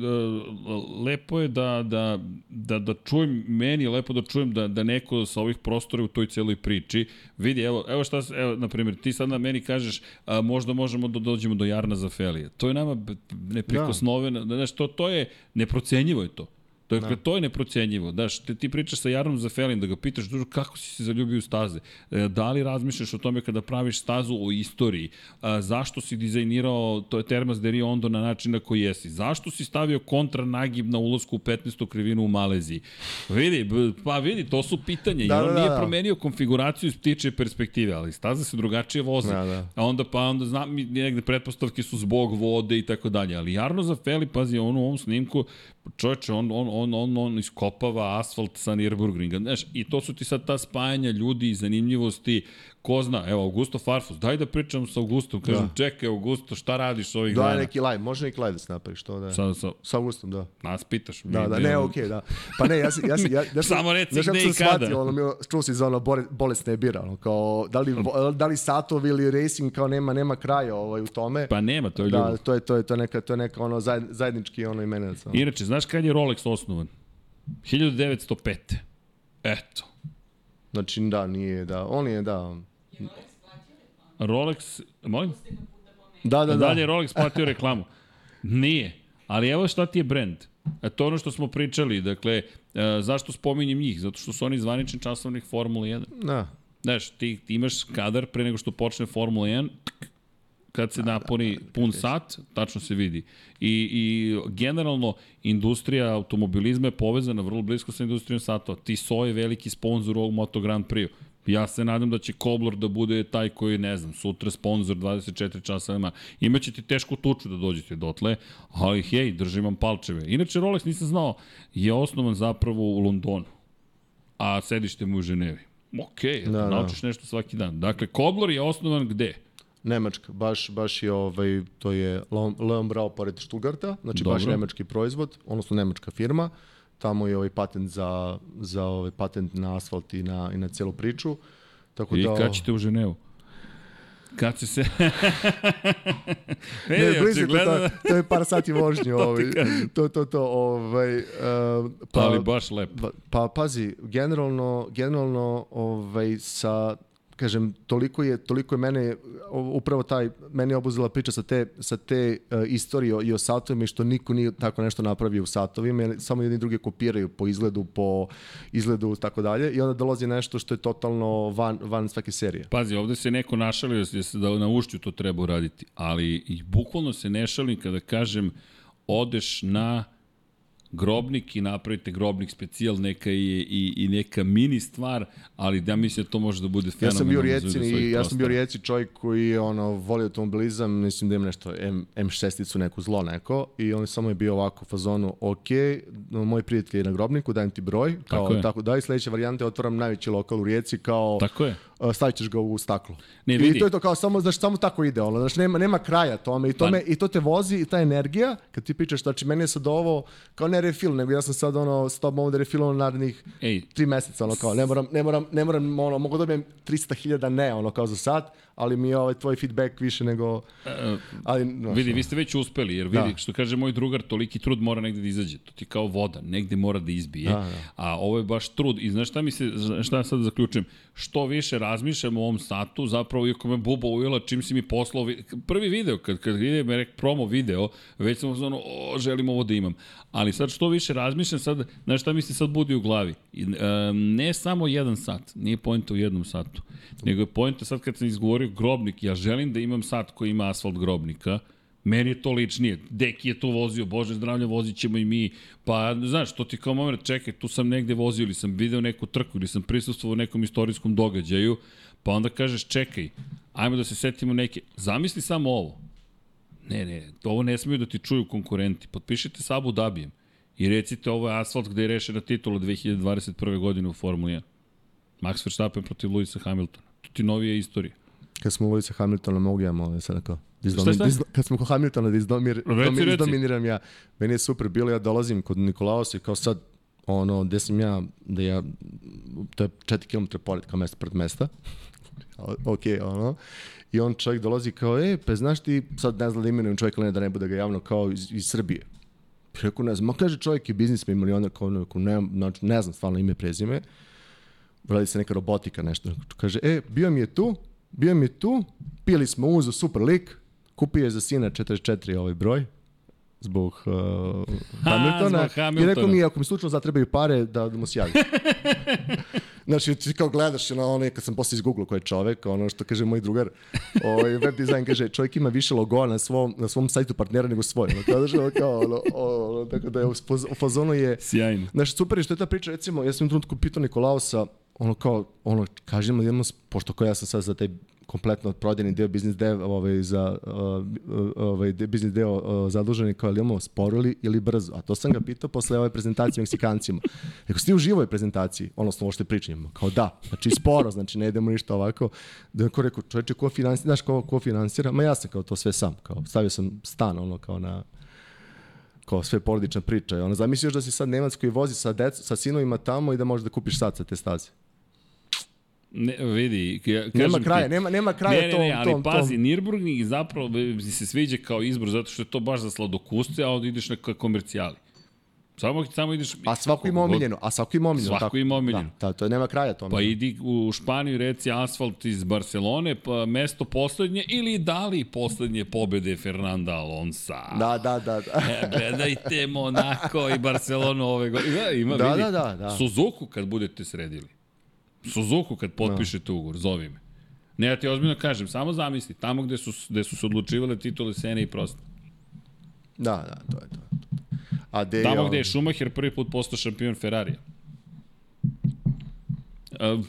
lepo je da, da, da, da čujem, meni je lepo da čujem da, da neko sa ovih prostora u toj celoj priči vidi, evo, evo šta, evo, na primjer, ti sad na meni kažeš, a, možda možemo da dođemo do Jarna za Felije. To je nama neprikosnoveno, da. znaš, to, to je, neprocenjivo je to. Dakle, da. to je neprocenjivo. Da, ti, ti pričaš sa Jarnom Zafelin, da ga pitaš, dužu, kako si se zaljubio u staze? E, da li razmišljaš o tome kada praviš stazu o istoriji? A, zašto si dizajnirao to je Termas de Riondo na način na koji jesi? Zašto si stavio kontra nagib na ulazku u 15. krivinu u Maleziji? Vidi, pa vidi, to su pitanja. Da, I on da, da, nije da. promenio konfiguraciju iz ptiče perspektive, ali staza se drugačije vozi. Da, da. A onda, pa onda znam, negde pretpostavke su zbog vode i tako dalje. Ali Jarno Zafeli, pazi, on u ovom snimku čoveče, on, on, on, on, on iskopava asfalt sa Nürburgringa, znaš, i to su ti sad ta spajanja ljudi i zanimljivosti, ko zna, evo, Augusto Farfus, daj da pričam sa Augustom, kažem, da. čekaj, Augusto, šta radiš ovih dana? Daj neki live, može neki live da se napravi, što da. Sa, sa, sa Augustom, da. Nas pitaš. Da, da, ne, okej, okay, da. Pa ne, ja sam, ja sam, ja, (laughs) ja sam, Samo reci gde i kada. Shvatio, ono, mi čuo si za ono bolesne bira, ono, kao, da li, da li satovi ili racing, kao nema, nema kraja ovaj, u tome. Pa nema, to je da, ljubav. Da, to je, to je, to je neka, to je neka ono, zajednički ono imenac. Ono. Inače, znaš kad je Rolex osnovan? 1905. Eto. Znači, da, nije, da. On je, da. Rolex, molim? Da, da, da. Dalje je Rolex platio reklamu. Nije. Ali evo šta ti je brend. E, to ono što smo pričali, dakle, e, zašto spominjem njih? Zato što su oni zvanični časovnik Formula 1. Da. Znaš, ti, ti imaš kadar pre nego što počne Formula 1, kad se napuni pun sat, tačno se vidi. I, I generalno, industrija automobilizma je povezana vrlo blisko sa industrijom satova. Tissot je veliki sponsor ovog Moto Grand Prix. Ja se nadam da će Kobler da bude taj koji, ne znam, sutra sponsor 24 časa nema. Imaće ti tešku tuču da dođete dotle, ali hej, držim vam palčeve. Inače, Rolex, nisam znao, je osnovan zapravo u Londonu, a sedište mu u Ženevi. Ok, da, da. naučiš nešto svaki dan. Dakle, Kobler je osnovan gde? Nemačka, baš, baš je ovaj, to je Leon Brau pored Stuttgarta, znači Dobro. baš nemački proizvod, odnosno nemačka firma, tamo je ovaj patent za, za ovaj patent na asfalt i na, i na celu priču. Tako I da, kad ćete u Ženevu? Kad će se... (laughs) ne, ne blizu, to, to, to je par sati vožnje. (laughs) ovaj, to, to, to, ovaj, uh, pa, Ali baš lepo. Pa, pa pazi, generalno, generalno ovaj, sa kažem, toliko je, toliko je mene, upravo taj, mene je obuzela priča sa te, sa te uh, istorije i o satovima i što niko nije tako nešto napravio u satovima, samo jedni drugi kopiraju po izgledu, po izgledu tako dalje i onda dolazi nešto što je totalno van, van svake serije. Pazi, ovde se neko našalio da se da na ušću to treba uraditi, ali i bukvalno se ne šalim kada kažem odeš na grobnik i napravite grobnik specijal, neka i, i, i neka mini stvar, ali da mislim da to može da bude fenomenalno. Ja sam bio rijeci i ja sam bio rijeci čovjek koji je ono volio automobilizam, mislim da ima nešto M, M6-icu neku zlo neko i on samo je bio ovako u fazonu, ok, moj prijatelj je na grobniku, dajem ti broj, kao tako, tako da i sledeće varijante otvaram najveći lokal u rijeci kao tako je stavit ćeš ga u staklo. Ne, vidi. I to je to kao samo, znači, samo tako ide, ono, znači nema, nema kraja tome i, tome, pa... i to te vozi i ta energija, kad ti pričaš, znači meni je sad ovo kao ne refil, nego ja sam sad ono, s tobom ovde refilom narednih Ej. tri meseca, ono kao, ne moram, ne moram, ne moram, ono, mogu da dobijem 300.000 ne, ono kao za sad, ali mi je ovaj tvoj feedback više nego... Uh, ali, no, vidi, vi ste već uspeli, jer vidi, da. što kaže moj drugar, toliki trud mora negde da izađe. To ti kao voda, negde mora da izbije. Da, da. A ovo je baš trud. I znaš šta mi se, šta sad zaključujem? Što više razmišljam o ovom satu, zapravo iako me buba ujela čim si mi poslao, prvi video, kad, kad vidim rek promo video, već sam ono, o, želim ovo da imam. Ali sad što više razmišljam, sad, znaš šta mi se sad budi u glavi? I, e, ne samo jedan sat, nije pojenta u jednom satu, nego je pojenta sad kad sam izgovorio grobnik, ja želim da imam sat koji ima asfalt grobnika, Meni je to ličnije. Deki je to vozio, bože zdravlja, vozit ćemo i mi. Pa, znaš, to ti kao moment, čekaj, tu sam negde vozio ili sam video neku trku ili sam prisustvovao nekom istorijskom događaju, pa onda kažeš, čekaj, ajmo da se setimo neke. Zamisli samo ovo. Ne, ne, ovo ne smiju da ti čuju konkurenti. Potpišite sa Abu Dabijem. I recite, ovo je asfalt gde je rešena titula 2021. godine u Formuli 1. Max Verstappen protiv Luisa Hamiltona. To ti novija istorija. Kad smo uvoli sa Hamiltona, mogu ja malo sad kao... Šta, Dizdomin, šta? dizdo, kad smo kod Hamiltona da izdomir, Reci, reci. izdominiram ja. Meni je super bilo, ja dolazim kod Nikolaosa i kao sad, ono, gde sam ja, da ja, to je 4 km pored, kao mesto pred mesta. (laughs) ok, ono. I on čovjek dolazi kao, e, pa znaš ti, sad ne znam da imenujem čovjeka, ne da ne bude ga javno, kao iz, iz Srbije. Rekao, ne znam, ma kaže čovjek je biznismen, milioner, kao, ne, ne, znači, ne znam stvarno ime, prezime. Radi se neka robotika, nešto. Kaže, e, bio mi je tu, bio mi tu, pili smo uzu, super lik, kupio je za sina 44 ovaj broj, zbog uh, Hamiltona. zbog Hamiltona. I rekao mi, ako mi slučajno zatrebaju pare, da, da mu se javi. (laughs) znači, ti kao gledaš, ono, ono, kad sam posle izgooglao ko je čovek, ono što kaže moj drugar, ovaj, web dizajn kaže, čovjek ima više logoa na svom, na svom sajtu partnera nego svoj. Ono, kao, znaš, ono, kao, ono, ono, tako da je u fazonu je... Sjajno. Znaš, super je što je ta priča, recimo, ja sam u trenutku pitao Nikolausa, ono kao, ono, kaži mi, idemo, pošto kao ja sam sad za taj kompletno prodajni deo, biznis deo, ovaj, za, uh, ovaj, biznis deo uh, zaduženi, kao, imamo sporo ili, ili brzo? A to sam ga pitao posle ove prezentacije Meksikancima. Rekao, si ti u živoj prezentaciji, odnosno ovo što pričamo? Kao da, znači sporo, znači ne idemo ništa ovako. Da je ko rekao, čovječe, ko finansira, znaš ko, ko finansira? Ma ja sam kao to sve sam, kao, stavio sam stan, ono, kao na, kao sve porodična priča. Ono, zamisli još da si sad Nemac koji vozi sa, sa sinovima tamo i da možeš da kupiš sad sa te staze. Ne, vidi, ja, kažem Nema ti- kraja, nema- nema kraja ne, ne, tom- ne, ali tom- pazi, tom. Nürburgring zapravo mi se sviđa kao izbor zato što je to baš za sladokuste, a onda ideš na komercijali. Samo, samo ideš... A svako ima omiljeno, a svako ima omiljeno. Svako tako. ima omiljeno. Da, da, to je nema kraja tome. Pa idi u Španiju, reci asfalt iz Barcelone, pa mesto poslednje ili da li poslednje pobede Fernanda Alonsa. Da, da, da. da. E, gledajte Monako i Barcelonu ove godine. Da, ima, Da, vidi. da, da, da. Suzuku kad budete sredili. Suzuku kad potpišete ugovor, zovi me. Ne, ja ti ozbiljno kažem, samo zamisli, tamo gde su, gde su se odlučivale titule Sene i Prost. Da, da, to je to. A de, Tamo gde je Schumacher prvi put postao šampion Ferrarija. Uh,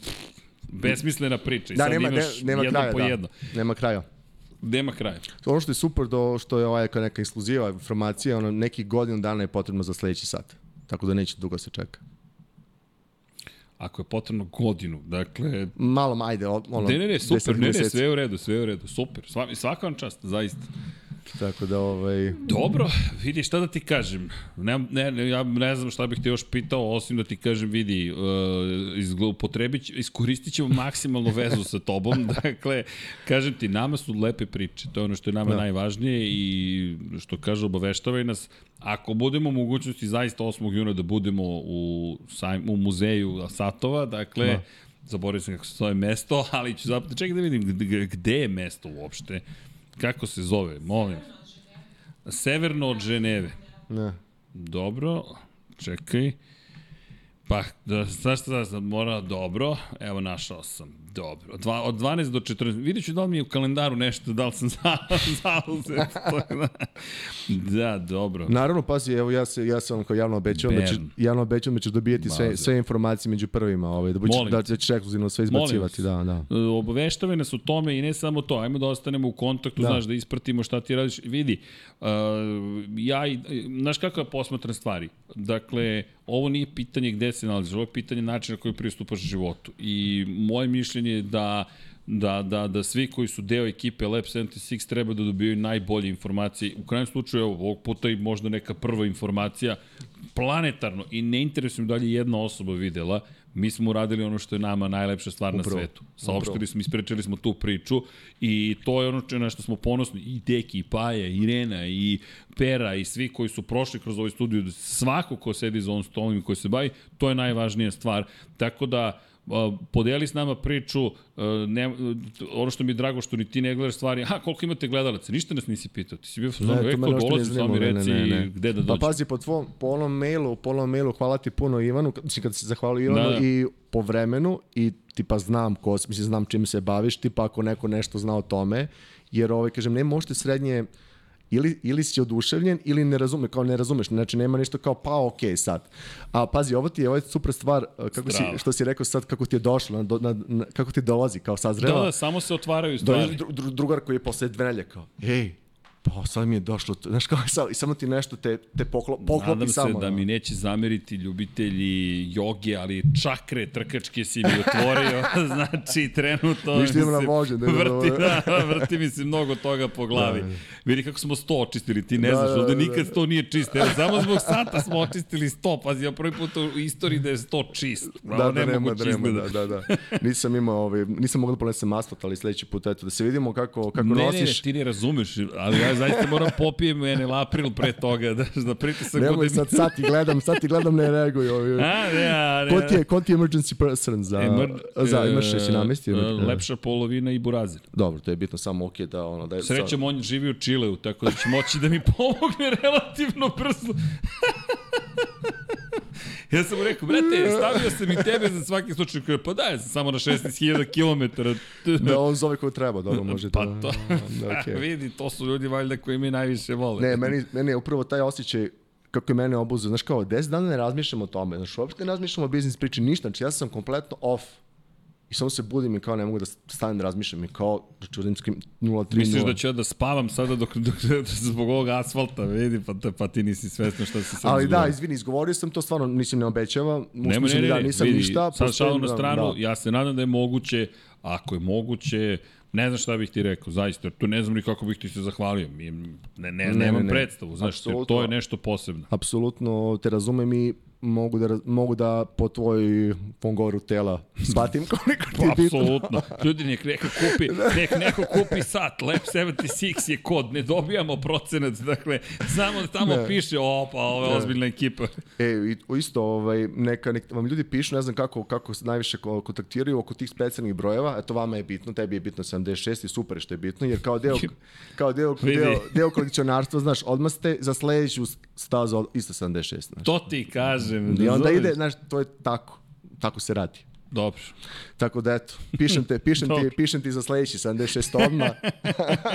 besmislena priča. I Da, sad nema, ne, imaš nema jedno kraja, po da. jedno. Nema kraja. Nema kraja. Ono što je super do što je ovaj neka ekskluziva informacija, ono neki godinu dana je potrebno za sledeći sat. Tako da neće dugo se čeka. Ako je potrebno godinu, dakle... Malo, ajde, ono, Ne, ne, ne, super, 10 ne, ne, sve u redu, sve u redu, super. Sva, svaka vam čast, zaista. Tako da, ovaj... Dobro, vidi šta da ti kažem. Ne, ne, ja ne znam šta bih te još pitao, osim da ti kažem, vidi, uh, izglupotrebit, iskoristit ćemo maksimalnu vezu sa tobom. (laughs) Dakle, kažem ti, nama su lepe priče. To je ono što je nama Da. najvažnije i što kaže, obaveštavaj nas. Ako budemo u mogućnosti zaista 8. juna da budemo u, sajm, u muzeju Satova, dakle, Da. zaboravio sam kako se zove mesto, (laughs) ali ću zapravo, čekaj da vidim gde je mesto uopšte. Kako se zove, molim. Severno od Ženeve. Ne. Dobro, čekaj. Pa, da, znaš šta sad mora, dobro, evo našao sam, dobro. Dva, od 12 do 14, vidjet ću da li mi je u kalendaru nešto, da li sam za, (laughs) zauzet. (laughs) da, dobro. Naravno, pazi, evo ja se ja sam kao javno obećao da će javno obećao da ćeš dobijeti sve sve informacije među prvima, ovaj da Molim da ćeš ekskluzivno sve izbacivati, da, da. E, Obaveštave nas o tome i ne samo to, ajmo da ostanemo u kontaktu, Da. da. znaš, da ispratimo šta ti radiš. Vidi, uh, ja, i- znaš kako ja posmatram stvari? Dakle, ovo nije pitanje gde se nalaziš, ovo je pitanje načina koji pristupaš životu. I moje mišljenje je da da, da, da svi koji su deo ekipe Lab 76 treba da dobijaju najbolje informacije. U krajnjem slučaju, evo, ovog puta i možda neka prva informacija planetarno i ne interesujem da li je jedna osoba videla, mi smo uradili ono što je nama najlepša stvar Upravo. na svetu. Upravo. Saopštili smo, ispričali smo tu priču i to je ono na što smo ponosni. I Deki, i Paja, i Irena, i Pera, i svi koji su prošli kroz ovaj studiju, svako ko sedi za ovom stolom i koji se bavi, to je najvažnija stvar. Tako da, podeli s nama priču, a, ne, ono što mi je drago što ni ti ne gledaš stvari, aha, koliko imate gledalaca, ništa nas nisi pitao, ti si bio fazon, Ne, ne dolazi, samo mi reci ne, ne, ne. gde da Pa dođem. pazi, po, tvom, po onom mailu, po onom mailu, hvala ti puno Ivanu, mislim kad si zahvalio Ivanu Da, da. i po vremenu i tipa znam ko, mislim znam čime se baviš, tipa ako neko nešto zna o tome, jer ovaj, kažem, ne možete srednje ili, ili si oduševljen ili ne razume, kao ne razumeš, znači nema ništa kao pa ok sad. A pazi, ovo ti je, ovo je super stvar, kako Strava. si, što si rekao sad, kako ti je došlo, na, na, na, kako ti dolazi, kao Da, sazrela. da, samo se otvaraju stvari. dru, drugar koji je posle dve nelje kao, ej, pa sad mi je došlo, to, znaš kao, (laughs) sad, i samo ti nešto te, te poklo, poklopi Nadam samo. se da mi neće zameriti ljubitelji joge, ali čakre trkačke si mi otvorio, (laughs) (laughs) znači trenutno mi na se vožnje, da, da, vrti, da. da, vrti mi se mnogo toga po glavi. Da, da. Vidi kako smo sto očistili, ti ne Da, znaš, da, ovde da, nikad da. sto nije čist. Evo, samo zbog sata smo očistili sto, pazi, ja prvi put u istoriji da je sto čist. Da, da, nema, da, nema, da, da, da. Nisam imao, ovaj, nisam mogao da ponesem asfalt, ali sledeći put, eto, da se vidimo kako, kako ne, nosiš. Ne, ne, ti ne razumeš, ali ja zaista moram popijem Enel April pre toga, (laughs) da, da pritisak Nemoj bude... sad, sad ti gledam, sad ti gledam, ne reaguj. Ovaj. A, ne, a, ne. Ko ti je, ko ti je emergency person za, Emr, za imaš e, si namestio? e, Lepša polovina i burazir. Dobro, to je bitno samo ok da ono da je Srećem, on živi u Čileu, tako da će moći da mi pomogne (laughs) relativno brzo. (laughs) ja sam mu rekao, brate, stavio sam i tebe za svaki slučaj. Kaže, pa da, ja sam samo na 16.000 km. da on zove ko treba, dobro može pa da. to, da, okay. (laughs) vidi, to su ljudi valjda koji mi najviše vole. Ne, meni, meni je upravo taj osjećaj kako je mene obuzeo. Znaš kao, 10 dana ne razmišljam o tome. Znaš, uopšte ne razmišljam o biznis priči, ništa. Znači, ja sam kompletno off. I samo se budim i kao ne mogu da stanem da razmišljam i kao da ću uraditi 0-3 Misliš da ću ja da spavam sada dok, dok, dok zbog ovog asfalta, vidi, pa, te, pa ti nisi svesno šta si sad Ali izgovorio. da, izvini, izgovorio sam to stvarno, nisam ne obećava. Nema, ne, ne, da ne, nisam vidi, ništa. sad šalu na da, stranu, da. ja se nadam da je moguće, ako je moguće, ne znam šta bih ti rekao, zaista, jer tu ne znam ni kako bih ti se zahvalio. Mi, ne, ne, Ne, nemam ne, ne. predstavu, znaš, to je nešto posebno. Apsolutno te razumem i mogu da, mogu da po tvoj pongoru tela shvatim koliko ti je bitno. Apsolutno. Ljudi, nek neko kupi, nek neko kupi sat, Lab 76 je kod, ne dobijamo procenat, dakle, samo da tamo Ne. piše, o, pa ovo je ozbiljna ekipa. E, isto, ovaj, neka, nek, vam ljudi pišu, ne znam kako, kako se najviše ko- kontaktiraju oko tih specijalnih brojeva, eto vama je bitno, tebi je bitno 76 i super što je bitno, jer kao deo, (laughs) kao deo, Vidi. deo, deo kolekcionarstva, znaš, odmah ste za sledeću stazu isto 76, znaš. To ti kažem. I onda ide, znaš, to je tako, tako se radi. Dobro. Tako da eto, pišem te, pišem ti, (laughs) pišem ti za sledeći 76 odmah.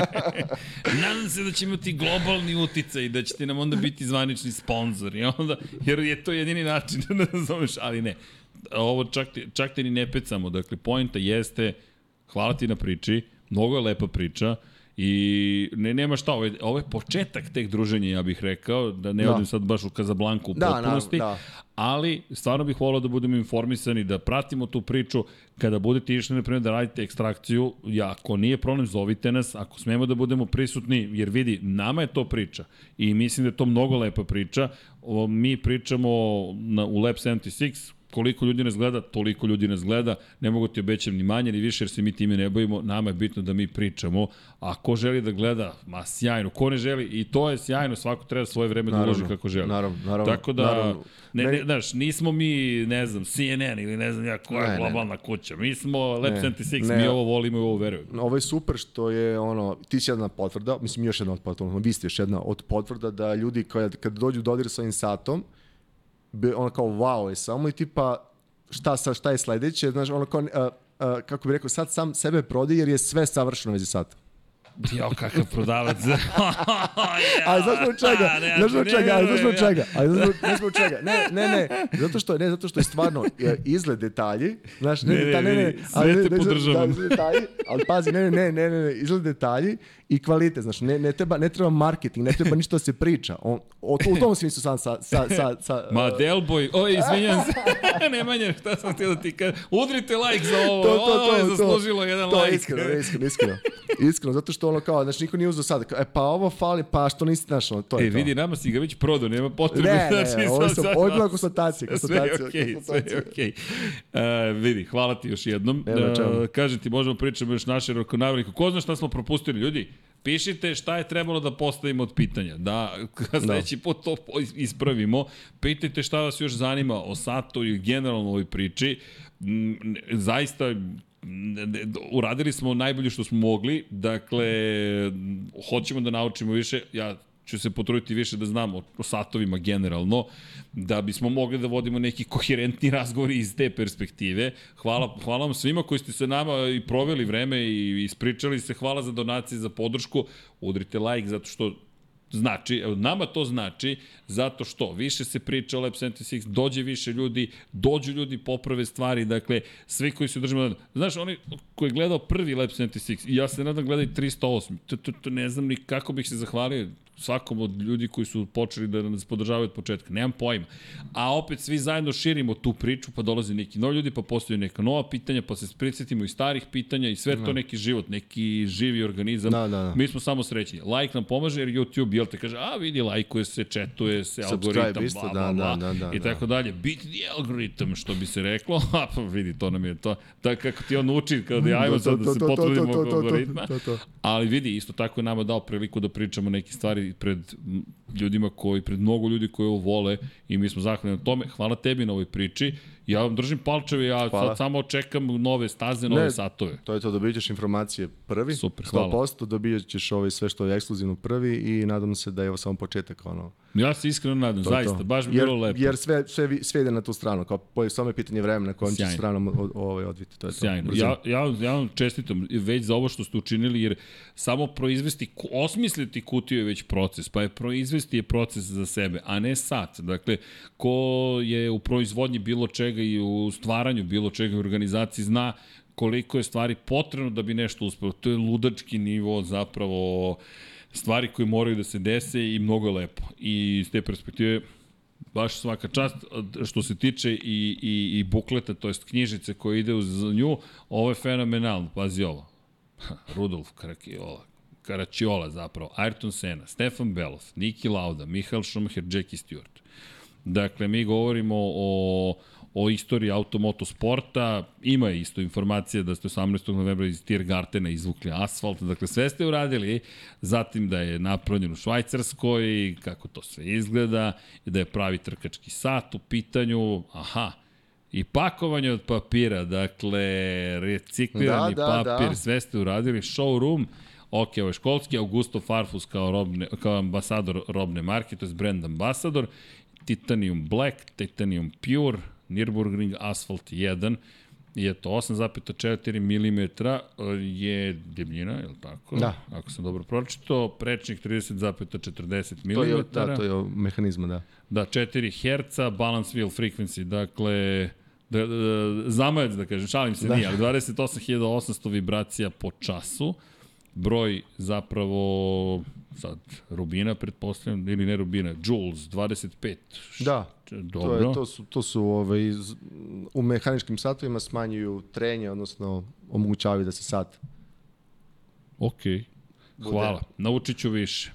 (laughs) Nadam se da će imati globalni uticaj i da ćete nam onda biti zvanični sponsor. I onda, jer je to jedini način da razumeš, ali ne. Ovo čak, ti- čak te ni ne pecamo. Dakle, pojenta jeste, hvala ti na priči, mnogo je lepa priča, I ne, nema šta, ovo je, ovo je početak tek druženja, ja bih rekao, da ne Da. odem sad baš u Kazablanku u Da, potpunosti, naravno, da. ali stvarno bih volao da budemo informisani, da pratimo tu priču, kada budete išli, na primjer, da radite ekstrakciju, ja, ako nije problem, zovite nas, ako smemo da budemo prisutni, jer vidi, nama je to priča i mislim da je to mnogo lepa priča, o, mi pričamo na, u Lab 76, koliko ljudi nas gleda, toliko ljudi nas gleda, ne mogu ti obećam ni manje ni više jer se mi time ne bojimo, nama je bitno da mi pričamo, a ko želi da gleda, ma sjajno, ko ne želi, i to je sjajno, svako treba svoje vreme da Naravno, uloži kako želi. naravno, naravno, Tako da, naravno. ne, ne, znaš, nismo mi, ne znam, CNN ili ne znam ja koja Ne, je ne, globalna kuća, mi smo Lab Ne, 76, ne. mi ovo volimo i ovo verujemo. Ovo je super što je ono, ti si jedna potvrda, mislim još jedna od potvrda, vi ste još jedna od potvrda da ljudi kad, kad dođu dodir sa ovim satom, ono kao wow je samo i tipa šta, sa, šta je sledeće, znaš, ono kao, a, a, kako bih rekao, sad sam sebe prodi jer je sve savršeno vezi sata. Jao, kakav prodavac. Ali znaš zbog čega? ne, Znaš zbog ne čega? Ali znaš zbog čega? Ali znaš zbog, zbog čega? Ne, ne, ne. Zato što, ne, zato što je stvarno e, izgled detalji. Znaš, ne, Ne, ne, ne, ta, ne, ne, ali sve ne, te ne, podržavam. Da, detalji, ali pazi, ne, ne, ne, ne, ne, ne, izgled detalji i kvalitet, znaš, ne, ne, treba, ne treba marketing, ne treba ništa da se priča. On, o, u tom smislu sam sa, sa, sa, sa Ma Delboj, oj, izvinjam se. Nemanja, šta sam htio da ti kažem? Udrite like za ovo, to, to, to, ovo je to, zaslužilo jedan to, like. iskreno, iskreno, iskreno. Iskreno, zato što ono kao, znači niko nije uzeo sad, e pa ovo fali, pa što nisi, znaš, ono, to je E, to. vidi, nama si ga već prodao, nema potrebe. Ne, ne, (laughs) znači, ovo sad- sam- ovo je bila konstatacija, Sve je konstatacija, okej, sve je konstatacija. okej. E, vidi, hvala ti još jednom. E, čemu. Kaže ti, možemo pričati još naše rokonavrike. Ko zna šta smo propustili? Ljudi, pišite šta je trebalo da postavimo od pitanja. Da, (laughs) sledeći put to ispravimo. Pitajte šta vas još zanima o Sato i generalno ovoj priči. Zaista ne- ne- uradili smo najbolje što smo mogli, dakle, hoćemo da naučimo više, ja ću se potruditi više da znam o, satovima generalno, da bismo mogli da vodimo neki koherentni (laughs) razgovor iz te perspektive. Hvala, hvala vam svima koji ste se nama i proveli vreme i ispričali se. Hvala za donacije, za podršku. Udrite like zato što znači, nama to znači zato što više se priča o Lab 76, dođe više ljudi, dođu ljudi poprave stvari, dakle, svi koji su držimo, znaš, oni koji je gledao prvi Lab 76, i ja se nadam gledaj 308, to, to, to ne znam ni kako bih se zahvalio, svakom od ljudi koji su počeli da nas podržavaju od početka. Nemam pojma. A opet svi zajedno širimo tu priču, pa dolaze neki novi ljudi, pa postoje neka nova pitanja, pa se prisjetimo i starih pitanja i sve to neki život, neki živi organizam. Da, da, da. Mi smo samo srećni. Like nam pomaže jer YouTube, jel te kaže, a vidi, lajkuje se, četuje se, algoritam, isto, bla, bla, da, bla, da, da, i tako dalje. Beat the algorithm, što bi se reklo. (laughs) A pa vidi, to nam je to. Tako kako ti on uči, kada ja ajmo sad da se potrudimo oko algoritma. Ali vidi, isto tako je nama dao priliku da pričamo neke stvari pred ljudima koji, pred mnogo ljudi koji ovo vole i mi smo zahvalni na tome. Hvala tebi na ovoj priči. Ja vam držim palčeve, ja hvala. sad samo čekam nove staze, nove ne, satove. To je to, dobit ćeš informacije prvi. Super, hvala. 100% dobit ćeš ovaj sve što je ekskluzivno prvi i nadam se da je ovo samo početak. Ono, ja se iskreno nadam, to, zaista, to. baš bi jer, bilo lepo. Jer sve, sve, sve ide na tu stranu, kao po, samo je pitanje vremena kojom će stranom ovaj, odviti. To je Sjajno. To. Ja, ja, ja vam čestitam već za ovo što ste učinili, jer samo proizvesti, osmisliti kutiju je već proces, pa je proizvesti je proces za sebe, a ne sat. Dakle, ko je u proizvodnji bilo čega i u stvaranju bilo čega u organizaciji zna koliko je stvari potrebno da bi nešto uspelo. To je ludački nivo zapravo stvari koje moraju da se dese i mnogo je lepo. I iz te perspektive baš svaka čast što se tiče i, i, i bukleta, to jest knjižice koje ide uz nju, ovo je fenomenalno, pazi ovo. Rudolf Karakiola, Karačiola zapravo, Ayrton Senna, Stefan Belov, Niki Lauda, Michael Schumacher, Jackie Stewart. Dakle, mi govorimo o, o istoriji automoto sporta, ima isto informacija da ste 18. novembra iz Tiergartena izvukli asfalt, dakle sve ste uradili, zatim da je napravljen u Švajcarskoj, kako to sve izgleda, da je pravi trkački sat u pitanju, aha, I pakovanje od papira, dakle, reciklirani da, da, papir, da. sve ste uradili, showroom, ok, ovo je školski, Augusto Farfus kao, robne, kao ambasador robne marke, to je brand ambasador, Titanium Black, Titanium Pure, Nürburgring Asphalt 1, je to 8,4 mm je debljina, je li tako? Da. Ako sam dobro pročito, prečnik 30,40 mm. To je, da, to je mehanizma, da. Da, 4 Hz, balance wheel frequency, dakle, da, da, zamajac da kažem, šalim se da. nije, ali 28.800 vibracija po času, broj zapravo sad Rubina pretpostavljam ili ne Rubina, Joules 25. Da. Dobro. To, je, to su, to su ovaj, u mehaničkim satovima smanjuju trenje, odnosno omogućavaju da se sat Ok. Hvala. Bude. Naučit ću više.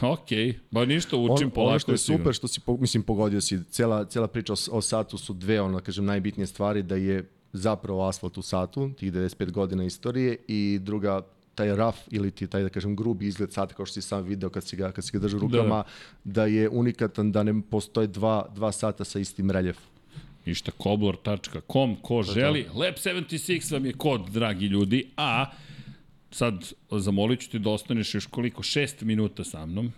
(laughs) Ok, ba ništa učim on, polako. Ono što je super, što si, mislim, pogodio si, cela, cela priča o, o satu su dve, ono, kažem, najbitnije stvari, da je zapravo asfalt u satu, tih 95 godina istorije, i druga taj raf ili ti taj da kažem grubi izgled sata kao što si sam video kad si ga kad si ga držao rukama da, da je unikatan da ne postoje dva dva sata sa istim reljefom. Ništa, koblor.com, ko želi. Lab 76 vam je kod, dragi ljudi, a sad zamolit ću ti da ostaneš još koliko, 6 minuta sa mnom,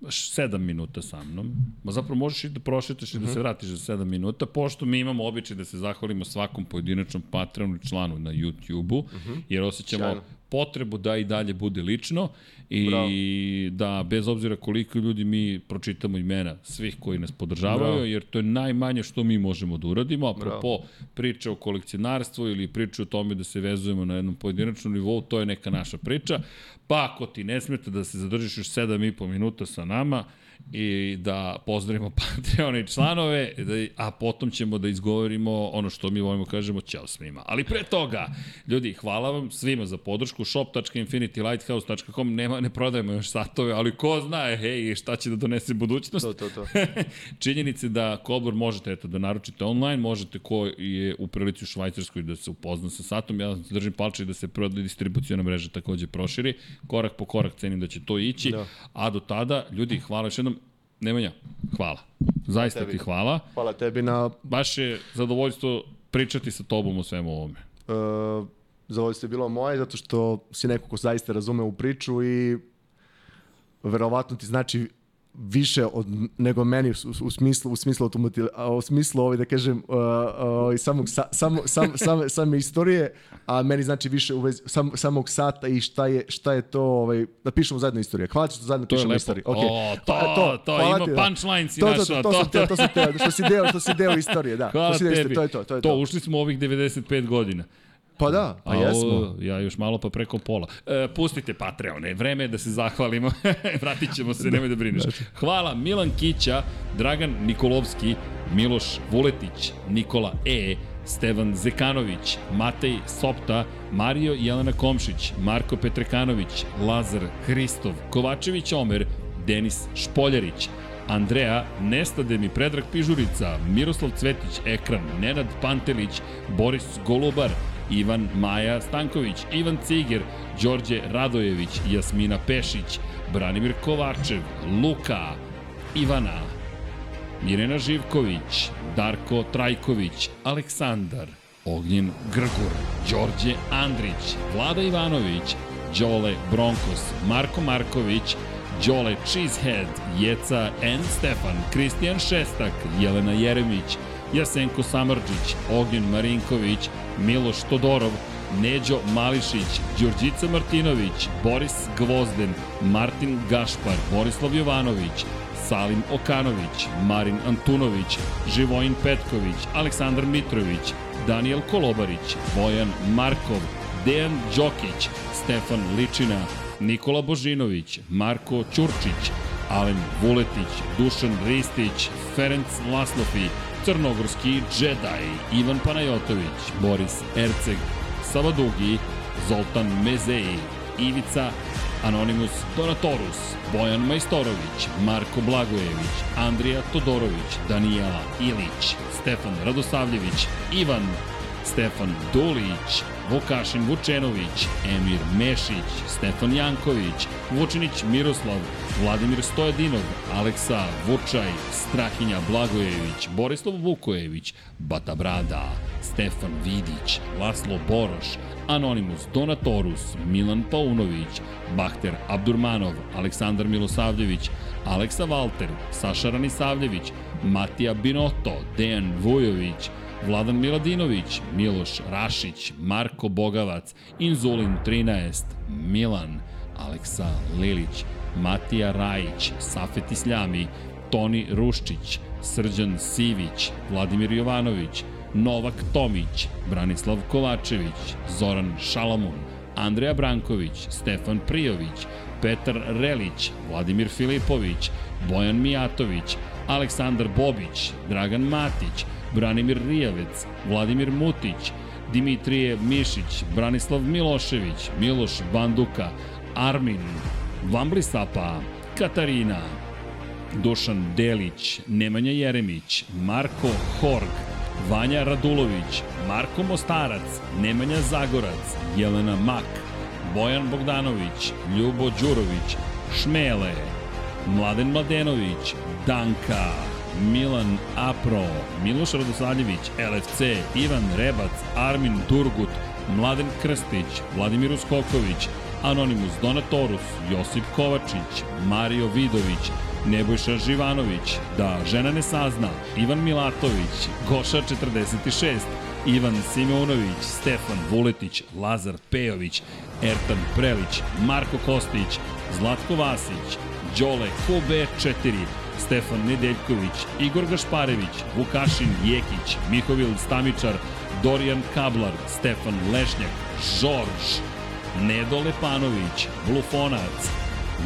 7 minuta sa mnom. Ma zapravo možeš i da prošetaš i da se mhm. vratiš za 7 minuta, pošto mi imamo običaj da se zahvalimo svakom pojedinačnom patronu i članu na YouTube-u, mhm. jer osjećamo Sjajno potrebu da i dalje bude lično i Bravo. da bez obzira koliko ljudi mi pročitamo imena svih koji nas podržavaju, Bravo. jer to je najmanje što mi možemo da uradimo, apropo priče o kolekcionarstvu ili priče o tome da se vezujemo na jednom pojedinačnom nivou, to je neka naša priča. Pa ako ti ne smeta da se zadržiš još 7,5 minuta sa nama, i da pozdravimo (laughs) Patreon i članove, da, a potom ćemo da izgovorimo ono što mi volimo kažemo ćao svima. Ali pre toga, ljudi, hvala vam svima za podršku. shop.infinitylighthouse.com nema, ne prodajemo još satove, ali ko zna, hej, šta će da donese budućnost. To, to, to. (laughs) Činjenice da Kobor možete eto, da naručite online, možete ko je u prilici u Švajcarskoj da se upozna sa satom, ja držim palče da se proda distribucijona mreža takođe proširi. Korak po korak cenim da će to ići, da. a do tada, ljudi, hvala još jednom, Nemanja, hvala. Zaista ti hvala. Hvala tebi na... Baš je zadovoljstvo pričati sa tobom o svemu ovome. Uh, zadovoljstvo je bilo moje, zato što si neko ko zaista razume u priču i verovatno ti znači više od nego meni u, u smislu u smislu automobila u smislu ovaj da kažem uh, uh, samog sa, samo sam sam same istorije a meni znači više u vezi sam, samog sata i šta je šta je to ovaj da pišemo zajedno istoriju hvala što zajedno To pišemo lepo. istoriju O, to, Pa, to, hvala ima ti, da. punchline si to, to, našao, to, to, to, sam teo, to sam teo, što si deo što si deo istorije da Hvala to si deo tebi. istorije, to je to to je to. to ušli smo u ovih 95 godina. Pa da pa A jesmo ja još malo pa preko pola. E, pustite Patreone, vreme je da se zahvalimo. (laughs) Vratit ćemo se, nemoj da brineš. Hvala Milan Kića, Dragan Nikolovski, Miloš Vuletić, Nikola E, Stevan Zekanović, Matej Sopta, Mario Jelena Komšić, Marko Petrekanović, Lazar Hristov, Kovačević Omer, Denis Špoljarić, Andreja, Nestade mi Predrag Pižurica, Miroslav Cvetić, Ekran, Nenad Pantelić, Boris Golubar, Ivan Maja Stanković, Ivan Ciger, Đorđe Radojević, Jasmina Pešić, Branimir Kovačev, Luka, Ivana, Mirena Živković, Darko Trajković, Aleksandar, Ognjen Grgur, Đorđe Andrić, Vlada Ivanović, Đole Bronkos, Marko Marković, Đole Cheesehead, Jeca N. Stefan, Kristijan Šestak, Jelena Jeremić, Jasenko Samrđić, Ognjen Marinković, Miloš Todorov, Neđo Mališić, Đurđica Martinović, Boris Gvozden, Martin Gašpar, Borislav Jovanović, Salim Okanović, Marin Antunović, Živojin Petković, Aleksandar Mitrović, Daniel Kolobarić, Bojan Markov, Dejan Đokić, Stefan Ličina, Nikola Božinović, Marko Ćurčić, Alen Vuletić, Dušan Ristić, Ferenc Laslofi, Crnogorski Jedi, Ivan Panajotović, Boris Erceg, Sava Dugi, Zoltan Mezeji, Ivica Anonimus Donatorus, Bojan Majstorović, Marko Blagojević, Andrija Todorović, Danijela Ilić, Stefan Radosavljević, Ivan, Stefan Dulić, Vukašin Vučenović, Emir Mešić, Stefan Janković, Vučinić Miroslav, Vladimir Stojadinov, Aleksa Vučaj, Strahinja Blagojević, Borislav Vukojević, Bata Brada, Stefan Vidić, Laslo Boroš, Anonimus Donatorus, Milan Paunović, Bahter Abdurmanov, Aleksandar Milosavljević, Aleksa Valter, Saša Ranisavljević, Matija Binoto, Dejan Vujović, Vladan Miladinović, Miloš Rašić, Marko Bogavac, Inzulin 13, Milan, Aleksa Lilić, Matija Rajić, Safet Isljami, Toni Ruščić, Srđan Sivić, Vladimir Jovanović, Novak Tomić, Branislav Kovačević, Zoran Šalamun, Andreja Branković, Stefan Prijović, Petar Relić, Vladimir Filipović, Bojan Mijatović, Aleksandar Bobić, Dragan Matić, Branimir Rijavec, Vladimir Mutić, Dimitrije Mišić, Branislav Milošević, Miloš Banduka, Armin, Vamblisapa, Katarina, Dušan Delić, Nemanja Jeremić, Marko Horg, Vanja Radulović, Marko Mostarac, Nemanja Zagorac, Jelena Mak, Bojan Bogdanović, Ljubo Đurović, Šmele, Mladen Mladenović, Danka, Milan Apro, Miloš Radosavljević, LFC, Ivan Rebac, Armin Durgut, Mladen Krstić, Vladimir Uskoković, Anonimus Donatorus, Josip Kovačić, Mario Vidović, Nebojša Živanović, Da žena ne sazna, Ivan Milatović, Goša 46, Ivan Simeunović, Stefan Vuletić, Lazar Pejović, Ertan Prelić, Marko Kostić, Zlatko Vasić, Đole QB4, Stefan Nedeljković, Igor Gašparević, Vukašin Jekić, Mihovil Stamičar, Dorijan Kablar, Stefan Lešnjak, Žorž, Nedo Lepanović, Blufonac,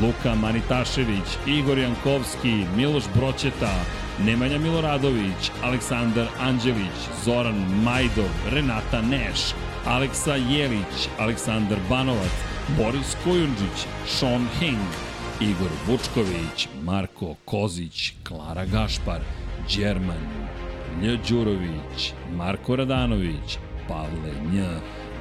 Luka Manitašević, Igor Jankovski, Miloš Broćeta, Nemanja Miloradović, Aleksandar Anđelić, Zoran Majdov, Renata Neš, Aleksa Jelić, Aleksandar Banovac, Boris Kojundžić, Sean Hing, Igor Vučković, Marko Kozić, Klara Gašpar, Đerman, Lj. Đurović, Marko Radanović, Pavle Nj,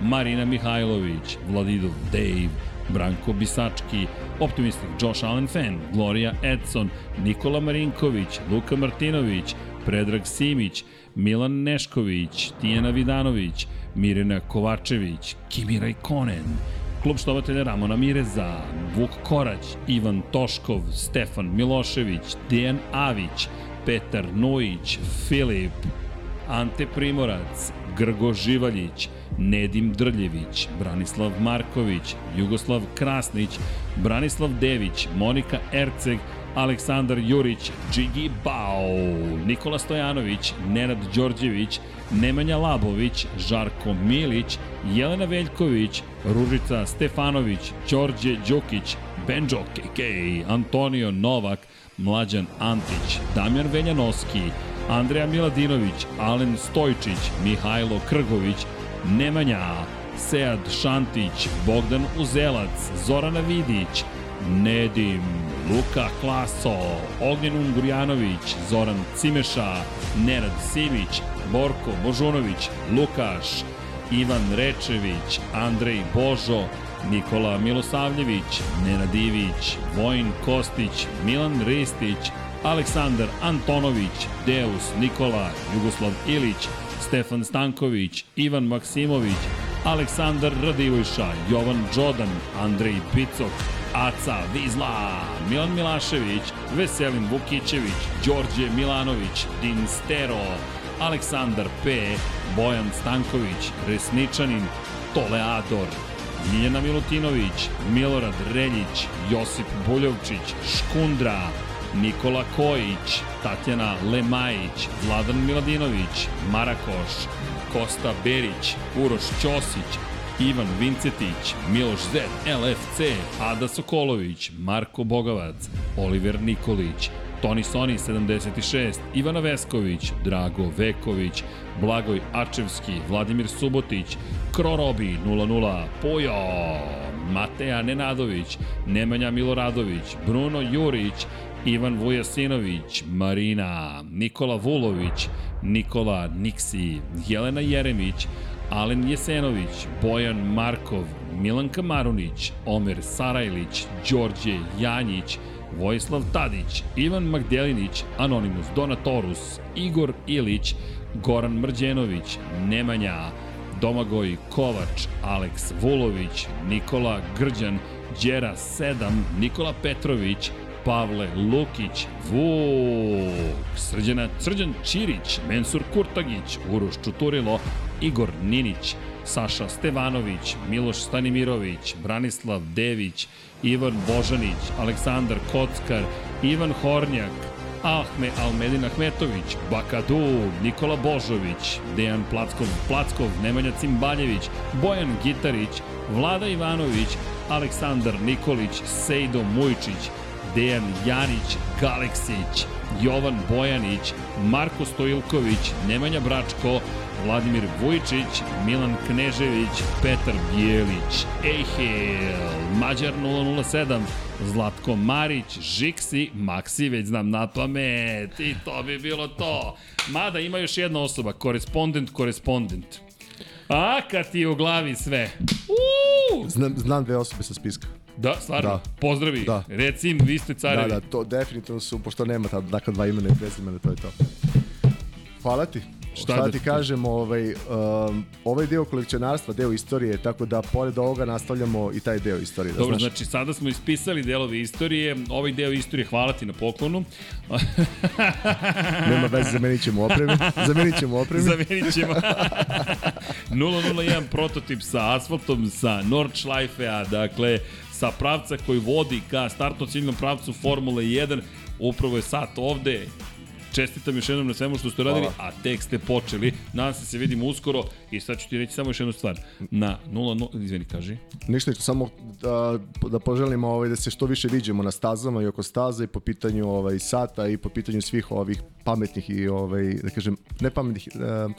Marina Mihajlović, Vladidov Dave, Branko Bisački, Optimistik Josh Allen Fan, Gloria Edson, Nikola Marinković, Luka Martinović, Predrag Simić, Milan Nešković, Tijana Vidanović, Mirena Kovačević, Kimi Rajkonen, Klub štovatelja Ramona Mireza, Vuk Korać, Ivan Toškov, Stefan Milošević, Dejan Avić, Petar Nujić, Filip, Ante Primorac, Grgo Živaljić, Nedim Drljević, Branislav Marković, Jugoslav Krasnić, Branislav Dević, Monika Erceg, Aleksandar Jurić, Džigi Bao, Nikola Stojanović, Nenad Đorđević, Nemanja Labović, Žarko Milić, Jelena Veljković, Ružica Stefanović, Đorđe Đukić, Benđo KK, Antonio Novak, Mlađan Antić, Damjan Veljanoski, Andreja Miladinović, Alen Stojčić, Mihajlo Krgović, Nemanja, Sead Šantić, Bogdan Uzelac, Zorana Vidić, Nedim, Luka Klaso, Ognjen Ungurjanović, Zoran Cimeša, Nenad Simić, Borko Božunović, Lukaš, Ivan Rečević, Andrej Božo, Nikola Milosavljević, Nenad Ivić, Vojin Kostić, Milan Ristić, Aleksandar Antonović, Deus Nikola, Jugoslav Ilić, Stefan Stanković, Ivan Maksimović, Aleksandar Radivojša, Jovan Đodan, Andrej Picok, Aca Vizla, Milan Milašević, Veselin Vukićević, Đorđe Milanović, Din Stero, Aleksandar P, Bojan Stanković, Resničanin, Toleador, Miljana Milutinović, Milorad Reljić, Josip Buljovčić, Škundra, Nikola Kojić, Tatjana Lemajić, Vladan Miladinović, Marakoš, Kosta Berić, Uroš Ćosić, Ivan Vincetić, Miloš Zet, LFC, Ada Sokolović, Marko Bogavac, Oliver Nikolić, Toni Soni 76, Ivana Vesković, Drago Veković, Blagoj Ačevski, Vladimir Subotić, Krorobi 00, Pojo, Mateja Nenadović, Nemanja Miloradović, Bruno Jurić, Ivan Vujasinović, Marina, Nikola Vulović, Nikola Niksi, Jelena Jeremić, Alen Jesenović, Bojan Markov, Milanka Marunić, Omer Sarajlić, Đorđe Janjić, Vojislav Tadić, Ivan Magdelinić, Anonimus Donatorus, Igor Ilić, Goran Mrđenović, Nemanja, Domagoj Kovač, Aleks Vulović, Nikola Grđan, Đera 7, Nikola Petrović, Pavle Lukić, Vuk, Srđana, Srđan Čirić, Mensur Kurtagić, Uroš Čuturilo, Igor Ninić, Saša Stevanović, Miloš Stanimirović, Branislav Dević, Ivan Božanić, Aleksandar Kockar, Ivan Hornjak, Ahme Almedin Ahmetović, Bakadu, Nikola Božović, Dejan Plackov, Plackov, Nemanja Cimbaljević, Bojan Gitarić, Vlada Ivanović, Aleksandar Nikolić, Sejdo Mujčić, Dejan Janić, Galeksić, Jovan Bojanić, Marko Stojilković, Nemanja Bračko, Vladimir Vujčić, Milan Knežević, Petar Bijelić, Ejhel, Mađar 007, Zlatko Marić, Žiksi, Maksi, već znam na pamet, i to bi bilo to. Mada ima još jedna osoba, korespondent, korespondent. A, kad ti je u glavi sve. Uuu! Znam, znam dve osobe sa spiska. Da, stvarno. Da. Pozdravi. Da. Reci im, vi ste carevi. Da, da, to definitivno su, pošto nema ta, dakle dva imena i prezimena, to je to. Hvala ti. Šta, Šta da ti kažem, ovaj, um, ovaj deo kolekcionarstva, deo istorije, tako da pored ovoga nastavljamo i taj deo istorije. Da Dobro, znaš. znači sada smo ispisali delove istorije, ovaj deo istorije hvala ti na poklonu. (laughs) Nema veze, zamenit ćemo opremi. (laughs) Zamenit ćemo opremi. zamenit ćemo. (laughs) 001 prototip sa asfaltom, sa Nordschleife-a, dakle, sa pravca koji vodi ka startno ciljnom pravcu Formule 1, upravo je sat ovde, čestitam još jednom na svemu što ste radili, a tek ste počeli. Nadam se se vidimo uskoro i sad ću ti reći samo još jednu stvar. Na 0-0, izvini, kaži. Ništa, ništa, samo da, da poželimo ovaj, da se što više viđemo na stazama i oko staza i po pitanju ovaj, sata i po pitanju svih ovih pametnih i, ovaj, da kažem, ne pametnih, uh,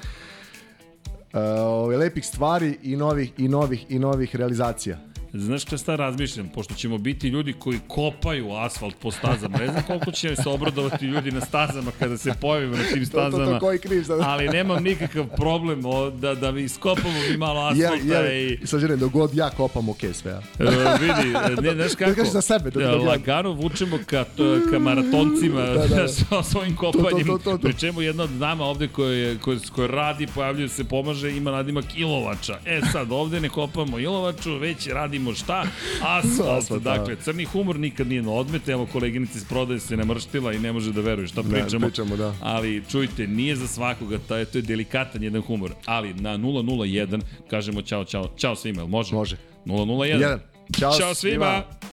uh, lepih stvari i novih, i novih, i novih realizacija. Znaš šta sta razmišljam? Pošto ćemo biti ljudi koji kopaju asfalt po stazama. Ne znam koliko će se obradovati ljudi na stazama kada se pojavimo na tim stazama. to, to, to, koji kriv sad? Ali nemam nikakav problem o, da, da mi iskopamo mi malo asfalta ja, ja, i... Sad želim, da god ja kopam, ok, sve. Ja. E, vidi, ne, znaš kako? Da kažeš za sebe. Da, da, lagano vučemo ka, ka maratoncima da, da, da. (laughs) sa svojim kopanjem. To, to, to, to, to. Pri čemu jedna od dama ovde koje, koje, koje radi, pojavljuje se, pomaže, ima nadimak Ilovača. E sad, ovde ne kopamo Ilovaču, već radimo radimo šta? Asfalt. (laughs) Asfalt, da. dakle, crni humor nikad nije na odmet. Evo, koleginica iz prodaje se namrštila i ne može da veruje šta Ne, pričamo. pričamo, da. Ali, čujte, nije za svakoga, to je, to je delikatan jedan humor. Ali na 001 kažemo čao, čao, čao svima, može? Može. 001. Jedan. Ćao Ćao svima. svima.